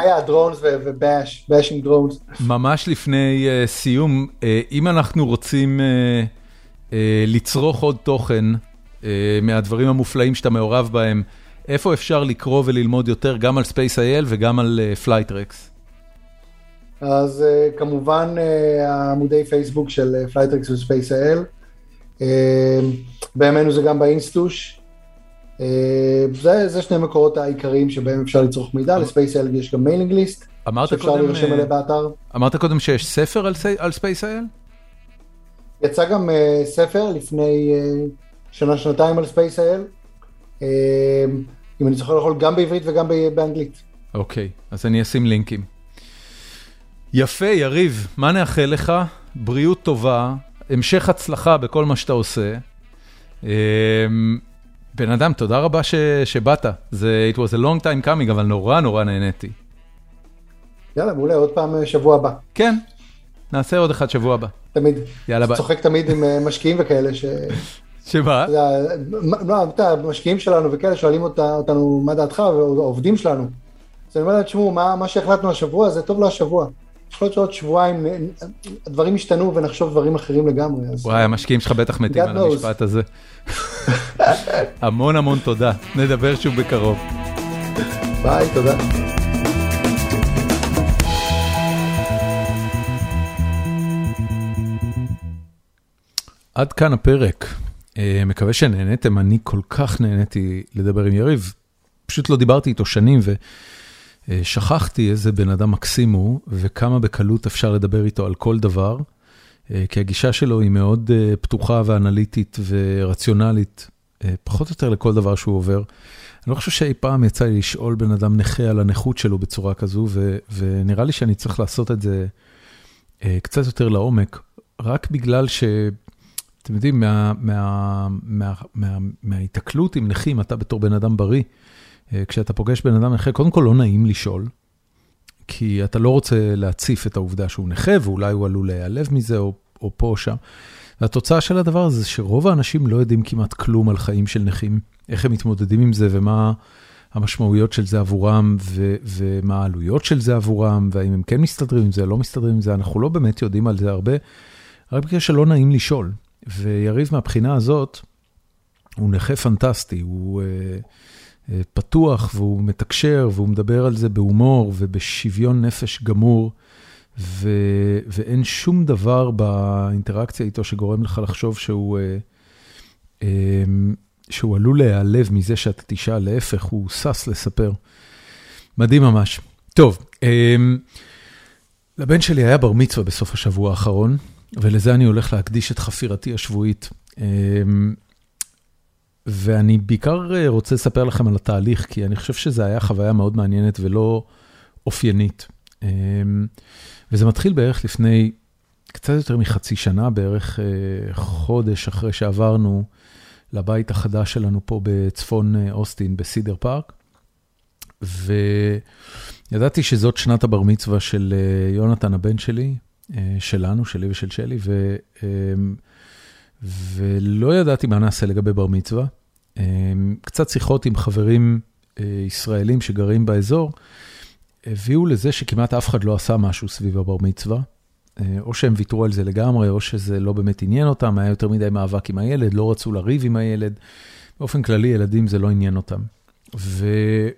היה דרונס ובאש, באש עם דרונס. ממש לפני uh, סיום, אם אנחנו רוצים לצרוך עוד תוכן uh, מהדברים המופלאים שאתה מעורב בהם, איפה אפשר לקרוא וללמוד יותר גם על Space.il וגם על uh, Flytrex? אז כמובן העמודי פייסבוק של ו-Space.il. Uh, בימינו זה גם באינסטוש. זה, זה שני מקורות העיקריים שבהם אפשר לצרוך מידע, ל-Space.il יש גם mailing list, שאפשר להירשם עליה באתר. אמרת קודם שיש ספר על, על Space.il? יצא גם uh, ספר לפני uh, שנה-שנתיים על Space.il. אם אני זוכר נכון, גם בעברית וגם באנגלית. אוקיי, אז אני אשים לינקים. יפה, יריב, מה נאחל לך? בריאות טובה, המשך הצלחה בכל מה שאתה עושה. בן אדם, תודה רבה שבאת. זה, it was a long time coming, אבל נורא נורא נהניתי. יאללה, מעולה, עוד פעם אה, שבוע הבא. כן, נעשה עוד אחד שבוע הבא. תמיד. יאללה, ביי. צוחק תמיד עם אה, משקיעים וכאלה ש... שמה? לא, אתה, המשקיעים שלנו וכאלה שואלים אותנו מה דעתך, והעובדים שלנו. אז אני אומר להם, תשמעו, מה שהחלטנו השבוע זה טוב לו השבוע. יכול להיות שעוד שבועיים הדברים ישתנו ונחשוב דברים אחרים לגמרי. וואי, המשקיעים שלך בטח מתים על המשפט הזה. המון המון תודה, נדבר שוב בקרוב. ביי, תודה. עד כאן הפרק. אה, מקווה שנהניתם, אני כל כך נהניתי לדבר עם יריב. פשוט לא דיברתי איתו שנים ושכחתי איזה בן אדם מקסים הוא וכמה בקלות אפשר לדבר איתו על כל דבר. אה, כי הגישה שלו היא מאוד אה, פתוחה ואנליטית ורציונלית, פחות או יותר לכל דבר שהוא עובר. אני לא חושב שאי פעם יצא לי לשאול בן אדם נכה על הנכות שלו בצורה כזו, ו- ונראה לי שאני צריך לעשות את זה קצת יותר לעומק, רק בגלל ש... אתם יודעים, מההיתקלות עם נכים, אתה בתור בן אדם בריא, אה, כשאתה פוגש בן אדם נכה, קודם כל לא נעים לשאול, כי אתה לא רוצה להציף את העובדה שהוא נכה, ואולי הוא עלול להיעלב מזה, או, או פה או שם. והתוצאה של הדבר הזה, זה שרוב האנשים לא יודעים כמעט כלום על חיים של נכים, איך הם מתמודדים עם זה ומה המשמעויות של זה עבורם, ו, ומה העלויות של זה עבורם, והאם הם כן מסתדרים עם זה, לא מסתדרים עם זה, אנחנו לא באמת יודעים על זה הרבה, רק בגלל שלא נעים לשאול. ויריב מהבחינה הזאת, הוא נכה פנטסטי, הוא uh, uh, פתוח והוא מתקשר והוא מדבר על זה בהומור ובשוויון נפש גמור, ו, ואין שום דבר באינטראקציה איתו שגורם לך לחשוב שהוא, uh, um, שהוא עלול להיעלב מזה שאתה תשאל, להפך, הוא שש לספר. מדהים ממש. טוב, um, לבן שלי היה בר מצווה בסוף השבוע האחרון. ולזה אני הולך להקדיש את חפירתי השבועית. אמ, ואני בעיקר אה, רוצה לספר לכם על התהליך, כי אני חושב שזו הייתה חוויה מאוד מעניינת ולא אופיינית. אמ, וזה מתחיל בערך לפני קצת יותר מחצי שנה, בערך אה, חודש אחרי שעברנו לבית החדש שלנו פה בצפון אה, אוסטין, בסידר פארק. וידעתי שזאת שנת הבר מצווה של יונתן הבן שלי, שלנו, שלי ושל שלי, ו, אמ, ולא ידעתי מה נעשה לגבי בר מצווה. אמ, קצת שיחות עם חברים אה, ישראלים שגרים באזור, הביאו לזה שכמעט אף אחד לא עשה משהו סביב הבר מצווה. אה, או שהם ויתרו על זה לגמרי, או שזה לא באמת עניין אותם, היה יותר מדי מאבק עם הילד, לא רצו לריב עם הילד. באופן כללי, ילדים זה לא עניין אותם. ו,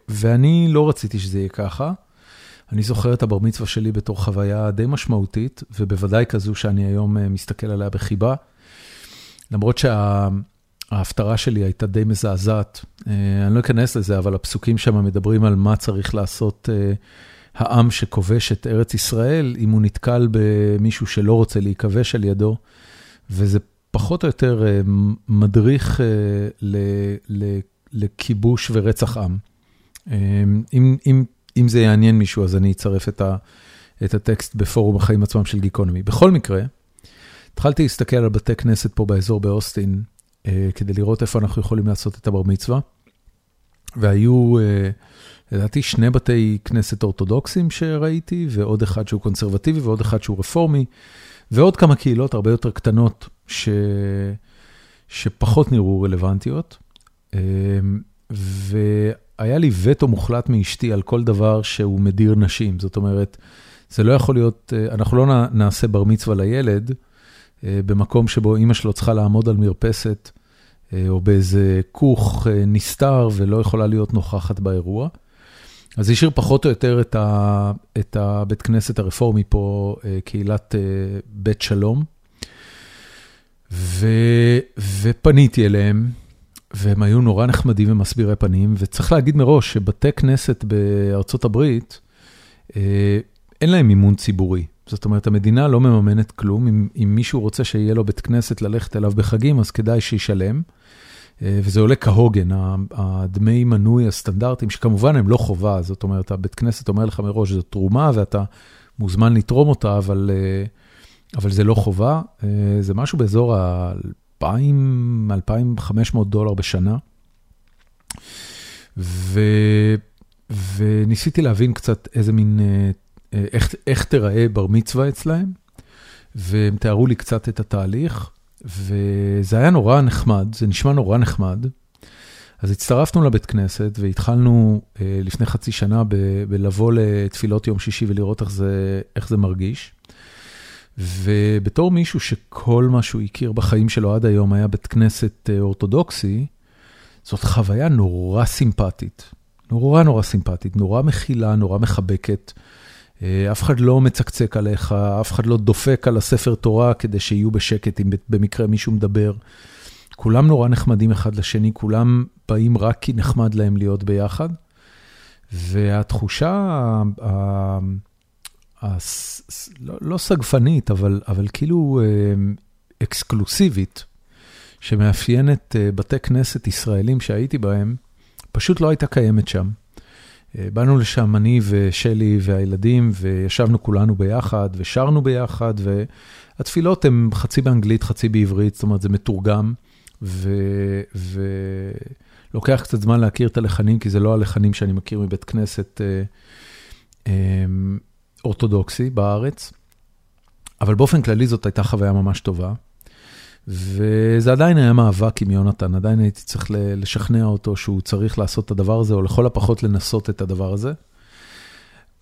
ואני לא רציתי שזה יהיה ככה. אני זוכר את הבר מצווה שלי בתור חוויה די משמעותית, ובוודאי כזו שאני היום אה, מסתכל עליה בחיבה. למרות שההפטרה שלי הייתה די מזעזעת. אה, אני לא אכנס לזה, אבל הפסוקים שם מדברים על מה צריך לעשות אה, העם שכובש את ארץ ישראל, אם הוא נתקל במישהו שלא רוצה להיכבש על ידו, וזה פחות או יותר מדריך לכיבוש ורצח עם. אם, אם אם זה יעניין מישהו, אז אני אצרף את ה, את הטקסט בפורום החיים עצמם של גיקונומי. בכל מקרה, התחלתי להסתכל על בתי כנסת פה באזור באוסטין, אה, כדי לראות איפה אנחנו יכולים לעשות את הבר מצווה. והיו, אה, לדעתי, שני בתי כנסת אורתודוקסים שראיתי, ועוד אחד שהוא קונסרבטיבי ועוד אחד שהוא רפורמי, ועוד כמה קהילות הרבה יותר קטנות ש... שפחות נראו רלוונטיות. אה, ו... היה לי וטו מוחלט מאשתי על כל דבר שהוא מדיר נשים. זאת אומרת, זה לא יכול להיות, אה, אנחנו לא נעשה בר מצווה לילד אה, במקום שבו אימא שלו צריכה לעמוד על מרפסת אה, או באיזה כוך נסתר ולא יכולה להיות נוכחת באירוע. אז השאיר פחות או יותר את, ה, את הבית כנסת הרפורמי פה, קהילת בית שלום. ו, ופניתי אליהם, והם היו נורא נחמדים ומסבירי פנים, וצריך להגיד מראש שבתי כנסת בארצות הברית, אה, אין להם מימון ציבורי. זאת אומרת, המדינה לא מממנת כלום, אם, אם מישהו רוצה שיהיה לו בית כנסת ללכת אליו בחגים, אז כדאי שישלם. וזה עולה כהוגן, הדמי מנוי הסטנדרטיים, שכמובן הם לא חובה, זאת אומרת, הבית כנסת אומר לך מראש, זו תרומה ואתה מוזמן לתרום אותה, אבל, אבל זה לא חובה, זה משהו באזור ה-2,000-2,500 דולר בשנה. ו, וניסיתי להבין קצת איזה מין, איך, איך תיראה בר מצווה אצלהם, והם תיארו לי קצת את התהליך. וזה היה נורא נחמד, זה נשמע נורא נחמד. אז הצטרפנו לבית כנסת והתחלנו אה, לפני חצי שנה בלבוא לתפילות יום שישי ולראות איך זה, איך זה מרגיש. ובתור מישהו שכל מה שהוא הכיר בחיים שלו עד היום היה בית כנסת אה, אורתודוקסי, זאת חוויה נורא סימפטית. נורא נורא סימפטית, נורא מכילה, נורא מחבקת. אה, אף אחד לא מצקצק עליך, אף אחד לא דופק על הספר תורה כדי שיהיו בשקט אם במקרה מישהו מדבר. כולם נורא נחמדים אחד לשני, כולם באים רק כי נחמד להם להיות ביחד. והתחושה, לא, לא סגפנית, אבל, אבל כאילו אה, אקסקלוסיבית, שמאפיינת אה, בתי כנסת ישראלים שהייתי בהם, פשוט לא הייתה קיימת שם. אה, באנו לשם, אני ושלי והילדים, וישבנו כולנו ביחד, ושרנו ביחד, והתפילות הן חצי באנגלית, חצי בעברית, זאת אומרת, זה מתורגם, ולוקח קצת זמן להכיר את הלחנים, כי זה לא הלחנים שאני מכיר מבית כנסת אה, אה, אורתודוקסי בארץ, אבל באופן כללי זאת הייתה חוויה ממש טובה. וזה עדיין היה מאבק עם יונתן, עדיין הייתי צריך לשכנע אותו שהוא צריך לעשות את הדבר הזה, או לכל הפחות לנסות את הדבר הזה.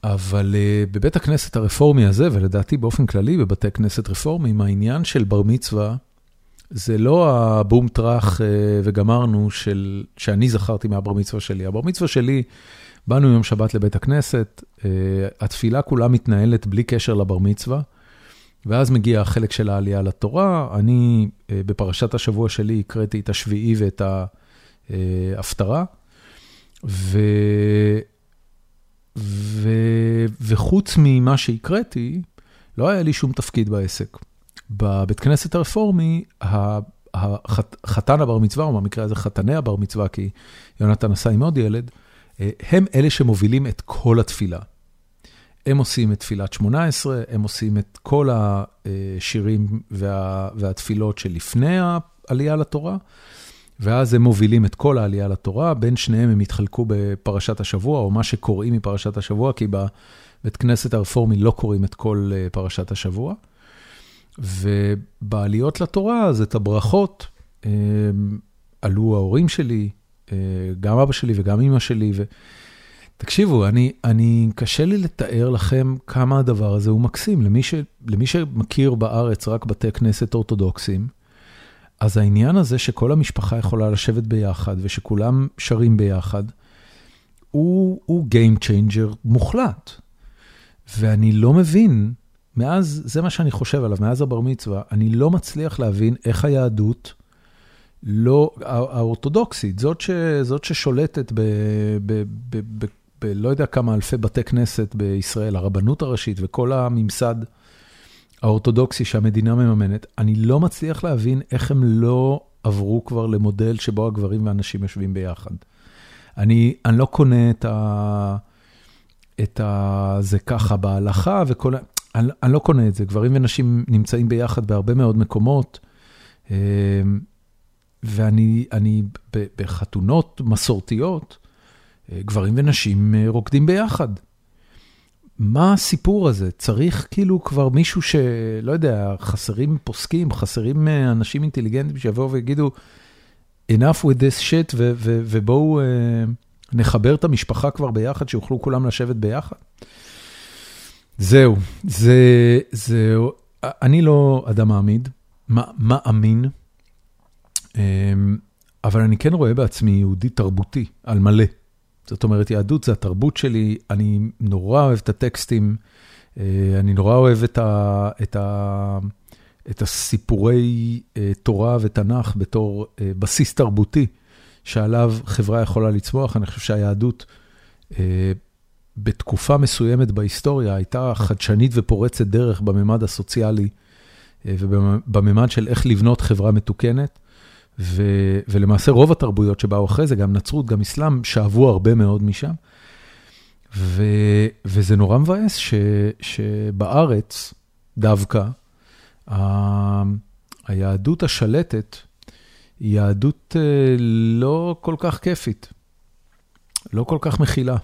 אבל uh, בבית הכנסת הרפורמי הזה, ולדעתי באופן כללי בבתי כנסת רפורמיים, העניין של בר מצווה, זה לא הבום טראח uh, וגמרנו של, שאני זכרתי מהבר מצווה שלי. הבר מצווה שלי, באנו יום שבת לבית הכנסת, uh, התפילה כולה מתנהלת בלי קשר לבר מצווה. ואז מגיע החלק של העלייה לתורה. אני, אה, בפרשת השבוע שלי, הקראתי את השביעי ואת ההפטרה. ו... ו... וחוץ ממה שהקראתי, לא היה לי שום תפקיד בעסק. בבית כנסת הרפורמי, החתן הבר מצווה, או במקרה הזה חתני הבר מצווה, כי יונתן עשה עם עוד ילד, אה, הם אלה שמובילים את כל התפילה. הם עושים את תפילת 18, הם עושים את כל השירים וה, והתפילות שלפני העלייה לתורה, ואז הם מובילים את כל העלייה לתורה, בין שניהם הם יתחלקו בפרשת השבוע, או מה שקוראים מפרשת השבוע, כי בבית כנסת הרפורמי לא קוראים את כל אה, פרשת השבוע. ובעליות לתורה, אז את הברכות, אה, עלו ההורים שלי, אה, גם אבא שלי וגם אמא שלי, ו... תקשיבו, אני, אני, קשה לי לתאר לכם כמה הדבר הזה הוא מקסים. למי, ש, למי שמכיר בארץ רק בתי כנסת אורתודוקסים, אז העניין הזה שכל המשפחה יכולה לשבת ביחד ושכולם שרים ביחד, הוא, הוא Game Changer מוחלט. ואני לא מבין, מאז, זה מה שאני חושב עליו, מאז הבר מצווה, אני לא מצליח להבין איך היהדות, לא, האורתודוקסית, זאת, ש, זאת ששולטת ב, ב, ב, ב, בלא יודע כמה אלפי בתי כנסת בישראל, הרבנות הראשית וכל הממסד האורתודוקסי שהמדינה מממנת, אני לא מצליח להבין איך הם לא עברו כבר למודל שבו הגברים והנשים יושבים ביחד. אני, אני לא קונה את ה... את ה... זה ככה בהלכה וכל ה... אני, אני לא קונה את זה. גברים ונשים נמצאים ביחד בהרבה מאוד מקומות, אמ, ואני אני, בחתונות מסורתיות, גברים ונשים אה, רוקדים ביחד. מה הסיפור הזה? צריך כאילו כבר מישהו שלא יודע, חסרים פוסקים, חסרים אה, אנשים אינטליגנטים שיבואו ויגידו, enough with this shit, ובואו uh, נחבר את המשפחה כבר ביחד, שיוכלו כולם לשבת ביחד. זהו, זה, זה, אני לא אדם מעמיד, מאמין, אבל אני כן רואה בעצמי יהודי תרבותי, על מלא. זאת אומרת, יהדות זה התרבות שלי, אני נורא אוהב את הטקסטים, אה, אני נורא אוהב את, ה, את, ה, את הסיפורי אה, תורה ותנ"ך בתור אה, בסיס תרבותי שעליו חברה יכולה לצמוח. אני חושב שהיהדות בתקופה מסוימת בהיסטוריה הייתה חדשנית ופורצת דרך בממד הסוציאלי ובממד של איך לבנות חברה מתוקנת. ולמעשה רוב התרבויות שבאו אחרי זה, גם נצרות, גם אסלאם, שאבו הרבה מאוד משם. וזה נורא מבאס שבארץ, דווקא, היהדות השלטת היא יהדות אה, לא כל כך כיפית, לא כל כך מכילה.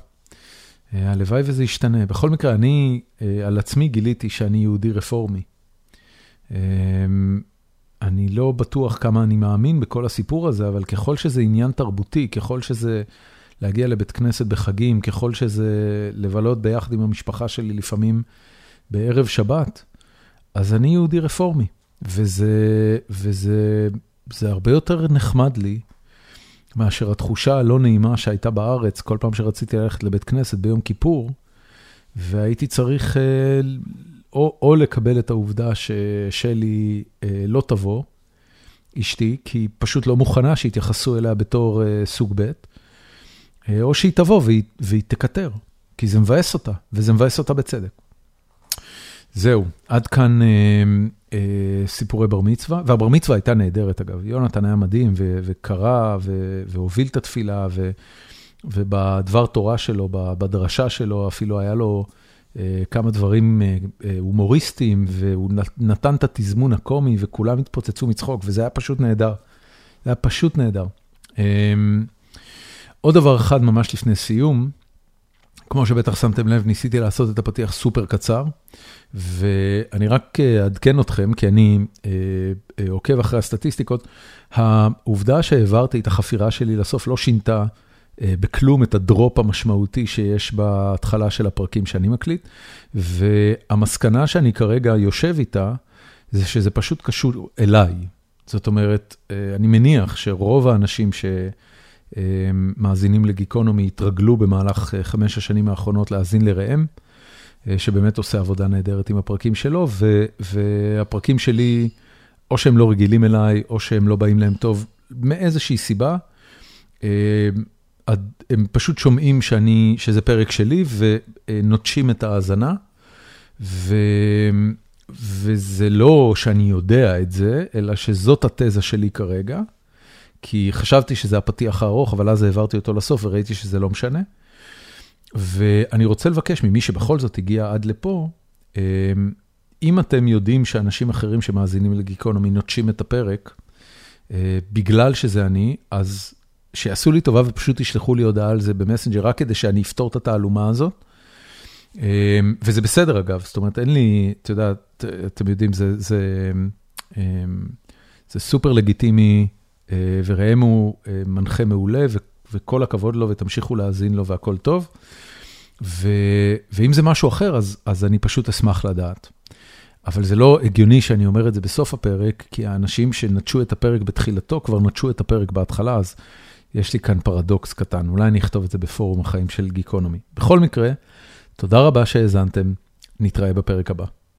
אה, הלוואי וזה ישתנה. בכל מקרה, אני אה, על עצמי גיליתי שאני יהודי רפורמי. אני לא בטוח כמה אני מאמין בכל הסיפור הזה, אבל ככל שזה עניין תרבותי, ככל שזה להגיע לבית כנסת בחגים, ככל שזה לבלות ביחד עם המשפחה שלי לפעמים בערב שבת, אז אני יהודי רפורמי. וזה, וזה זה הרבה יותר נחמד לי מאשר התחושה הלא נעימה שהייתה בארץ כל פעם שרציתי ללכת לבית כנסת ביום כיפור, והייתי צריך אה, או, או לקבל את העובדה ששלי אה, לא תבוא, אשתי, כי היא פשוט לא מוכנה שיתייחסו אליה בתור אה, סוג ב', או שהיא תבוא והיא, תקטר, כי זה מבאס אותה, וזה מבאס אותה בצדק. זהו, עד כאן אה, אה, סיפורי בר מצווה, והבר מצווה הייתה נהדרת אגב, יונתן היה מדהים ו- וקרא ו- והוביל את התפילה, ו- ובדבר תורה שלו, בדרשה שלו, אפילו היה לו אה, כמה דברים אה, אה, הומוריסטיים, והוא נתן את התזמון הקומי וכולם התפוצצו מצחוק, וזה היה פשוט נהדר. זה היה פשוט נהדר. אה, עוד דבר אחד ממש לפני סיום, כמו שבטח שמתם לב, ניסיתי לעשות את הפתיח סופר קצר, ואני רק אה, אעדכן אתכם, כי אני אה, אה, עוקב אחרי הסטטיסטיקות, העובדה שהעברתי את החפירה שלי לסוף לא שינתה בכלום את הדרופ המשמעותי שיש בהתחלה של הפרקים שאני מקליט, והמסקנה שאני כרגע יושב איתה, זה שזה פשוט קשור אליי. זאת אומרת, אני מניח שרוב האנשים ש... מאזינים לגיקונומי התרגלו במהלך אה, חמש השנים האחרונות להאזין לראם, אה, שבאמת עושה עבודה נהדרת עם הפרקים שלו, והפרקים שלי, או שהם לא רגילים אליי, או שהם לא באים להם טוב, מאיזושהי סיבה. הם פשוט שומעים שאני, שזה פרק שלי ונוטשים את ההאזנה, ו, וזה לא שאני יודע את זה, אלא שזאת התזה שלי כרגע. כי חשבתי שזה הפתיח הארוך, אבל אז העברתי אותו לסוף וראיתי שזה לא משנה. ואני רוצה לבקש ממי שבכל זאת הגיע עד לפה, אמ, אם אתם יודעים שאנשים אחרים שמאזינים לגיקונומי נוטשים את הפרק, אה, בגלל שזה אני, אז שיעשו לי טובה ופשוט ישלחו לי הודעה על זה במסנג'ר, רק כדי שאני אפתור את התעלומה הזאת. אמ, וזה בסדר אגב, זאת אומרת, אין לי, אתה יודע, אתם יודעים, זה, זה, אמ, זה סופר לגיטימי אה, וראם הוא אה, מנחה מעולה, וכל הכבוד לו, ותמשיכו להאזין לו והכל טוב. ואם זה משהו אחר, אז, אז אני פשוט אשמח לדעת. אבל זה לא הגיוני שאני אומר את זה בסוף הפרק, כי האנשים שנטשו את הפרק בתחילתו כבר נטשו את הפרק בהתחלה, אז יש לי כאן פרדוקס קטן, אולי אני אכתוב את זה בפורום החיים של גיקונומי. בכל מקרה, תודה רבה שהאזנתם, נתראה בפרק הבא.